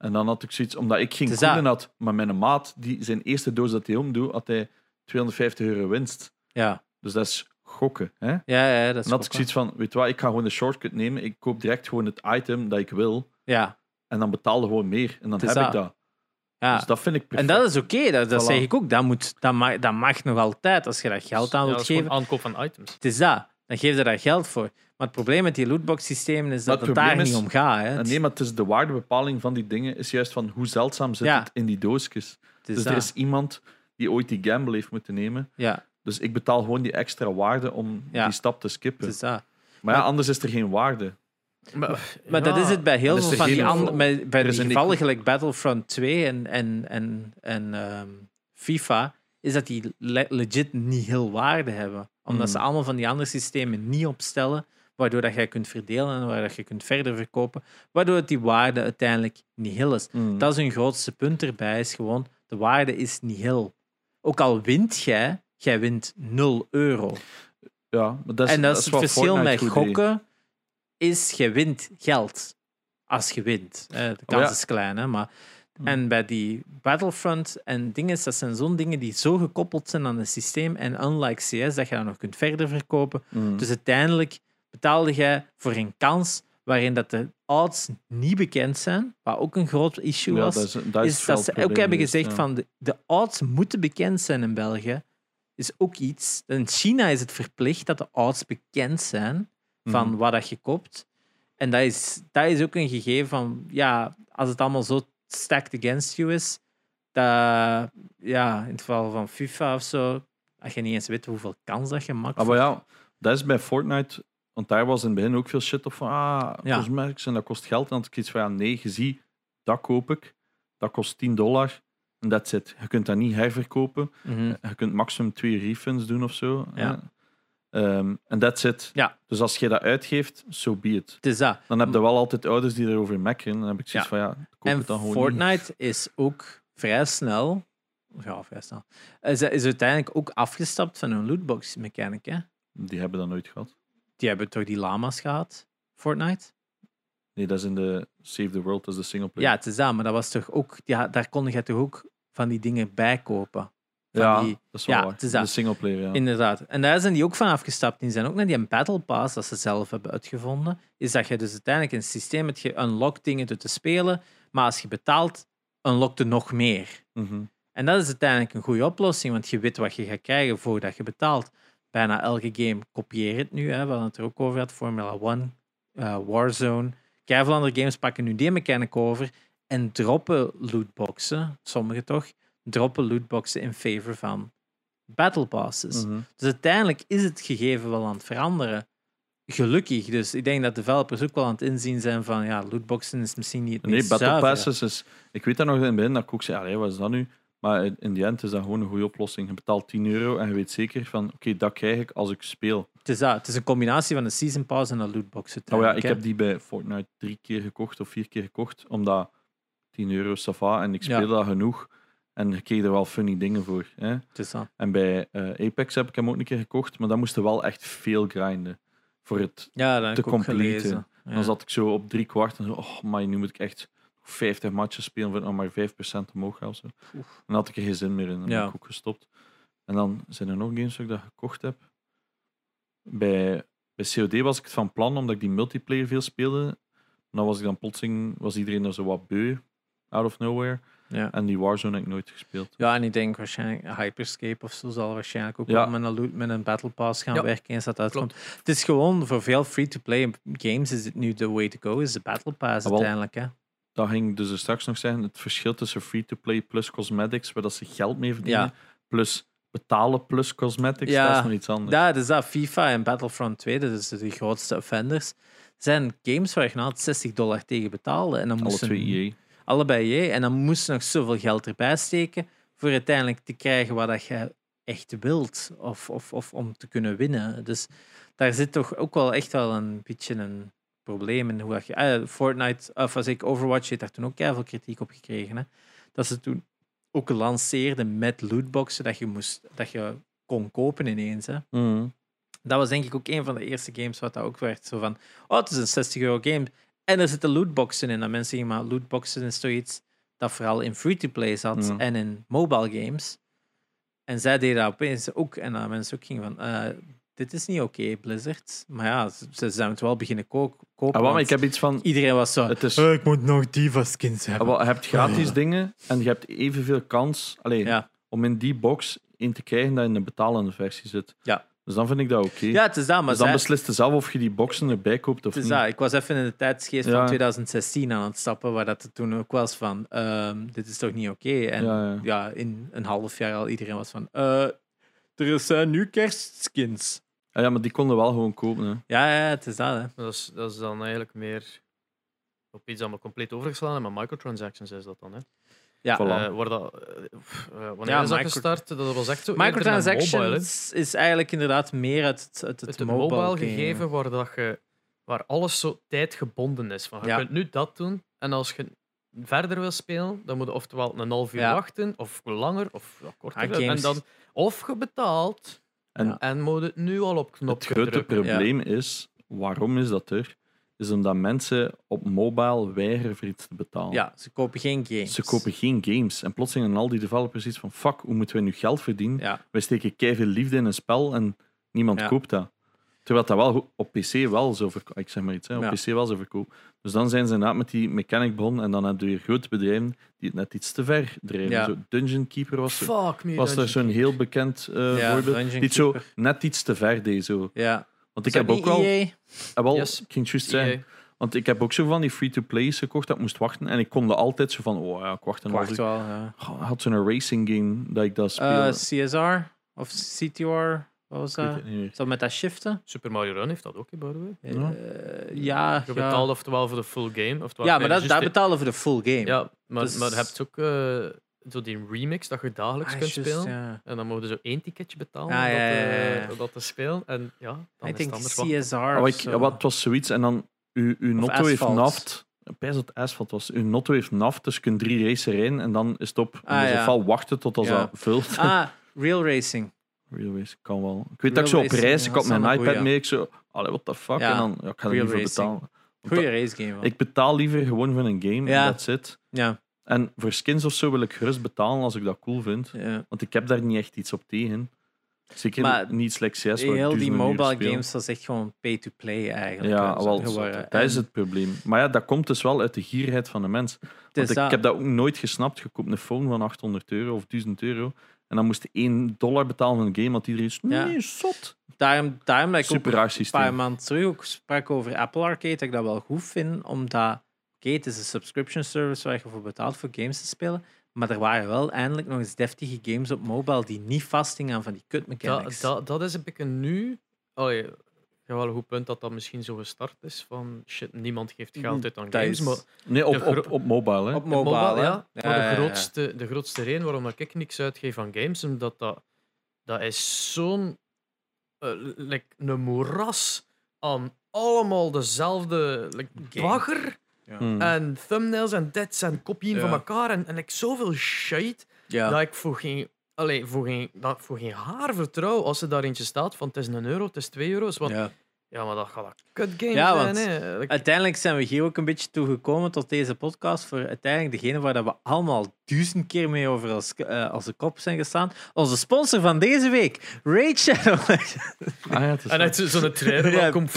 En dan had ik zoiets, omdat ik geen koelen had, maar mijn maat, die, zijn eerste doos dat hij omdoet, had hij 250 euro winst. Ja, Dus dat is gokken. Hè? En ja, ja dat is dan had ik zoiets van, weet je wat, ik ga gewoon de shortcut nemen. Ik koop direct gewoon het item dat ik wil. Ja, En dan betaalde gewoon meer. En dan heb ik dat. ja. Dus dat vind ik En perfect. dat is oké, dat, dat Voilà. zeg ik ook. Dat, moet, dat, mag, dat mag nog altijd als je dat geld aan Ja, wilt dat is gewoon geven. aankoop van items. Het is dat. Dan geef je daar geld voor. Maar het probleem met die lootbox-systemen is dat het het daar niet om gaat. Hè. En Het, nee, maar het is de waardebepaling van die dingen is juist van hoe zeldzaam zit Ja. het in die doosjes. Dus dat. er is iemand die ooit die gamble heeft moeten nemen. Ja, Dus ik betaal gewoon die extra waarde om Ja. die stap te skippen. het is dat. Maar ja, anders is er geen waarde. Maar, Maar dat is het bij heel veel van die andere... Bij, bij de gevallen gelijk Battlefront 2 en, en, en, en ehm, FIFA, is dat die le- legit niet heel waarde hebben. Omdat Mm. ze allemaal van die andere systemen niet opstellen, waardoor dat jij kunt verdelen en waar dat je kunt verder verkopen, waardoor het die waarde uiteindelijk niet heel is. Mm. Dat is hun grootste punt erbij, is gewoon, de waarde is niet heel. Ook al wint jij, jij wint 0 euro. ja, maar dat is, en dat is het wat verschil Fortnite met gokken. is, je wint geld. Als je wint. Eh, De kans ja. is klein, hè, maar... Mm. En bij die Battlefront en dingen, dat zijn zo'n dingen die zo gekoppeld zijn aan het systeem. En unlike CS, dat je dat nog kunt verder verkopen. Mm. Dus uiteindelijk betaalde jij voor een kans waarin dat de odds niet bekend zijn, wat ook een groot issue ja, was dat is, dat is is dat wel ze ook hebben gezegd ja. van de, de odds moeten bekend zijn in België. Is ook iets. In China is het verplicht dat de odds bekend zijn van Mhm. wat dat je koopt. En dat is, dat is ook een gegeven van, ja, als het allemaal zo stacked against you is, dat, ja, in het geval van FIFA of zo, als je niet eens weet hoeveel kans dat je maakt. Ah, maar ja, dat is bij Fortnite, want daar was in het begin ook veel shit op van, ah, Ja. en dat kost geld. En dan ik iets van, ja, nee, je ziet, dat koop ik, dat kost 10 dollar en that's it. Je kunt dat niet herverkopen. Mhm. Je kunt maximum twee refunds doen of zo. Ja. Ehm, En that's it. Ja. Dus als je dat uitgeeft, so be it. Het is dat. Dan heb je wel altijd ouders die erover mekkeren. Dan heb ik zoiets Ja. van, ja, koop En het dan gewoon Fortnite is ook vrij snel, ja, vrij snel, is, is uiteindelijk ook afgestapt van een lootbox mechanic. Hè? Die hebben dat nooit gehad. Die hebben toch die lama's gehad, Fortnite? Nee, dat is in de Save the World, dat is de singleplayer. Ja, het is dat, maar dat was toch ook, ja, daar kon je toch ook van die dingen bij kopen. Van Ja, die, dat is wel ja, waar. De singleplayer, ja. Inderdaad. En daar zijn die ook van afgestapt. Die zijn ook naar die Battle Pass, dat ze zelf hebben uitgevonden, is dat je dus uiteindelijk een systeem hebt, je unlockt dingen door te spelen, maar als je betaalt, unlockt er nog meer. Mhm. En dat is uiteindelijk een goede oplossing, want je weet wat je gaat krijgen voordat je betaalt. Bijna elke game kopieert het nu. Hè. We hadden het er ook over gehad. Formula 1, eh, Warzone. Keiveel andere games pakken nu die mechanic over en droppen lootboxen, sommige toch, droppen lootboxen in favor van battle passes. Mhm. Dus uiteindelijk is het gegeven wel aan het veranderen. Gelukkig. Dus ik denk dat developers ook wel aan het inzien zijn van ja, lootboxen is misschien niet het Nee, Battle. Passes is... Ik weet dat nog in het begin, dat ik ook zei, allee, wat is dat nu? Maar in die end is dat gewoon een goede oplossing. Je betaalt 10 euro en je weet zeker van, oké, dat krijg ik als ik speel. Het is, dat. het is een combinatie van een season pass en een lootbox. Nou ja, ik hè. heb die bij Fortnite drie keer gekocht of vier keer gekocht, omdat 10 euro sava en ik Ja. speelde dat genoeg. En je kreeg er wel funny dingen voor. Hè? En bij eh, Apex heb ik hem ook een keer gekocht, maar dan moest je wel echt veel grinden voor het Ja, te completen. Ja. Dan zat ik zo op drie kwart en zo, oh, maar nu moet ik echt 50 matches spelen voor nog maar 5% omhoog gaan. of Zo. Dan had ik er geen zin meer in en dan Ja. heb ik ook gestopt. En dan zijn er nog games dat ik dat gekocht heb. Bij, bij COD was ik het van plan, omdat ik die multiplayer veel speelde. Dan was ik dan plotseling, was iedereen er zo wat beu, out of nowhere. Ja. En die Warzone heb ik nooit gespeeld. ja, en ik denk waarschijnlijk Hyperscape of zo zal waarschijnlijk ook Ja. wel met een, loot, met een Battle Pass gaan Ja, werken eens dat uitkomt. Het is gewoon voor veel free-to-play games is het nu de way to go, is de Battle Pass Ah, uiteindelijk. Hè? Dat ging dus straks nog zeggen, het verschil tussen free-to-play plus cosmetics, waar dat ze geld mee verdienen, plus betalen plus cosmetics, dat is nog iets anders. Ja, dus dat FIFA en Battlefront 2, dat is de grootste offenders, zijn games waar je nou altijd 60 dollar tegen betaalde. En dan Alle moesten, twee E EA. Allebei je. En dan moest je nog zoveel geld erbij steken voor uiteindelijk te krijgen wat dat je echt wilt. Of, of, of om te kunnen winnen. Dus daar zit toch ook wel echt wel een beetje een probleem in. Hoe dat je, ah, Fortnite, of als ik Overwatch, heeft daar toen ook veel kritiek op gekregen. Hè? Dat ze toen ook lanceerden met lootboxen dat je, moest, dat je kon kopen ineens. Hè? Mhm. Dat was denk ik ook een van de eerste games wat dat ook werd. Zo van, oh, het is een 60 euro game. En er zitten lootboxen in. En mensen zeggen, maar lootboxen is toch iets dat vooral in free-to-play zat Ja. en in mobile games. En zij deden dat opeens ook. En dan mensen ook gingen van, eh, dit is niet oké, Blizzard. Maar ja, ze, ze zijn het wel beginnen ko- kopen. Ah, ik heb iets van, Iedereen was zo, het is, "Oh, ik moet nog Diva skins ah, hebben. wel, je hebt gratis Ja. dingen en je hebt evenveel kans allee, Ja. om in die box in te krijgen dat je in een betalende versie zit. Ja. Dus dan vind ik dat oké. Ja, het is dat, maar dus dan zij- beslist je zelf of je die boxen erbij koopt of Het is niet. dat. Ik was even in de tijdsgeest Ja. van 2016 aan het stappen, waar dat het toen ook was van, ehm, dit is toch niet oké? En Ja, ja. ja, in een half jaar al iedereen was van, eh, er zijn nu kerstskins. Ah, ja, maar die konden wel gewoon kopen. Hè. Ja, ja, het is dat. Hè. Dat is, dat is dan eigenlijk meer op iets dat we compleet overgeslagen hebben. Maar microtransactions is dat dan. Hè? Ja. Voilà. Eh, waar dat, eh, eh, wanneer Ja, is dat micro- gestart? Dat was echt zo. mobile. Microtransactions is eigenlijk inderdaad meer uit het, uit het, het mobile, gegeven waar, dat je, waar alles zo tijdgebonden is. Van, je Ja. kunt nu dat doen en als je verder wil spelen, dan moet je oftewel een half uur Ja. wachten, of langer, of ja, korter. Ah, En dan, of je betaalt En en moet het nu al op knop het grote drukken. probleem is, waarom is dat er? Is omdat mensen op mobile weigeren voor iets te betalen. Ja, ze kopen geen games. Ze kopen geen games. En plotseling hebben al die developers iets van, fuck, hoe moeten wij nu geld verdienen? Ja, Wij steken keiveel liefde in een spel en niemand Ja. koopt dat. Terwijl dat wel op PC wel zo verkoopt. Ik zeg maar iets, hè, op Ja. PC wel zo verkoopt. Dus dan zijn ze inderdaad met die mechanic begonnen en dan heb je weer grote bedrijven die het net iets te ver drijven. Ja. Zo, Dungeon Keeper was, Fuck me. was er zo'n heel bekend eh, Ja, voorbeeld. Dungeon Die het zo net iets te ver deed. Zo. ja. Want ik heb ook wel... EA? Ah, wel, Yes. ik ging het juist EA. zeggen. Want ik heb ook zo van die free-to-plays gekocht dat ik moest wachten. En ik kon er altijd zo van, oh ja, ik wacht een wacht wel. Ja. Had zo'n racing game dat ik dat Eh, speelde. CSR of CTR, wat was Ik weet dat? Is met dat shiften? Super Mario Run heeft dat ook, by the way. Ja. Eh, ja, Je ja. betaalt oftewel voor de full game. Oftewel ja, maar dat, daar de- betalen we de full game. Ja, maar, Dus- maar je hebt ook eh, zo die remix dat je dagelijks Ah, kunt spelen. ja. En dan mogen ze zo één ticketje betalen Ah, om, dat, ja, eh, ja, dat te spelen. En ja, dan is het anders. CSR Ah, zo. wat was zoiets en dan uw, uw notto heeft naft. Pijs dat het asfalt was. Uw notto heeft naft, dus je kunt drie races rijden en dan is het op. Ah, in ieder ja. geval wachten tot als Ja. dat vult. Ah, *laughs* Real Racing. Real race kan wel. Ik weet Real dat ik zo op racing, reis, ik had mijn iPad goeie. mee, ik zo, allee, what the fuck, Ja. en dan ja, ik ga er niet voor racing. betalen. Goeie dat- race game. wel. ik betaal liever gewoon voor een game, Ja. en that's it. Ja, En voor skins of zo wil ik gerust betalen als ik dat cool vind. ja. Want ik heb daar niet echt iets op tegen. Zeker Maar niet slecht CS. Heel die mobile games, dat is echt gewoon pay-to-play eigenlijk. Ja, wel, geworden. dat is het probleem. Maar ja, dat komt dus wel uit de gierigheid van de mens. Want ik, dat. heb dat ook nooit gesnapt. Je koopt een phone van 800 euro of 1000 euro. En dan moest je 1 dollar betalen voor een game. Want iedereen is, Ja. nee, zot. Daarom, daarom dat ik ook Super raar een paar maanden terug ook sprak over Apple Arcade, dat ik dat wel goed vind, omdat oké, het is een subscription service waar je voor betaalt voor games te spelen, maar er waren wel eindelijk nog eens deftige games op mobile die niet vasthingen aan van die kut mechanics. dat, dat is een beetje nu. Allee, ja, wel een goed punt dat dat misschien zo gestart is. Van shit, niemand geeft geld uit aan games. is- Maar Nee, op, op, op mobile. Hè. op Op mobile, ja. Ja, maar ja, de grootste, de grootste reden waarom dat ik niks uitgeef aan games, omdat dat, dat is zo'n like, een moeras aan allemaal dezelfde like, Game. bagger Ja. Hmm. en thumbnails en dits en kopieën Ja. van elkaar en, en like, zoveel shit Ja. dat ik voor geen, allee, voor, geen, dat ik voor geen haar vertrouw als er daar eentje staat van het is een euro, het is twee euro's. Want, ja. Ja. maar dat gaat een kut game Ja, zijn. want hè. Like, Uiteindelijk zijn we hier ook een beetje toegekomen tot deze podcast voor uiteindelijk degene waar dat we allemaal duizend keer mee over als, eh, als de kop zijn gestaan. Onze sponsor van deze week, Raid Shadow. *laughs* Ah, ja, het is en uit zo'n trailer Ja. komt...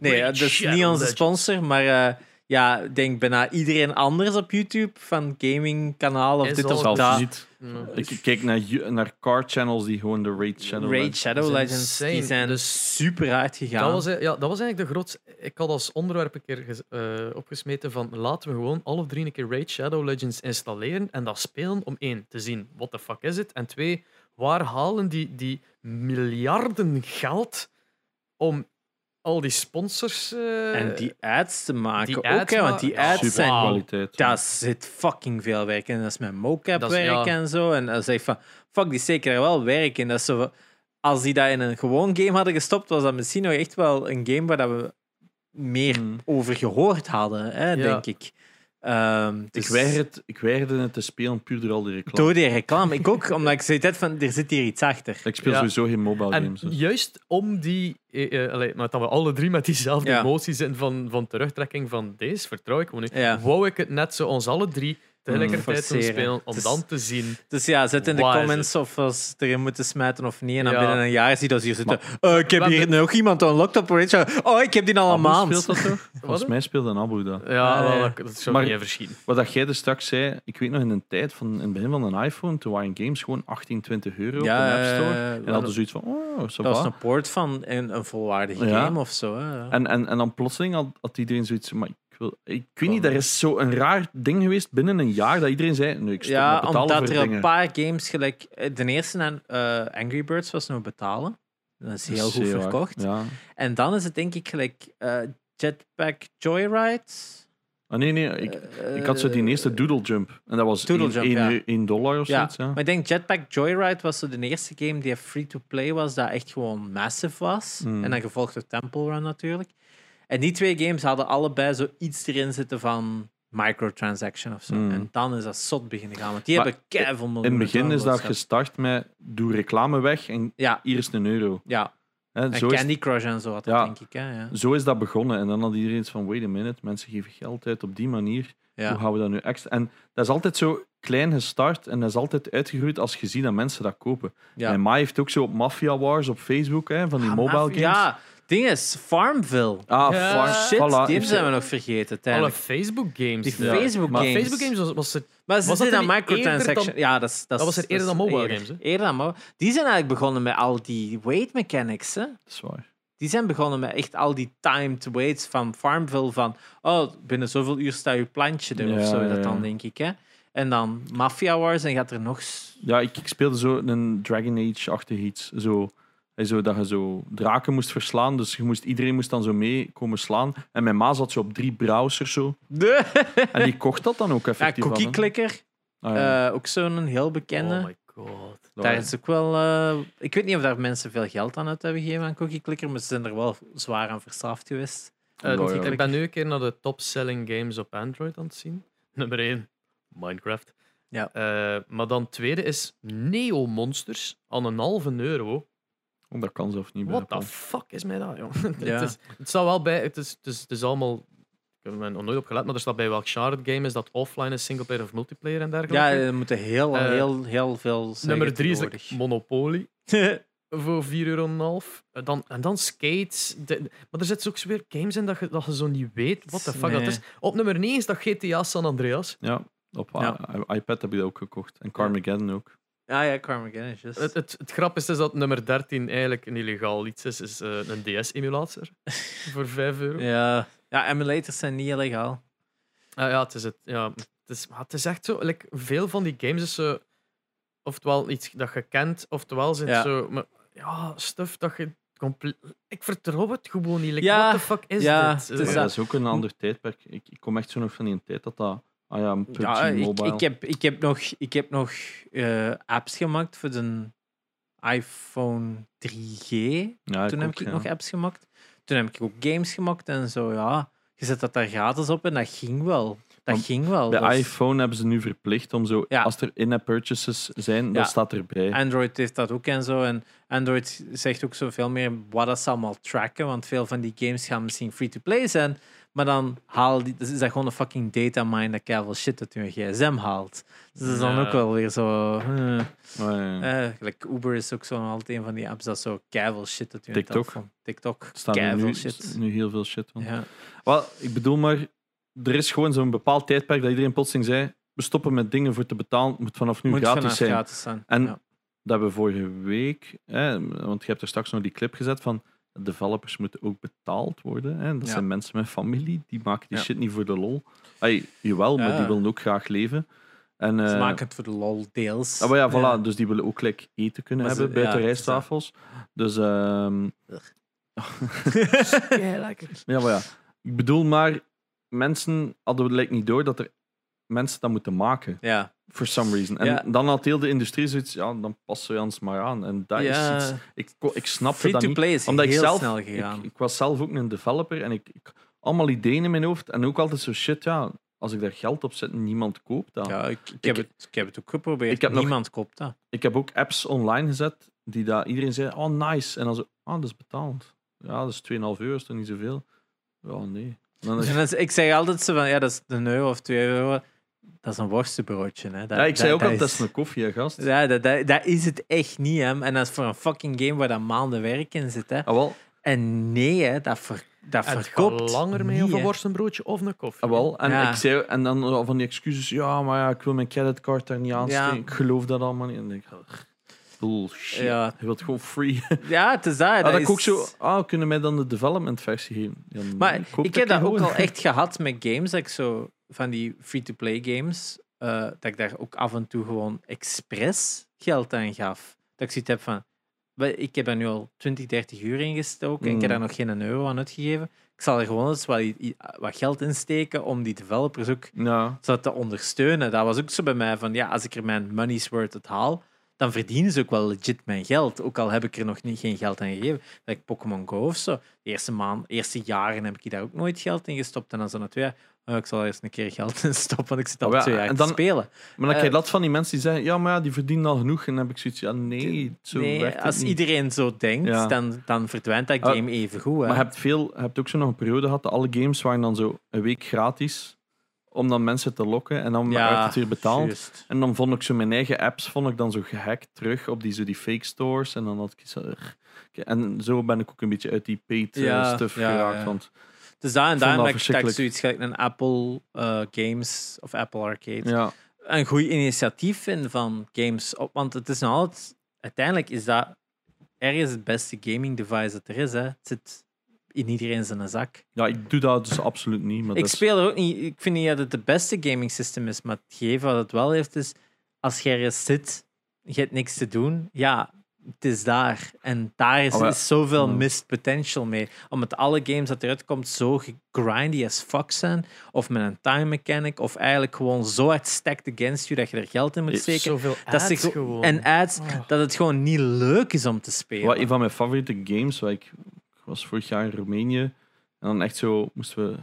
Nee, dat is niet onze sponsor, maar eh, ja, ik denk bijna iedereen anders op YouTube van gamingkanalen of Is dit of zelfs dat. niet. Ik kijk naar, naar car channels die gewoon de Raid Shadow Raid Legends- Shadow Legends, die zijn Dus super hard gegaan. Dat was, ja, dat was eigenlijk de grootste. Ik had als onderwerp een keer eh, opgesmeten van laten we gewoon alle drie een keer Raid Shadow Legends installeren en dat spelen om één te zien what the fuck is het en twee waar halen die, die miljarden geld om al die sponsors eh, en die ads te maken die ook, hè, want die ads zijn... kwaliteit. Daar zit fucking veel werk in. Dat is met mocap Dat is- werk ja. en zo. En dan zeg je van, fuck, die steken er wel werk in. Dat is zo, als die dat in een gewoon game hadden gestopt, was dat misschien nog echt wel een game waar dat we meer Hmm. over gehoord hadden, hè, Ja. denk ik. Ehm, Ik, dus- weiger het, ik weigerde het te spelen puur door al die reclame. Door die reclame. Ik ook, omdat ik zoiets had van, er zit hier iets achter. Ik speel Ja. sowieso geen mobile En games. dus. juist om die, eh, eh, allee, maar dat we alle drie met diezelfde Ja. emoties zijn van, van terugtrekking van deze, vertrouw ik niet. Ja. Wou ik het net zo ons alle drie tegelijkertijd doen Forceren. spelen, om is- dan te zien. Dus ja, zet in de is comments of we ze erin moeten smijten of niet. En dan Ja. binnen een jaar zie je dat ze hier zitten. "Eh, ik heb Maar- hier nog iemand unlocked op Rage. Oh, ik heb die al een maand. speelt dat toch? *laughs* Volgens mij speelde een Abu dat. Ja, Ah, wel, dat, zou Maar- niet verschieten. Wat dat jij dus straks zei, ik weet nog in een tijd van in het begin van een iPhone, toen waren games gewoon 18, 20 euro op de App Store. en hadden zoiets van, oh, Dat was een poort van een, een volwaardige Ja. game of zo. Hè. En, en, en dan plotseling had, had iedereen zoiets maar ik, wil, ik weet niet, er is zo een raar ding geweest binnen een jaar dat iedereen zei, nee, ik stop ja, met betalen omdat er dingen. een paar games gelijk... eh, De eerste, en, eh, Angry Birds, was nog betalen. Dat is heel goed verkocht. Ja. En dan is het denk ik gelijk eh, Jetpack Joyride. Ah, nee, nee, ik, ik had zo die eerste Doodle Jump. En dat was Doodle 1 Jump, ja. dollar of Ja, zoiets. Ja. maar ik denk Jetpack Joyride was zo de eerste game die free-to-play was, dat echt gewoon massive was. Hmm. En dan gevolgd door Temple Run natuurlijk. En die twee games hadden allebei zo iets erin zitten van microtransaction of zo. Hmm. En dan is dat zot beginnen gaan, want die Maar hebben keiveel miljoenen In het begin is dat gestart met doe reclame weg en Ja, hier is een euro. ja. Hè, En zo, is, Candy Crush en zo had dat, Ja. denk ik. Hè? Ja. zo is dat begonnen. En dan had iedereen iets van, wait a minute, mensen geven geld uit op die manier. Hoe gaan we dat nu extra... En dat is altijd zo klein gestart en dat is altijd uitgegroeid als je ziet dat mensen dat kopen. Ja. En Ma heeft ook zo op Mafia Wars op Facebook, hè, van die Ah, mobile games. Ding is Farmville. Ah, Ja. Shit, voilà. die Heeft- zijn we nog vergeten. Alle tijdelijk. Facebook games. Die Ja, Facebook maar games. Facebook games was, was het. Maar ze Was dat zitten aan er niet microtransaction. eerder dan- ja, dat, is, dat, is- was er eerder is dan mobile eerder. games, hè? Eerder dan mobile. Die zijn eigenlijk begonnen met al die wait mechanics. Hè? Dat is waar. Die zijn begonnen met echt al die timed waits van Farmville. Van, oh, binnen zoveel uur staat je plantje er of Ja, zo. ja, Dat dan, denk ik. Hè? En dan Mafia Wars en gaat er nog... s- Ja, ik, ik speelde zo een Dragon Age-achtig iets. Zo, hè, zo, dat je zo draken moest verslaan. Dus je moest, iedereen moest dan zo mee komen slaan. En mijn ma zat zo op drie browsers zo. *laughs* En die kocht dat dan ook ja, effectief. Cookie. Clicker. Ah, ja. eh, ook zo'n heel bekende. Oh my god. Daar is ook wel. eh, ik weet niet of daar mensen veel geld aan uit hebben gegeven aan Cookie Clicker, maar ze zijn er wel zwaar aan verslaafd geweest. Eh, Ja, ja. Ik ben nu een keer naar de top-selling games op Android aan het zien. *laughs* Nummer 1, Minecraft. Ja. Eh, maar dan tweede is Neo Monsters aan een halve euro. Dat kan zelfs niet bij. What the fuck is mij dat, joh? *laughs* Ja. het, is, het staat wel bij, het is, het is, het is allemaal. Ik heb er nog nooit op gelet, maar er staat bij welk genre het game is dat offline is, singleplayer of multiplayer en dergelijke. Ja, er moeten heel, Eh, heel, heel veel. zeggen Nummer 3 is like. Monopoly *laughs* voor 4,5 euro. Eh, Dan, en dan skates. De- maar er zitten ook zo weer games in dat je, dat je zo niet weet wat de fuck dat is. Op nummer 9 is dat GTA San Andreas. Ja, op Ja. i- iPad heb je dat ook gekocht. En Carmageddon ook. Ah ja, Carmageddon is juist. Het, het, het grappigste is dat nummer 13 eigenlijk een illegaal iets is. is eh, een DS-emulator *laughs* voor 5 euro. Ja. ja, emulators zijn niet illegaal. Ah, ja, het is, het, ja, het, is, maar het is echt zo. Like, veel van die games is zo. Oftewel iets dat je kent, oftewel zijn Ja. zo. Maar, ja, stuff dat je. compleet. Ik vertrouw het gewoon niet. Like, Ja, what the fuck is ja, dit? dat- dat is ook een ander tijdperk. Ik, ik kom echt zo nog van die tijd dat dat... Ah ja, een PUBG Ja, ik, heb, ik heb nog, ik heb nog eh, apps gemaakt voor de iPhone 3G. ja, Toen heb ook, ik ja. nog apps gemaakt. Toen heb ik ook games gemaakt en zo, ja. Je zet dat daar gratis op en dat ging wel. Dat Maar ging wel. Bij is- iPhone hebben ze nu verplicht om zo... Ja. Als er in-app purchases zijn, dat staat erbij. Android heeft dat ook en zo. En Android zegt ook zoveel meer wat dat ze allemaal tracken. Want veel van die games gaan misschien free-to-play zijn. Maar dan haal die, dus is dat gewoon een fucking data mine dat keiveel shit uit je gsm haalt. Dus dat is dan Ja. ook wel weer zo... Maar, ja. Eh, like Uber is ook zo altijd een van die apps dat zo keiveel shit uit je TikTok. telefoon. TikTok. nu, shit. nu heel veel shit van. Ja. Wel, ik bedoel maar, er is gewoon zo'n bepaald tijdperk dat iedereen plotseling zei, we stoppen met dingen voor te betalen, het moet vanaf nu Moet gratis vanaf zijn. gratis zijn. En ja. dat hebben we vorige week, hè, want je hebt er straks nog die clip gezet van developers moeten ook betaald worden. Hè. Dat Ja. zijn mensen met familie, die maken die Ja. shit niet voor de lol. Ay, jawel, maar die willen ook graag leven. En, Ze eh, maken het voor de lol deels. ah, maar ja, voilà, dus die willen ook gelijk eten kunnen Maar hebben buiten ja, rijsttafels. Dus ehm, *laughs* ja, lekker. Ja, maar ja. Ik bedoel maar, mensen hadden lijkt niet door dat er mensen dat moeten maken. Ja. For some reason. En Ja. dan had heel de industrie zoiets, ja, dan passen we ons maar aan. En dat ja. is iets, ik, ik snapte dat niet. Is Omdat ik zelf, snel ik, gegaan. ik was zelf ook een developer en ik, ik allemaal ideeën in mijn hoofd. En ook altijd zo shit, ja, als ik daar geld op zet, niemand koopt dat. ja, ik, ik, heb Ik- het, ik heb het ook geprobeerd. Ik heb nog- Niemand koopt dat. Ik heb ook apps online gezet die dat iedereen zei, oh nice. En dan zo, ah, dat is betaald. Ja, dat is 2,5 euro, is toch niet zoveel? Ja, nee. Dan *laughs* is- ik zeg altijd zo van, ja, dat is een euro of twee euro. Dat is een worstenbroodje. Hè. Dat, ja, ik zei ook dat, al, dat is- een koffie, hè, gast. Ja, dat, dat, dat is het echt niet, hè. En dat is voor een fucking game waar dat maanden werk in zit, hè. Ah, wel, En nee, hè, dat, ver, dat het verkoopt gaat langer mee niet, of een worstenbroodje of een koffie. Ah, wel. En, Ja. ik zei, en dan van die excuses. Ja, maar ja, ik wil mijn creditcard daar niet aansteken. Ja. Ik geloof dat allemaal niet. En dan denk ik, bullshit. Ja. Je wilt gewoon free. *laughs* Ja, het is dat. Ah, dat dat is... ik ook zo... Ah, kunnen mij dan de development versie geven? Maar koop ik heb dat ook al *laughs* echt gehad met games. Dat ik zo van die free-to-play games, eh, dat ik daar ook af en toe gewoon expres geld aan gaf. Dat ik zoiets heb van, ik heb daar nu al 20, 30 uur in gestoken en ik heb Mm. daar nog geen euro aan uitgegeven. Ik zal er gewoon eens wat, wat geld in steken om die developers ook Ja, zo te ondersteunen. Dat was ook zo bij mij van, ja, als ik er mijn money's worth uit haal, dan verdienen ze ook wel legit mijn geld. Ook al heb ik er nog niet, geen geld aan gegeven. Like Pokémon Go of zo. De eerste, maand, eerste jaren heb ik daar ook nooit geld in gestopt. En dan zo na twee jaar, oh, ik zal eerst een keer geld in *laughs* stoppen, want ik zit al Oh ja, twee jaar en te dan- spelen. Maar dan krijg je Eh, dat van die mensen die zeggen, ja, maar ja, die verdienen al genoeg. En dan heb ik zoiets, ja, nee, zo nee, werkt het als niet. iedereen zo denkt, Ja. dan, dan verdwijnt dat Ah, game even goed. Hè? Maar je hebt, veel, je hebt ook zo nog een periode gehad, dat alle games waren dan zo een week gratis, om dan mensen te lokken. En dan werd het weer betaald. En dan vond ik zo mijn eigen apps vond ik dan zo gehackt terug op die, zo die fake stores. En dan had ik zo... En zo ben ik ook een beetje uit die paid eh, stuff geraakt. Want Dus daar en daar heb ik dat ik verschrikkelijk. zoiets gelijk een Apple eh, Games of Apple Arcade. ja, Een goed initiatief vind van games. Op, want het is nog altijd... Uiteindelijk is dat ergens het beste gaming device dat er is. Hè. Het zit in iedereen zijn zak. ja, ik doe dat dus absoluut niet. Maar Ik speel er ook niet... Ik vind niet dat het de beste gaming system is, maar het gegeven wat het wel heeft is... Als je ergens zit, je hebt niks te doen, ja, het is daar. En daar is, Oh ja. is zoveel Ja. missed potential mee. Omdat alle games dat eruit komt zo grindy as fuck zijn, of met een time mechanic, of eigenlijk gewoon zo hard stacked against you dat je er geld in moet steken. Zoveel Dat ze ads go- gewoon. En ads, Oh. dat het gewoon niet leuk is om te spelen. Wat een van mijn favoriete games, waar ik, ik was vorig jaar in Roemenië. En dan echt zo moesten we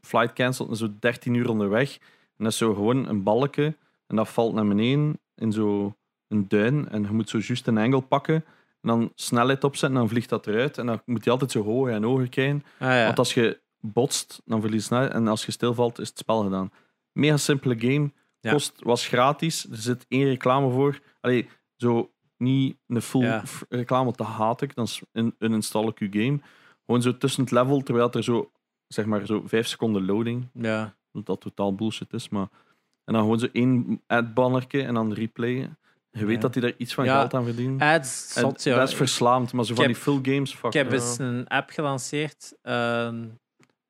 flight cancelen, en zo 13 uur onderweg. En dat is zo gewoon een balken. En dat valt naar beneden in zo een duin. En je moet zo juist een angle pakken. En dan snelheid opzetten, en dan vliegt dat eruit. En dan moet je altijd zo hoger en hoger kijken. Ah, ja. Want als je botst, dan verlies je snelheid. En als je stilvalt, is het spel gedaan. Mega simpele game. Ja. Kost, was gratis. Er zit één reclame voor. Allee, zo niet een full Ja. reclame, dat haat ik. Dan install ik je game. Gewoon zo tussen het level, terwijl er zo, zeg maar, zo vijf seconden loading. ja. Dat totaal bullshit is. Maar, en dan gewoon zo één ad-bannerke en dan replayen. Je weet dat hij daar iets van Ja. geld aan verdient. Ads, En zot, ja. dat is verslaamd, maar zo van die full games, fuck. Ik heb ja. eens een app gelanceerd ehm,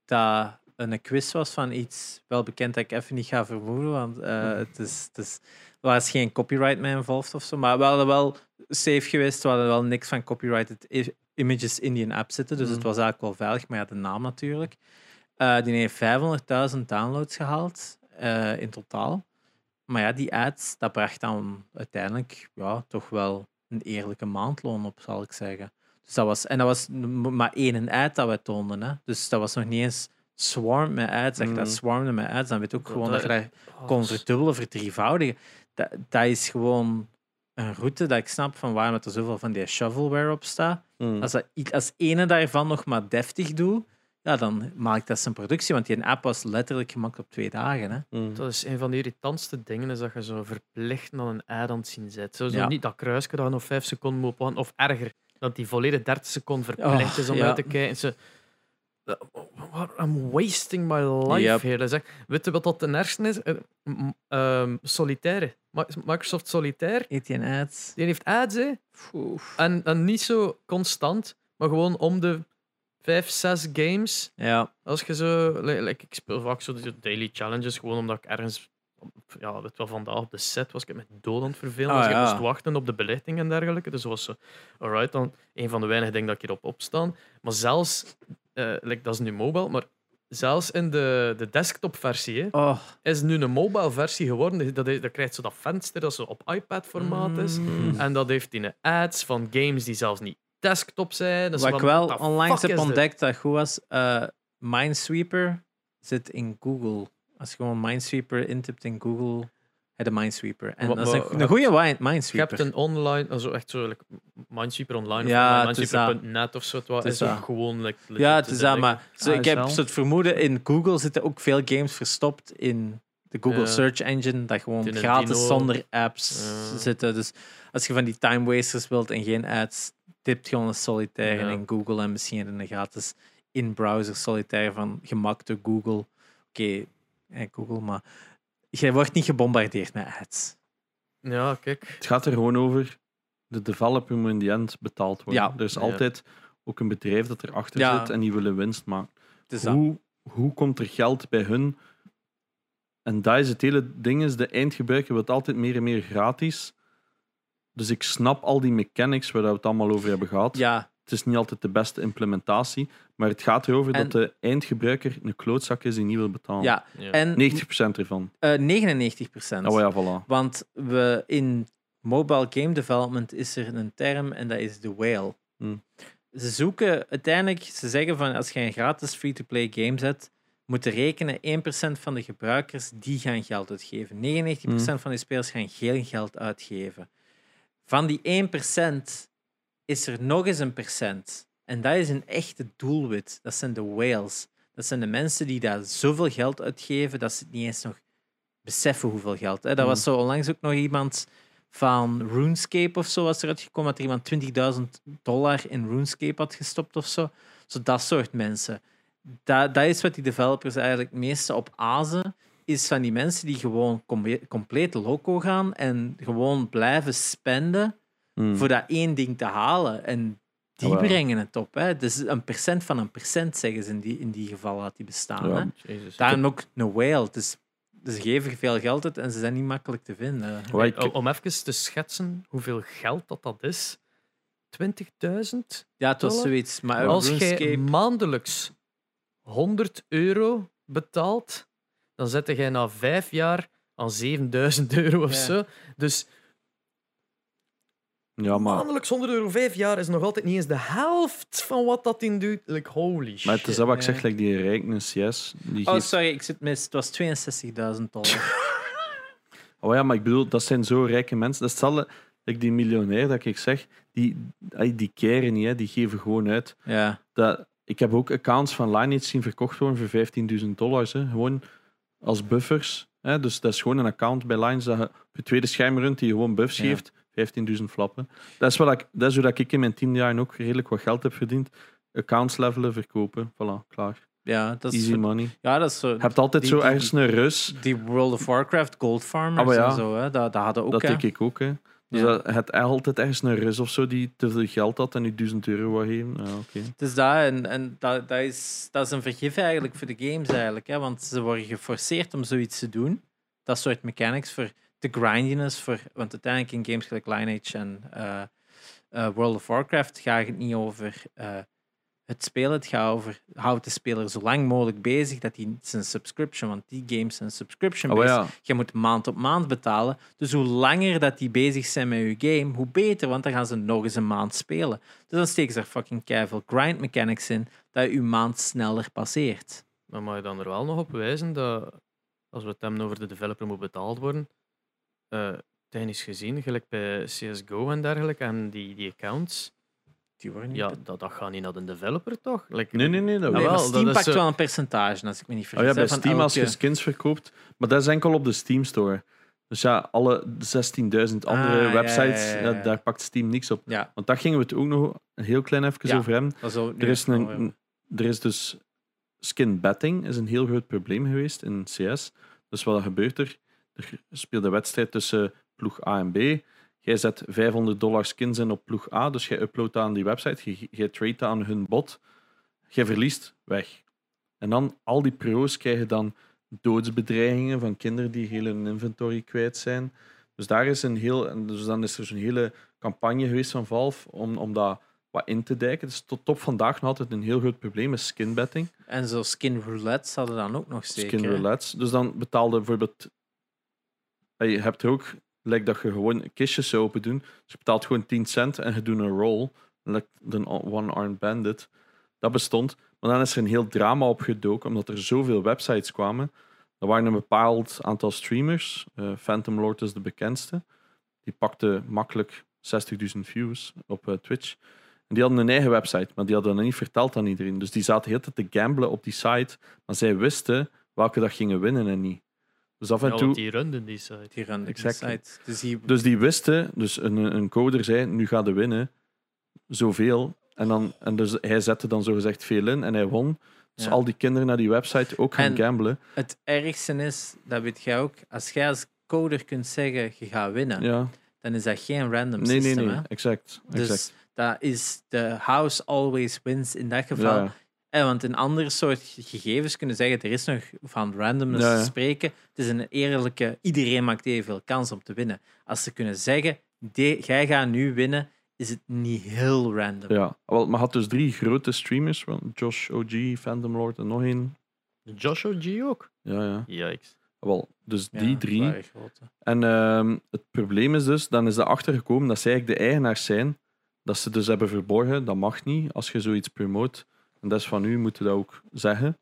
dat een quiz was van iets wel bekend dat ik even niet ga vermoeden, want eh, het is, het is, er was geen copyright mee involved of zo, maar we hadden wel safe geweest, we hadden wel niks van copyrighted i- images in die app zitten, dus het was eigenlijk wel veilig, maar ja, de naam natuurlijk. Eh, die heeft 500.000 downloads gehaald eh, in totaal. Maar ja, die ads, dat bracht dan uiteindelijk ja, toch wel een eerlijke maandloon op, zal ik zeggen. Dus dat was, en dat was maar één ad dat we toonden. Hè. Dus dat was nog niet eens swarm met ads. Zeg, dat Mm. swarmde met ads, dan weet je ook gewoon dat je dat Oh, kon verdubbelen, verdrievoudigen. Dat, dat is gewoon een route dat ik snap van waarom er zoveel van die shovelware op staat. Mm. Als, dat, als ene daarvan nog maar deftig doet, ja, dan maak ik dat zijn productie. Want die app was letterlijk gemaakt op twee dagen. Hè. Mm. Dat is een van de irritantste dingen, is dat je zo verplicht naar een ad aan het zien zit. Zo, zo Ja. niet dat kruisje dat je nog vijf seconden moet opwachten, of erger, dat die volledig 30 seconden verplicht Oh, is om ja. uit te kijken. Ze, what- I'm wasting my life Yep. here. Echt- weet je wat dat ten ergste is? Eh, ehm, solitaire. Microsoft Solitaire, Eet die een ads? die heeft ads, hè. En, en niet zo constant, maar gewoon om de vijf, zes games Ja, als je zo, like, ik speel vaak zo de daily challenges, gewoon omdat ik ergens, ja, weet wel, vandaag op de set was ik met dood aan het vervelen. Ah, dus ik moest wachten op de belichting en dergelijke. Dus dat was zo, alright, dan een van de weinige dingen dat ik hierop opstaan. Maar zelfs, eh, like, dat is nu mobile, maar zelfs in de, de desktop-versie oh, is nu een mobile versie geworden. Dat, dat krijgt zo dat venster dat zo op iPad-formaat is. Mm. En dat heeft in ads van games die zelfs niet desktop zijn. Dus Wat ik wel onlangs fuck heb dit? ontdekt dat goed was, eh, Minesweeper zit in Google. Als je gewoon Minesweeper intipt in Google, heb je Minesweeper. En Maar- dat is een, een goede wine- Je Minesweeper. hebt een online, also echt zo, like, Minesweeper online Ja, of Minesweeper.net of zo. Het is is ook dat. gewoon like, legit ja, het is dat, maar zo, Ah, ik heb zo het vermoeden, in Google zitten ook veel games verstopt in de Google Ja. Search Engine, dat gewoon gratis zonder apps Ja. zitten. Dus als je van die time wasters wilt en geen ads, tipt gewoon een solitaire Ja. in Google en misschien een gratis in-browser solitaire van gemaakt door Google. Oké, eh, Google, maar je wordt niet gebombardeerd met ads. Ja, kijk. Het gaat er gewoon over, de developer moet in die end betaald worden. Ja. Er is Ja. altijd ook een bedrijf dat erachter Ja. zit en die willen winst maken. Dus. Hoe, hoe komt er geld bij hun? En dat is het hele ding, is de eindgebruiker wil altijd meer en meer gratis. Dus ik snap al die mechanics waar we het allemaal over hebben gehad. Ja, Het is niet altijd de beste implementatie, maar het gaat erover En- dat de eindgebruiker een klootzak is die niet wil betalen. ja. Ja. en 90% ervan. eh, 99 procent. Oh ja, voilà. Want we in mobile game development is er een term en dat is de whale. Hmm. Ze zoeken uiteindelijk, ze zeggen van als je een gratis free-to-play game zet, moeten rekenen 1% van de gebruikers die gaan geld uitgeven. 99% van de spelers gaan geen geld uitgeven. Van die 1% is er nog eens een percent. En dat is een echte doelwit. Dat zijn de whales. Dat zijn de mensen die daar zoveel geld uitgeven dat ze het niet eens nog beseffen hoeveel geld. Hè. Dat was zo onlangs ook nog iemand van RuneScape of zo was eruit gekomen dat er iemand 20.000 dollar in RuneScape had gestopt of zo. Zo dat soort mensen. Dat, dat is wat die developers eigenlijk het meeste op azen. Is van die mensen die gewoon com- compleet loco gaan en gewoon blijven spenden Hmm. voor dat één ding te halen. En die brengen het op. Hè. Dus een percent van een percent, zeggen ze in die, in die gevallen dat die bestaan. Ja. Hè. Daarom ook een whale. Dus, ze geven veel geld uit en ze zijn niet makkelijk te vinden. Ik- Om- even te schetsen hoeveel geld dat, dat is. 20.000? Ja, het was zoiets. Maar Als jij RuneScape... maandelijks 100 euro betaalt, dan zet jij na vijf jaar aan 7000 euro of Ja. zo. Dus Ja, maar, maandelijks 100 euro, vijf jaar is nog altijd niet eens de helft van wat dat in doet. Like, holy shit. maar het is dat wat ik zeg, like die CS. Die Oh, sorry, ik zit mis. Het was 62.000 dollar. *laughs* Oh ja, maar ik bedoel, dat zijn zo rijke mensen. Dat is hetzelfde, like die miljonair dat ik zeg, die, die keren niet, hè, die geven gewoon uit. ja. Dat, ik heb ook accounts van Lineage zien verkocht worden voor 15.000 dollars. Hè, gewoon als buffers. Hè, dus dat is gewoon een account bij Lineage dat je op je tweede scherm runt die gewoon buffs Ja. geeft. 15.000 flappen. Dat is, wat ik, dat is hoe dat ik in mijn tien jaar ook redelijk wat geld heb verdiend. Accounts levelen, verkopen. Voilà, klaar. Ja, dat is, Easy money. ja, dat is zo. Je hebt altijd die- zo die- ergens een rus. Die World of Warcraft Gold Farmers Ah, ja. en zo, hè. Dat, dat hadden ook. Dat hè. denk ik ook. Hè. Dus Ja. dat, het altijd ergens een rus of zo die te veel geld had en nu 1000 euro wou geven. Ja, oké. Dus dat, en, en dat, dat, is, dat is een vergif eigenlijk voor de games eigenlijk. Hè? Want ze worden geforceerd om zoiets te doen. Dat soort mechanics voor de grindiness. Voor, want uiteindelijk in games gelijk Lineage en eh, eh, World of Warcraft gaat het niet over eh, het spelen. Het gaat over houd de speler zo lang mogelijk bezig dat hij zijn subscription, want die games zijn subscription Oh, based. ja, Je moet maand op maand betalen. Dus hoe langer dat die bezig zijn met je game, hoe beter, want dan gaan ze nog eens een maand spelen. Dus dan steken ze er fucking keiveel grind mechanics in, dat je maand sneller passeert. Maar mag je dan er wel nog op wijzen dat als we het hebben over de developer moet betaald worden, eh technisch gezien, gelijk bij CSGO en dergelijke, en die, die accounts, Die worden niet ja, dat, dat gaat niet naar de developer, toch? Like, nee, nee, nee. Dat Nee, wel. maar Steam dat pakt wel een percentage, als ik me niet Oh vergis. ja, bij Steam als je skins verkoopt. Maar dat is enkel op de Steam Store. Dus ja, alle 16.000 andere Ah, ja, websites, ja, ja, ja. ja, daar pakt Steam niks op. Ja, Want daar gingen we het ook nog een heel klein even Ja. over hebben. Er is, een, er is dus skin betting is een heel groot probleem geweest in CS. Dus wat gebeurt er? Er speelt een wedstrijd tussen ploeg A en B. Jij zet 500 dollar skins in op ploeg A, dus jij uploadt aan die website, je, je trade aan hun bot. Jij verliest, weg. En dan al die pro's krijgen dan doodsbedreigingen van kinderen die heel hun inventory kwijt zijn. Dus daar is een heel, dus dan is er zo'n hele campagne geweest van Valve om, om dat wat in te dijken. Dus tot op vandaag nog altijd een heel groot probleem is skinbetting, En zo skin roulette hadden dan ook nog zeker. skin roulettes. Dus dan betaalde bijvoorbeeld... Je hebt er ook, lijkt dat je gewoon kistjes zou open doen. Dus je betaalt gewoon 10 cent en je doet een roll. Like de one-armed bandit. Dat bestond. Maar dan is er een heel drama opgedoken, omdat er zoveel websites kwamen. Er waren een bepaald aantal streamers. eh, Phantom Lord is de bekendste. Die pakte makkelijk 60.000 views op eh, Twitch. En die hadden een eigen website, maar die hadden dat niet verteld aan iedereen. Dus die zaten heel tijd te gamblen op die site, maar zij wisten welke dat gingen winnen en niet. Dus af en ja, toe... die runden die site. Die run Exactly. site. Dus die, Dus die wisten, dus een, een coder zei, nu gaat hij winnen, zoveel. En, dan, en dus hij zette dan zogezegd veel in en hij won. Dus Ja. al die kinderen naar die website ook gaan En- gamblen. het ergste is, dat weet jij ook, als jij als coder kunt zeggen je gaat winnen, Ja. dan is dat geen random Nee, nee, system. nee. hè? Exact. exact. Dus dat is de house always wins in dat geval. Ja, ja. En want in andere soort gegevens kunnen zeggen, er is nog van randomness Ja, ja. te spreken. Het is een eerlijke, iedereen maakt evenveel kans om te winnen. Als ze kunnen zeggen, de- jij gaat nu winnen, is het niet heel random. Ja, wel, maar had dus drie grote streamers. Josh OG, Phantom Lord en nog één. Joshua G ook. Ja, ja. Yikes. Wel, dus Ja, die drie. vrij grote. En ehm, het probleem is dus, dan is er achter gekomen dat ze eigenlijk de eigenaars zijn. Dat ze dus hebben verborgen, dat mag niet als je zoiets promoot. En dat is van u, moet je dat ook zeggen.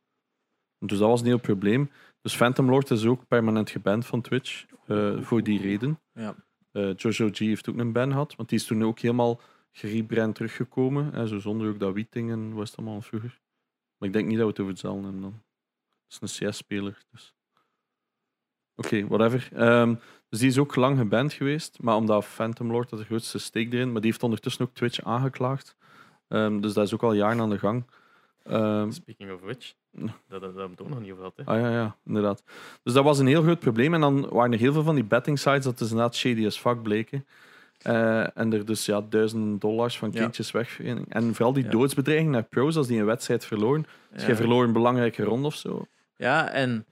Dus dat was een heel probleem. Dus Phantom Lord is ook permanent geband van Twitch, eh, voor die reden. Ja. Eh, Jojo G heeft ook een ban gehad, want die is toen ook helemaal gerebrand teruggekomen. En zo zonder ook dat wieting en wat is het allemaal vroeger. Maar ik denk niet dat we het over hetzelfde hebben dan. Het is een CS-speler, dus... Oké, whatever. Ehm, dus die is ook lang geband geweest, maar omdat Phantom Lord had de grootste steek erin, maar die heeft ondertussen ook Twitch aangeklaagd. Ehm, dus dat is ook al jaren aan de gang. Ehm, Speaking of which, dat, dat, dat hebben we het ook nog niet over gehad. Hè. Ah ja, ja, inderdaad. Dus dat was een heel groot probleem. En dan waren er heel veel van die betting sites dat dus inderdaad shady as fuck bleken. Eh, en er dus ja, duizenden dollars van Ja. kindjes weg. En vooral die Ja. doodsbedreiging naar pros als die een wedstrijd verloren. Dus Ja. jij verloor een belangrijke ronde of zo. Ja, en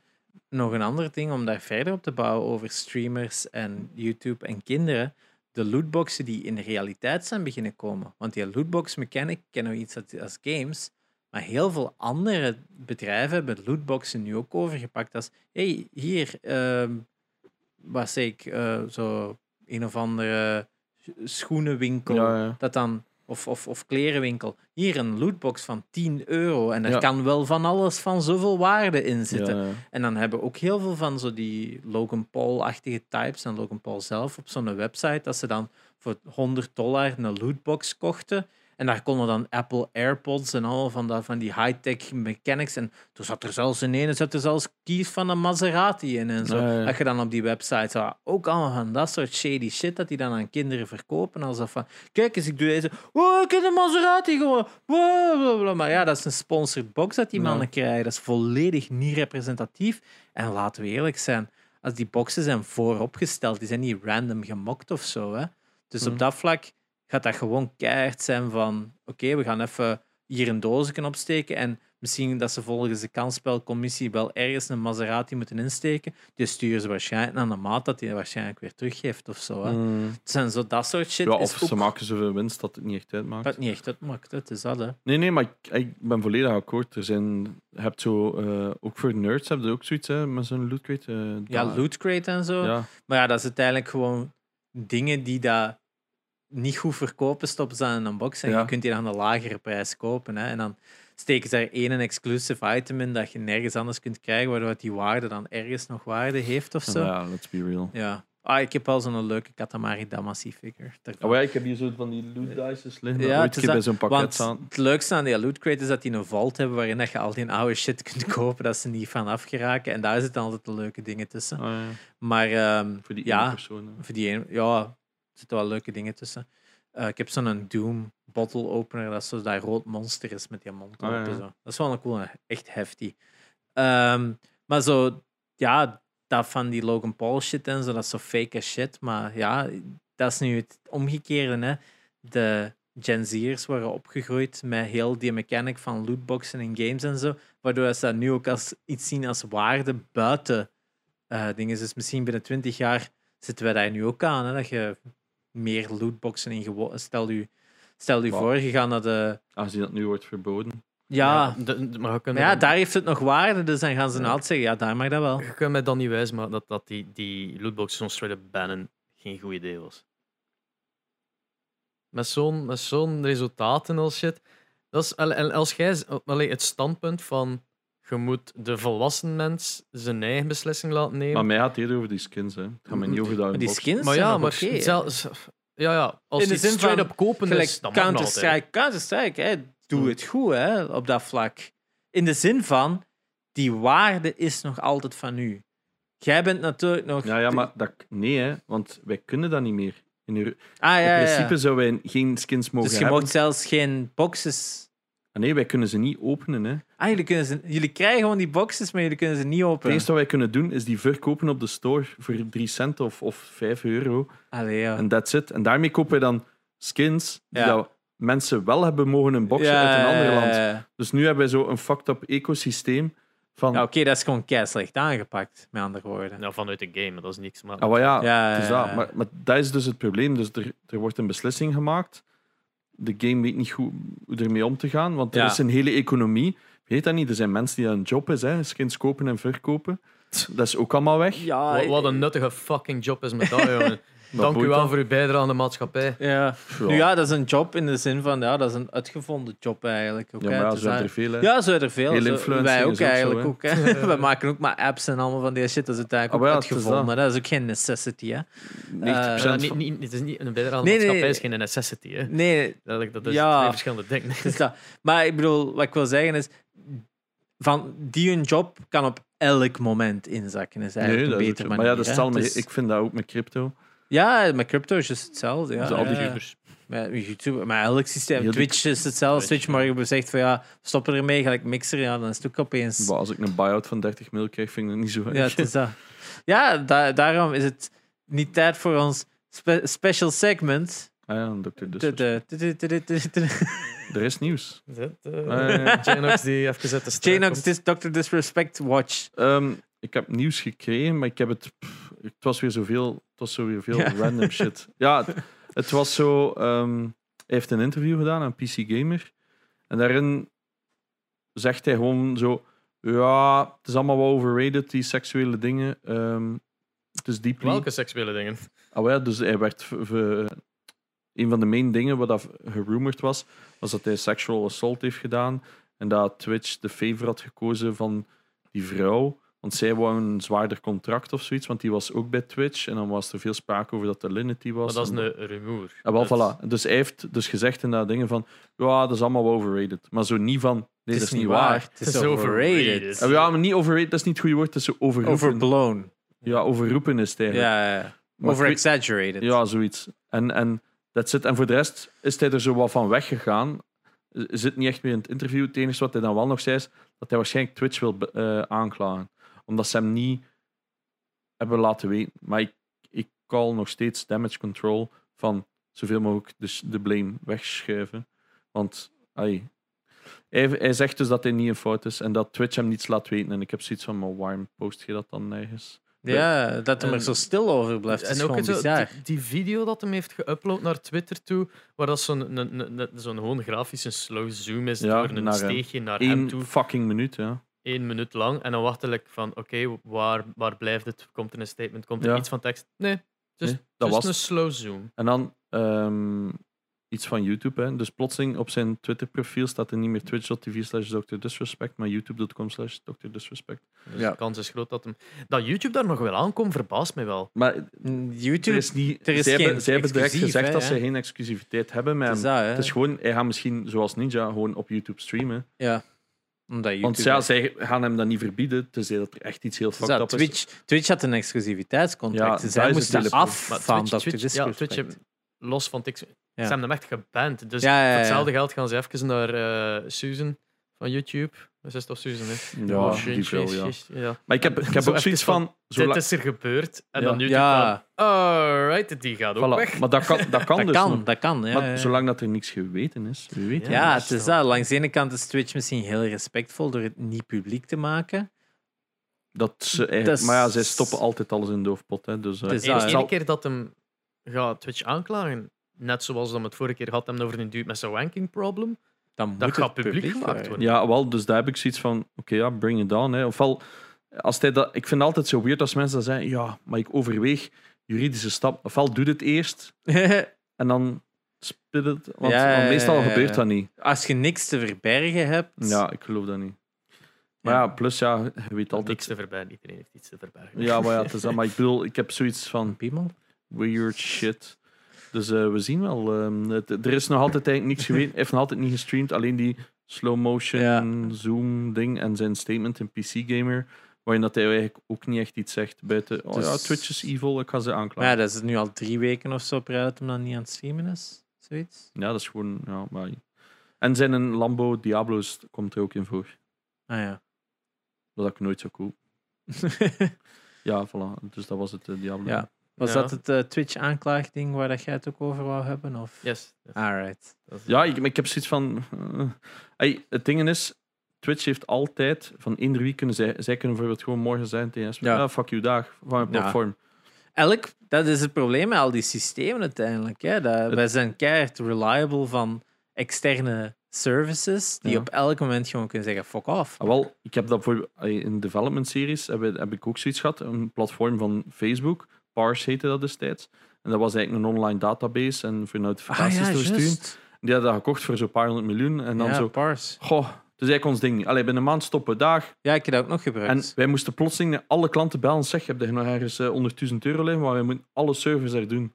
nog een ander ding om daar verder op te bouwen over streamers en YouTube en kinderen. De lootboxen die in de realiteit zijn beginnen komen. Want die lootbox mechanic kennen we iets als games. Maar heel veel andere bedrijven hebben lootboxen nu ook overgepakt. Als, hey, hier, ehm wat zeg ik, eh, zo een of andere schoenenwinkel. Ja, ja. Dat dan, of, of, of klerenwinkel. Hier een lootbox van 10 euro. En Ja. kan wel van alles van zoveel waarde in zitten. En dan hebben ook heel veel van zo die Logan Paul-achtige types en Logan Paul zelf op zo'n website, dat ze dan voor 100 dollar een lootbox kochten. En daar konden dan Apple AirPods en al van, dat, van die high-tech mechanics. En toen zat er zelfs in ene zat er zelfs keys van een Maserati in en zo. Ja, ja. Dat je dan op die website. Ook allemaal van dat soort shady shit dat die dan aan kinderen verkopen. Alsof van, kijk eens, ik doe deze. Wow, ik heb een Maserati gewoon. Wow. Maar ja, dat is een sponsored box dat die mannen krijgen. Dat is volledig niet representatief. En laten we eerlijk zijn, als die boxen zijn vooropgesteld, die zijn niet random gemokt of zo. Hè? Dus op dat vlak gaat dat gewoon keihard zijn van oké, we gaan even hier een doosje opsteken en misschien dat ze volgens de kansspelcommissie wel ergens een Maserati moeten insteken. Die sturen ze waarschijnlijk naar de maat dat hij waarschijnlijk weer teruggeeft of zo. Hè? Mm. Het zijn zo dat soort shit. Ja, of ook ze maken zoveel winst dat het niet echt uitmaakt. wat niet echt uitmaakt. Het is dat, hè. Nee, nee, maar ik, ik ben volledig akkoord. Er zijn, je hebt zo, eh, ook voor nerds heb je ook zoiets hè, met zo'n loot crate. eh, Ja, dat- loot crate en zo. Ja, Maar ja, dat is uiteindelijk gewoon dingen die dat niet goed verkopen, stoppen ze aan een box en Ja. je kunt die aan een lagere prijs kopen. Hè. En dan steken ze er één exclusive item in dat je nergens anders kunt krijgen, waardoor die waarde dan ergens nog waarde heeft of zo. Ja. ja, let's be real. Ah, ik heb wel zo'n leuke Katamari Damacy figure. Oh ja, ik heb hier zo van die loot dices liggen. Ja, Ja, ooit keer bij zo'n pakket Want staan. het leukste aan die loot crate is dat die een vault hebben waarin je al die oude shit kunt kopen, dat ze niet van afgeraken. En daar zitten altijd de leuke dingen tussen. Ah, ja. Maar ehm, Voor die Ja. ene persoon. hè. Voor die ene, ja, zitten wel leuke dingen tussen. Eh, ik heb zo'n Doom bottle opener, dat zo dat rood monster is met die mond ja. Zo. Dat is wel een coole, echt hefty. Ehm, maar zo, ja, dat van die Logan Paul shit en zo, dat is zo fake as shit. Maar ja, dat is nu het omgekeerde. Hè. De Gen Z'ers waren opgegroeid met heel die mechanic van lootboxen in games en zo, waardoor ze dat nu ook als iets zien als waarde buiten eh, dingen. Dus misschien binnen 20 jaar zitten wij daar nu ook aan, hè, dat je meer lootboxen in gewoon. Stel u, stel u Wow. voor, je gaat naar de. Aangezien dat nu wordt verboden. Ja, de- de- maar ja, dan- daar heeft het nog waarde, dus dan gaan ze Ja. nou altijd zeggen: ja, daar mag dat wel. Je kunt mij dan niet wijzen maar dat, dat die, die lootboxes zo'n straight up bannen geen goed idee was. Met zo'n met zo'n resultaat en al shit. Dat is, al- en als jij het standpunt van je moet de volwassen mens zijn eigen beslissing laten nemen. Maar mij gaat het eerder over die skins. Hè. Het gaat mij niet over dat Maar die skins Maar ja, maar oké, zelfs, ja, ja, als In de zin straight van, up kopen Gelijk is, dan. Counter-Strike, doe het goed hè, op dat vlak. In de zin van, die waarde is nog altijd van u. Jij bent natuurlijk nog... Ja, ja, maar dat, nee, hè, want wij kunnen dat niet meer. In, Euro- ah, ja, in ja, ja. principe zouden wij geen skins mogen Dus je hebben. mocht zelfs geen boxes... Ah, nee, wij kunnen ze niet openen. Hè. Ah, jullie, kunnen ze, jullie krijgen gewoon die boxes, maar jullie kunnen ze niet Het openen. enige wat wij kunnen doen is die verkopen op de store voor 3 cent of, of 5 euro. Allee, ja. En that's it. En daarmee kopen wij dan skins die Ja. dat mensen wel hebben mogen unboxen Ja, uit een ander land. ja, ja. Dus nu hebben wij zo een fucked up ecosysteem van... Ja, Oké, dat is gewoon kei slecht aangepakt, met andere woorden. Ja, vanuit de game, dat is niks. Maar, Ah, ja, Ja, het dat. ja. Maar, maar dat is dus het probleem. Dus er, er wordt een beslissing gemaakt. De game weet niet goed hoe ermee om te gaan, want er Ja. is een hele economie. Weet dat niet? Er zijn mensen die een job is, hè? skins kopen en verkopen. Dat is ook allemaal weg. Ja, Wat, wat een nuttige fucking job is met dat, *laughs* jongen. Dank u wel voor uw bijdrage aan de maatschappij. Ja. Ja. Nu ja, dat is een job in de zin van, ja, dat is een uitgevonden job eigenlijk. Ook, Ja, hè. maar ja, zo zijn er veel. Hè. Ja, zo er veel. Heel Zo- wij ook ook eigenlijk. ook, hè. *laughs* We maken ook maar apps en allemaal van die shit. Dat is uiteindelijk Ah, ook wel, het is uitgevonden. dat. Dat is ook geen necessity, hè. 90% Ja, niet, van- niet, het is niet een bijdrage aan de Nee, maatschappij, nee. is geen necessity. Hè. Nee, Dat, dat is Ja. twee verschillende dingen. *laughs* dat. Maar ik bedoel, wat ik wil zeggen is... Van die hun job kan op elk moment inzakken. Is eigenlijk Nee, dat een is betere ook manier. Maar ja, dat is. Dus- Ik vind dat ook met crypto. Ja, met crypto is het hetzelfde. Ja, Dus al die ja, ja. YouTubers. Met YouTube, maar elk systeem. Heel Twitch is hetzelfde. Twitch, Twitch, maar je zegt van ja, stoppen ermee, gelijk mixer, ja, dan is het ook opeens. Maar als ik een buyout van 30 mil krijg, vind ik het niet zo Ja, erg. het is dat. Ja, da- daarom is het niet tijd voor ons spe- special segment. Ah ja, Dr. De- Disrespect. de- de- de- de- de- de- Er is nieuws. Zet, Ah, ja, ja. eh, Janox die even zet de Janox Dr. Disrespect Watch. Ehm, ik heb nieuws gekregen, maar ik heb het. pff, het was weer zoveel. Het was zo weer veel Ja. random shit. *laughs* Ja, het, het was zo. ehm, hij heeft een interview gedaan aan PC Gamer. En daarin zegt hij gewoon zo. Ja, het is allemaal wel overrated, die seksuele dingen. Ehm, het is deeply. Welke seksuele dingen? Ah, ja, dus hij werd. een van de main dingen wat dat gerumored was, was dat hij sexual assault heeft gedaan. En dat Twitch de favor had gekozen van die vrouw. Want zij wou een zwaarder contract of zoiets, want die was ook bij Twitch. En dan was er veel sprake over dat Alinity was. Maar dat is En- een rumoer. Ah, wel, Dat- voilà. Dus hij heeft dus gezegd in dat dingen van, ja, dat is allemaal wel overrated. Maar zo niet van, nee, dat is niet waar. Het is overrated. Ah, Ja, maar niet overrated, dat is niet het goede woord, dat is zo overroepen. Overblown. Ja, overroepen is het eigenlijk. Ja, ja. Over-exaggerated. Ja, zoiets. En, en, that's it. en voor de rest is hij er zo wat van weggegaan. Zit niet echt meer in het interview. Het enige wat hij dan wel nog zei is dat hij waarschijnlijk Twitch wil eh, aanklagen. Omdat ze hem niet hebben laten weten. Maar ik, ik call nog steeds damage control van zoveel mogelijk dus de blame wegschuiven. Want ai, hij, hij zegt dus dat hij niet een fout is en dat Twitch hem niets laat weten. En ik heb zoiets van, maar waarom post je dat dan nergens? Ja, dat hem er zo stil over blijft. is En ook zo, die, die video dat hem heeft geüpload naar Twitter toe, waar dat zo'n een, een, een- zo'n gewoon grafische slow zoom is Ja, door een naar hem. steegje naar hem Eén toe, fucking minuut, ja. Één minuut lang. En dan wacht ik van, oké, waar, waar blijft het? Komt er een statement? Komt er Ja. iets van tekst? Nee, dus, Nee, dat dus was een slow zoom. En dan ehm, iets van YouTube. Hè. Dus plotseling op zijn Twitter-profiel staat er niet meer twitch.tv slash. Disrespect, maar youtube.com slash Dr. Disrespect. Dus Ja. de kans is groot dat hem... Dat YouTube daar nog wel aankomt, verbaast mij wel. Maar er YouTube is niet, er is zij, geen hebben, zij hebben direct gezegd hè, dat ze geen exclusiviteit hebben met het is hem. dat, hè. Het is gewoon, hij gaat misschien zoals Ninja gewoon op YouTube streamen. Ja. Omdat. Want ja, zij gaan hem dat niet verbieden, tenzij dat er echt iets heel fucked up is. Twitch, Twitch had een exclusiviteitscontract. Ja, Zij moesten af Maar van Twitch, Dr. Twitch, ja, los van Tix, Ja. ze hebben hem echt geband. Dus Ja, voor hetzelfde geld gaan ze even naar eh, Susan van YouTube. Dat is toch Susan, hè? Ja, Oh, die shit, ja. ja. Maar ik heb, ik heb Zo ook zoiets van, Dit is er gebeurd. En Ja. dan YouTube Ja. van, alright, die gaat ook Voilà. weg. Maar dat kan, dat kan *laughs* Dat dus kan, nog. dat kan. Ja, Maar ja. zolang dat er niks geweten is, wie weet Ja, het. Ja, dat het is dat. Langs de ene kant is Twitch misschien heel respectvol door het niet publiek te maken. Dat ze eigenlijk, Dat is- Maar ja, zij stoppen altijd alles in de doofpot. Hè, dus, eh, Het is De dat, ene keer dat hem gaat Twitch aanklagen, net zoals we het vorige keer had, hem over een dude met zijn wanking problem, Dan moet dat het gaat publiek gemaakt worden. Ja, wel, dus daar heb ik zoiets van, oké, ja, bring it on. Hè. Ofwel, als hij dat, ik vind het altijd zo weird als mensen dat zeggen, ja, maar ik overweeg juridische stap. Ofwel doe het eerst *laughs* en dan spit het. Want, Ja, want meestal ja, ja, gebeurt dat niet. Als je niks te verbergen hebt. Ja, ik geloof dat niet. Maar Ja. ja, plus ja, je weet Niks altijd. te verbergen, iedereen heeft iets te verbergen. Ja, maar ja, het is dat. Maar ik bedoel, ik heb zoiets van Piemel? weird shit. Dus eh, we zien wel. ehm, het- er is nog altijd eigenlijk niks geweten. Hij heeft nog altijd niet gestreamd. Alleen die slow motion Ja. zoom ding en zijn statement in PC Gamer. Waarin dat hij eigenlijk ook niet echt iets zegt buiten. Oh ja, Dus- Twitch is evil, ik ga ze aanklagen. ja, Ja, dat is nu al drie weken of zo op rij dat hem dan niet aan het streamen is. Zoiets. dat is gewoon. Ja, maar... En zijn een Lambo Diablo's komt er ook in voor. Ah ja. Dat had ik nooit zo cool. *laughs* Ja, voilà. Dus dat was het eh, Diablo. Ja. Was Ja. dat het eh, Twitch-aanklaagding waar dat jij het ook over wou hebben? Of? Yes. yes. Alright. Ja, ik, maar ik heb zoiets van. eh, hey, het ding is, Twitch heeft altijd van eender wie kunnen zij, zij kunnen bijvoorbeeld gewoon morgen zijn tegen Ja. ja. fuck you dag van mijn Ja. platform. Elk, dat is het probleem met al die systemen uiteindelijk. Hè? Dat, wij zijn keihard reliable van externe services die Ja. op elk moment gewoon kunnen zeggen fuck off. Ah, wel, ik heb dat voor in development series heb, heb ik ook zoiets gehad. Een platform van Facebook, Parse heette dat destijds. En dat was eigenlijk een online database en voor notificaties te versturen. Ah, juist. Die hadden dat gekocht voor zo'n paar honderd miljoen. En dan ja, zo, Parse. goh, is eigenlijk ons ding. Allee, binnen een maand stoppen daar. Ja, ik heb dat ook nog En gebruikt. wij moesten plotseling alle klanten bellen. Zeg, heb je nog ergens eh, 100.000 euro liggen? Maar wij moeten alle servers er doen.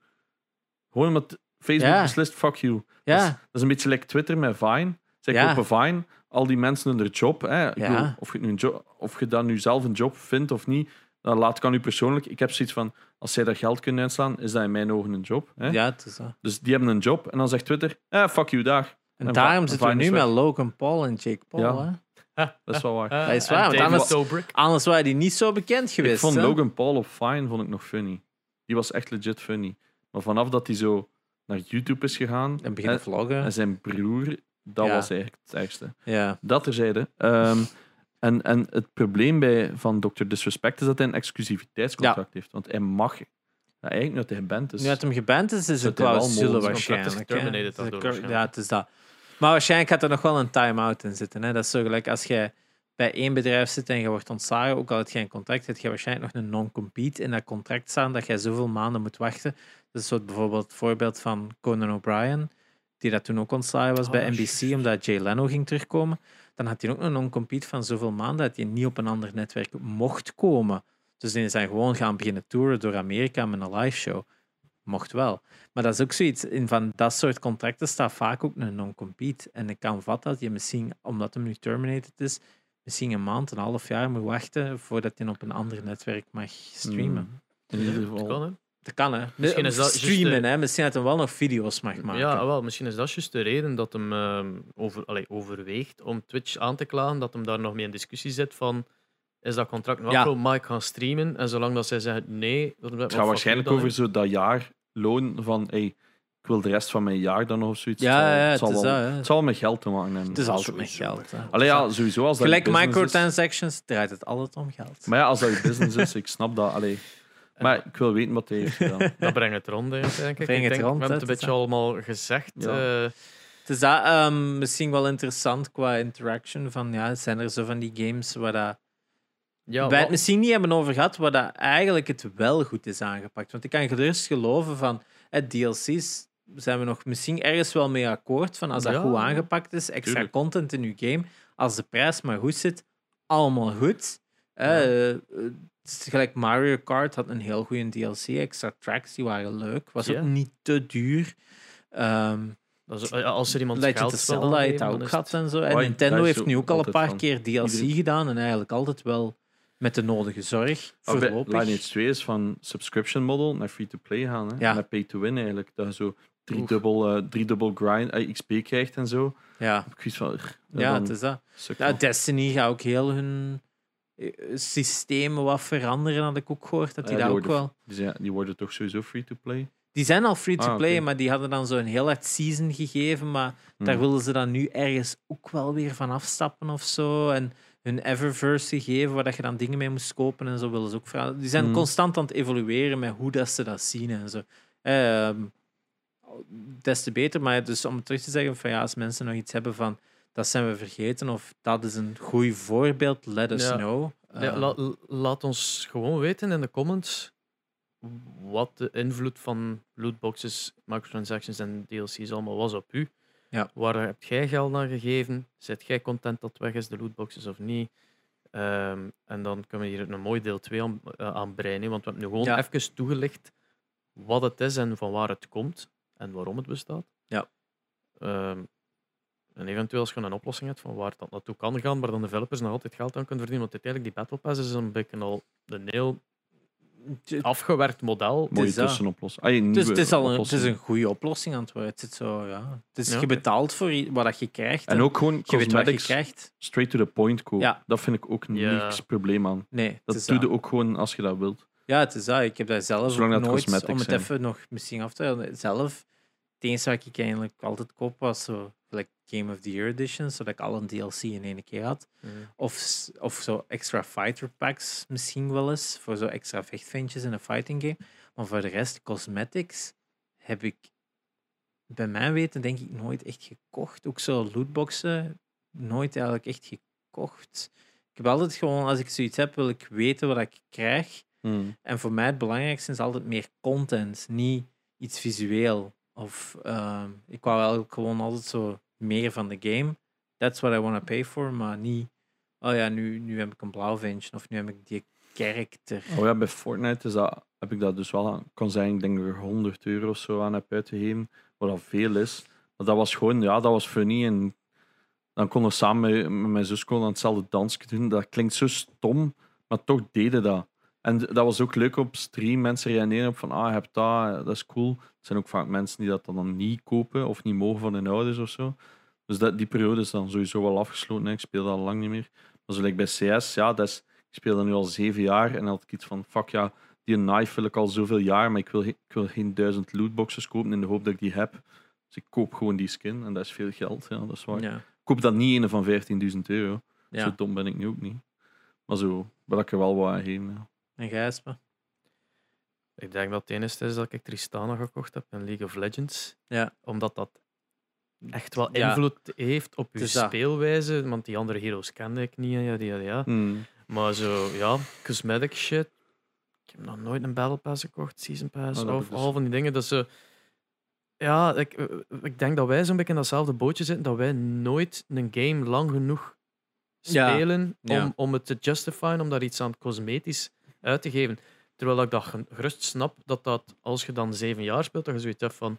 Gewoon omdat Facebook Ja. beslist, fuck you. Dat, is, ja, dat is een beetje like Twitter met Vine. Zij Ja. kopen Vine, al die mensen hun job. Hè. Ik Ja. bedoel, of, je nu een job, of je dan nu zelf een job vindt of niet, dan laat kan u persoonlijk. Ik heb zoiets van, als zij daar geld kunnen uitslaan, is dat in mijn ogen een job. Hè. ja, het is dat. Dus die hebben een job en dan zegt Twitter, eh, fuck you, daar. En En daarom zitten we nu met. Logan Paul en Jake Paul. Ja. Hè? Dat is wel waar. *laughs* Dat is waar, want anders-. Anders waren die niet zo bekend geweest. ik vond hè? Logan Paul op Vine vond ik nog funny. Die was echt legit funny. Maar vanaf dat hij zo naar YouTube is gegaan En beginnen en, vloggen. en zijn broer, dat Ja. was eigenlijk het ergste. Ja. Dat terzijde. Ehm en, en het probleem bij, van Dr. Disrespect is dat hij een exclusiviteitscontract heeft. Want hij mag... Ja, eigenlijk nu dat hij geband is. Nu dat hem geband is, is hij wel clausule waarschijnlijk. Het waarschijnlijk. Ja, het is dat. Maar waarschijnlijk gaat er nog wel een time-out in zitten. Hè. Dat is zo gelijk als jij bij één bedrijf zit en je wordt ontslagen, ook al heb je geen contract, heb je waarschijnlijk nog een non-compete in dat contract staan dat jij zoveel maanden moet wachten. Dat is zo bijvoorbeeld het voorbeeld van Conan O'Brien, die dat toen ook ontslagen was Oh, bij NBC, omdat Jay Leno ging terugkomen. Dan had hij ook een non-compete van zoveel maanden dat hij niet op een ander netwerk mocht komen. Dus die zijn gewoon gaan beginnen touren door Amerika met een live show. Mocht wel. Maar dat is ook zoiets, in van dat soort contracten staat vaak ook een non-compete. En ik kan vatten dat je misschien, omdat hem nu terminated is, misschien een maand, een half jaar moet wachten voordat hij op een ander netwerk mag streamen. In ieder Dat geval. Dat kan, hè? Misschien is dat juist streamen, de- hè? Misschien dat hij wel nog video's mag maken. Ja, wel, misschien is dat juist de reden dat hem ehm, over, allee, overweegt om Twitch aan te klagen, dat hem daar nog mee in discussie zit van is dat contract nog Ja. mag ik gaan streamen? En zolang dat zij zeggen nee, dat Het gaat waarschijnlijk over zo dat jaar loon van hey, ik wil de rest van mijn jaar dan nog of zoiets. Ja, het, ja, zal, het zal wel, dat, het zal met geld te maken hebben. Het is altijd met geld. Hè. Allee, ja, sowieso als dat Gelijk je business is. microtransactions draait het altijd om geld. Maar ja, als dat je business is, *laughs* ik snap dat. Allee. Maar ik wil weten wat hij heeft gedaan. *laughs* Dat brengt het rond, denk ik. Breng het rond, we hebben het een beetje allemaal gezegd. Ja. eh, Het is dat ehm, misschien wel interessant qua interaction. Van, ja, zijn er zo van die games waar dat ja, wij wat- het misschien niet hebben over gehad, waar dat eigenlijk het wel goed is aangepakt. Want ik kan gerust geloven van het DLC's zijn we nog misschien ergens wel mee akkoord van als dat Ja, goed ja. aangepakt is, extra Tuurlijk. content in je game, als de prijs maar goed zit, allemaal goed. Eh, eh, het is gelijk Mario Kart had een heel goede DLC, extra tracks die waren leuk, was Ja. ook niet te duur. Ehm dat is- ja, als er iemand Legend geld of Zelda heeft ook gehad het- en zo. En Oh, Nintendo heeft nu ook al een paar van. keer DLC gedaan en eigenlijk altijd wel met de nodige zorg. Bij Voorlopig. Lineage 2 is van subscription model naar free-to-play gaan. Hè? Ja. Naar pay-to-win eigenlijk. Dat je zo drie Oef. dubbel, eh, drie dubbel grind, eh, XP krijgt en zo. Ja, ik van... "Ugh, ja dan het is dat. suk Nou, wel." Destiny gaat ook heel hun eh, systemen wat veranderen, had ik ook gehoord. Dat die Ja, die ook worden- wel... die, zijn, die worden toch sowieso free-to-play? Die zijn al free-to-play, Ah, maar die hadden dan zo'n heel hard season gegeven. Maar daar Hmm. willen ze dan nu ergens ook wel weer van afstappen of zo. En hun Eververse gegeven, waar dat je dan dingen mee moest kopen en zo willen ze ook veranderen. Die zijn Hmm. constant aan het evolueren met hoe dat ze dat zien en zo. Ehm, des te beter, maar dus om terug te zeggen van ja, als mensen nog iets hebben van dat zijn we vergeten of dat is een goed voorbeeld, let us Ja. know. Ja, Eh, la- laat ons gewoon weten in de comments wat de invloed van lootboxes, microtransactions en DLC's allemaal was op u. Ja. Waar heb jij geld aan gegeven? Zet jij content dat weg is, de lootboxes of niet? Ehm, en dan kunnen we hier een mooi deel 2 aan, aan breien, want we hebben nu gewoon even toegelicht wat het is en van waar het komt en waarom het bestaat. Ja. Ehm, en eventueel als je een oplossing hebt van waar dat naartoe kan gaan, waar dan developers nog altijd geld aan kunnen verdienen. Want uiteindelijk, die Battle Pass is een beetje al een heel afgewerkt model. Mooie is dat. tussenoplossing. Ah, een Dus het is al een, het is een goede oplossing aan het worden. Het, zit zo, ja. het is Ja, je oké. betaalt voor wat dat je krijgt. En ook gewoon je weet wat je krijgt. straight to the point kopen. Ja. Dat vind ik ook Ja. niks probleem aan. Nee, het Dat is doe je ook gewoon als je dat wilt. Ja, het is dat. Ik heb dat zelf Zolang dat nooit, om het zijn. even nog misschien af te halen, zelf, het enige wat ik eigenlijk altijd koop was zo, like Game of the Year Edition, zodat ik al een DLC in één keer had. Mm. Of, of zo extra fighter packs misschien wel eens, voor zo extra vechtventjes in een fighting game. Maar voor de rest, cosmetics, heb ik bij mijn weten denk ik nooit echt gekocht. Ook zo lootboxen, nooit eigenlijk echt gekocht. Ik heb altijd gewoon, als ik zoiets heb, wil ik weten wat ik krijg. Hmm. En voor mij het belangrijkste is altijd meer content, niet iets visueel. Of ehm, ik wou eigenlijk gewoon altijd zo meer van de game. That's what I want to pay for, maar niet. Oh ja, nu, nu heb ik een blauw ventje of nu heb ik die karakter. Oh ja, bij Fortnite is dat, heb ik dat dus wel aan. kan zijn, ik denk ik er 100 euro of zo aan heb uitgegeven, wat al veel is. Maar dat was gewoon, ja, dat was funny. En dan konden we samen met, mijn zus konden hetzelfde dansje doen. Dat klinkt zo stom, maar toch deden dat. En dat was ook leuk op stream. Mensen reageren op van, ah, je hebt dat, dat is cool. Het zijn ook vaak mensen die dat dan niet kopen of niet mogen van hun ouders of zo. Dus dat, die periode is dan sowieso wel afgesloten. hè. Ik speel dat al lang niet meer. Maar zo like bij CS, ja, dat is, ik speel dat nu al zeven jaar. En dan had ik iets van, fuck ja, die knife wil ik al zoveel jaar, maar ik wil, ik wil geen duizend lootboxes kopen in de hoop dat ik die heb. Dus ik koop gewoon die skin en dat is veel geld. Ja, dat is waar. Ja. Ik koop dat niet een van 15.000 euro. Zo dom ben ik nu ook niet. Maar zo, wil ik er wel wat aan geven. Ja. En Gijspe? Ik denk dat het enige is dat ik Tristana gekocht heb in League of Legends. Ja. Omdat dat echt wel Ja. invloed heeft op je speelwijze. Want die andere heroes kende ik niet. en Ja, ja, ja. Hmm. Maar zo, ja, cosmetic shit. Ik heb nog nooit een Battle Pass gekocht, Season Pass Oh, of ik dus. al van die dingen. Dat ze, ja, ik, ik denk dat wij zo'n beetje in datzelfde bootje zitten. Dat wij nooit een game lang genoeg spelen ja. Om, om het te justifyen, om daar iets aan cosmetisch uit te geven. Terwijl ik dat ge- gerust snap dat dat als je dan zeven jaar speelt, dat je zoiets hebt van.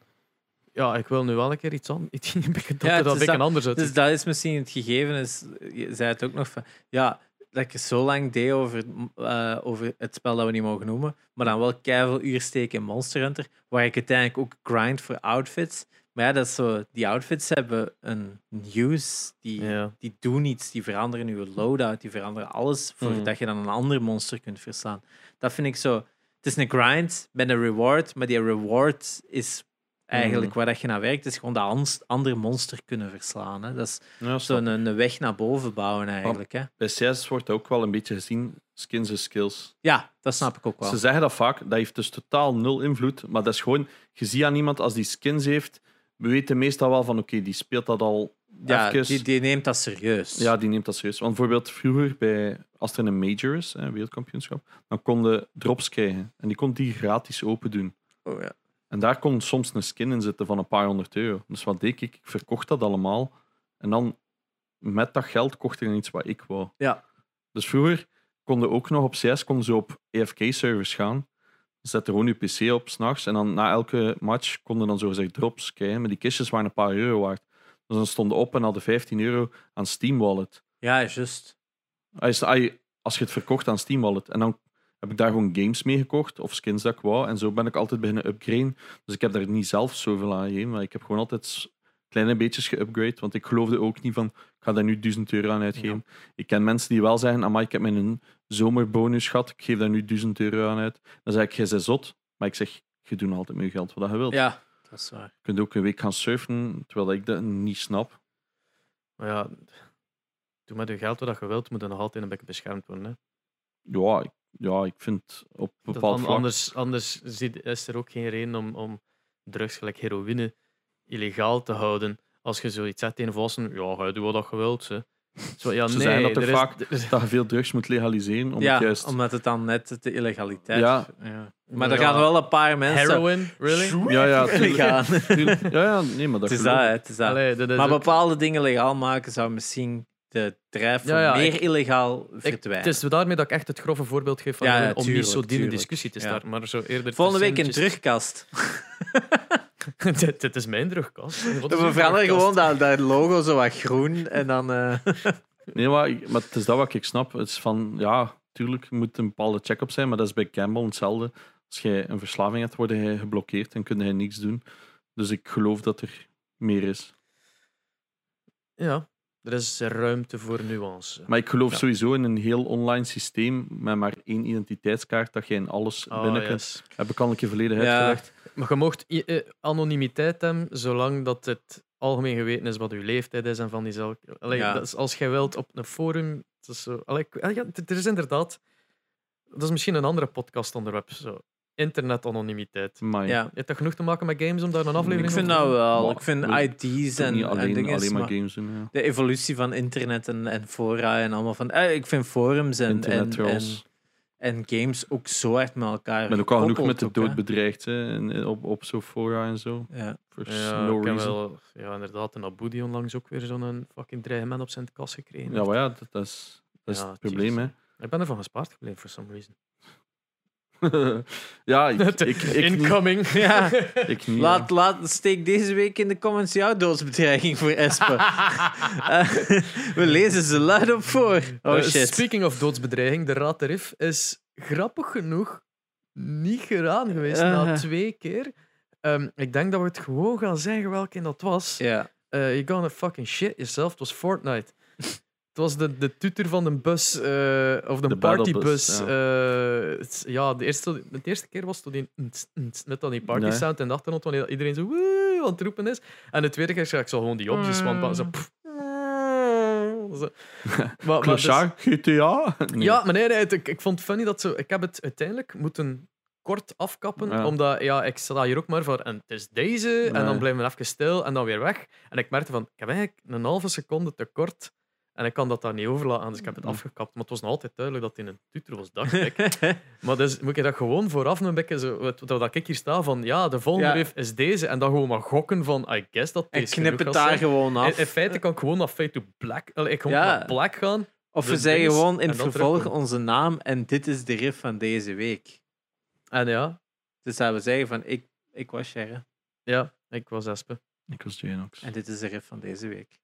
Ja, ik wil nu wel een keer iets aan. Iets, *laughs* dat Ja, er dat een anders uit. Dus dat is misschien het gegeven. Is, je zei het ook nog van. Ja, dat ik zo lang deed over, eh, over het spel dat we niet mogen noemen. Maar dan wel keihard uur steken in Monster Hunter. Waar ik uiteindelijk ook grind voor outfits. Maar ja, dat is zo, die outfits hebben een use. Die, Ja. die doen iets. Die veranderen je loadout. Die veranderen alles. Voordat Mhm. je dan een ander monster kunt verslaan. Dat vind ik zo. Het is een grind met een reward. Maar die reward is eigenlijk waar dat je naar werkt. is gewoon dat andere monster kunnen verslaan. Hè. Dat is Ja, zo'n een weg naar boven bouwen eigenlijk. Hè. Bij CS wordt ook wel een beetje gezien, skins en skills. Ja, dat snap ik ook wel. Ze zeggen dat vaak, dat heeft dus totaal nul invloed. Maar dat is gewoon, je ziet aan iemand als die skins heeft, we weten meestal wel van oké, die speelt dat al Ja, even. die, die neemt dat serieus. Ja, die neemt dat serieus. Want bijvoorbeeld vroeger, bij, als er een major is, een wereldkampioenschap, dan konden drops krijgen. En die kon die gratis open doen. Oh, ja. En daar kon soms een skin in zitten van een paar honderd euro. Dus wat deed ik? Ik verkocht dat allemaal. En dan met dat geld kocht ik dan iets wat ik wou. Ja. Dus vroeger konden ook nog op CS konden ze op EFK-servers gaan. Zette gewoon je PC op s'nachts. En dan na elke match konden dan zogezegd drops krijgen. Maar die kistjes waren een paar euro waard. Dus dan stonden op en hadden 15 euro aan Steam Wallet. ja, juist. Als, als je het verkocht aan Steam Wallet. En dan heb ik daar gewoon games mee gekocht. Of skins dat ik wou. En zo ben ik altijd beginnen upgraden. Dus ik heb daar niet zelf zoveel aan gegeven. Maar ik heb gewoon altijd kleine beetjes geupgrade. Want ik geloofde ook niet van, ik ga daar nu 1000 euro aan uitgeven. Ik ken mensen die wel zeggen, amai, ik heb mijn zomerbonus gehad. Ik geef daar nu 1000 euro aan uit. Dan zeg ik, jij bent zot. Maar ik zeg, je doet altijd met je geld wat je wilt. Ja, dat is waar. Je kunt ook een week gaan surfen, terwijl ik dat niet snap. Maar ja, doe met je geld wat je wilt, moet er nog altijd een beetje beschermd worden. Hè. Ja, ik, ja, ik vind op bepaald vlak... anders anders is er ook geen reden om, om drugs gelijk heroïne illegaal te houden. Als je zoiets zegt tegen volwassenen, ja, ga je doen wat je wilt. Hè. Zo, ja, Ze nee, zeggen dat er er is- vaak- is- dat je veel drugs moet legaliseren. Om ja, het juist... omdat het dan net de illegaliteit Ja. ja. Maar er Ja. gaan wel een paar mensen... Heroin, really? Ja, ja, *laughs* tuurlijk. gaan. Tuurlijk. Ja, ja, nee, maar dat Het is dat, het is dat. Allee, dat is Maar ook- bepaalde dingen legaal maken zou misschien de drijf voor Ja, ja, meer ik- illegaal ik, verdwijnen. het is daarmee dat ik echt het grove voorbeeld geef van Ja, ja, om niet zo die discussie te Ja. starten. Maar zo eerder Volgende week een percentjes- terugkast. *laughs* *laughs* dit, dit is mijn drugkast. We veranderen gewoon dat, dat logo zo wat groen en dan... eh, *laughs* Nee, maar, maar het is dat wat ik snap. Het is van, ja, tuurlijk moet een bepaalde check-up zijn, maar dat is bij Campbell hetzelfde. Als jij een verslaving hebt, word je geblokkeerd en kun je niks doen. Dus ik geloof dat er meer is. Ja, er is ruimte voor nuance. Maar ik geloof Ja. sowieso in een heel online systeem met maar één identiteitskaart dat je in alles Oh, binnen kunt. yes. Heb ik al een keer Ja. uitgelegd. Maar je mocht eh, anonimiteit hebben, zolang dat het algemeen geweten is wat uw leeftijd is en van die zaak. Allee, Ja. dat is als jij wilt op een forum. Het is zo, allee, ja, er is inderdaad. Dat is misschien een andere podcast onderwerp. Zo. internet-anonimiteit. Maar Ja. Je hebt dat genoeg te maken met games om daar een aflevering Ik vind te dat doen? wel. Maar Ik vind ID's en, niet en alleen, dingen. alleen maar maar games doen. Ja. de evolutie van internet en, en fora en allemaal van. eh, ik vind forums en, Internet en, en, trolls. En games ook zo echt met elkaar. Ik ben ook al genoeg met de dood bedreigd hè, en- op, op zo'n fora en zo. Ja. For Ja, no reason. wel, ja, inderdaad. En Abu die onlangs ook weer zo'n fucking dreigement op zijn kas gekregen. Ja, maar ja, dat, dat is, dat is Ja, het probleem. Hè. Ik ben ervan gespaard gebleven, for some reason. *laughs* ja, ik, ik, ik, niet. Incoming. *laughs* Ja. Ik niet, Laat, laat, steek deze week in de comments jouw doodsbedreiging voor Esper. *laughs* Eh, we lezen ze luid op voor. Oh Eh, shit. speaking of doodsbedreiging, de Raad der Rif is grappig genoeg niet gedaan geweest na Eh. twee keer. Ehm, ik denk dat we het gewoon gaan zeggen welke dat was. Ja. Eh you're gonna fucking shit yourself. Het was Fortnite. Het was de, de tutor van de bus, eh, of de, De partybus. Ja, het, ja de, eerste, de eerste keer was het die, net dan die party Nee. sound en de achtergrond, wanneer iedereen zo woe aan het roepen is. En de tweede keer zei ik zo gewoon die opties van zo, pff, zo. *laughs* Maar, maar dus- GTA? Nee. *laughs* ja, maar nee, nee, het- ik, ik vond het funny dat zo. Ik heb het uiteindelijk moeten kort afkappen, Ja. omdat ja, ik sta hier ook maar voor en het is deze, en dan blijven we even stil en dan weer weg. En ik merkte van, ik heb eigenlijk een halve seconde te kort en ik kan dat daar niet overlaten, dus ik heb het afgekapt. Maar het was nog altijd duidelijk dat het in een tutor was, dacht *laughs* ik. maar dus moet je dat gewoon vooraf een beetje zo, dat ik hier sta van, ja, de volgende Ja. riff is deze, en dan gewoon maar gokken van, I guess dat En deze knip genoeg het daar zijn. gewoon af. In, in feite kan ik gewoon naar Fade to Black, allee, ik gewoon Ja. naar Black gaan. of we de zeggen gewoon in vervolg onze naam en dit is de riff van deze week. En ja, Dus dat we zeggen van ik, ik was Sherry ja, ik was Espe. Ik was Janox. en dit is de riff van deze week.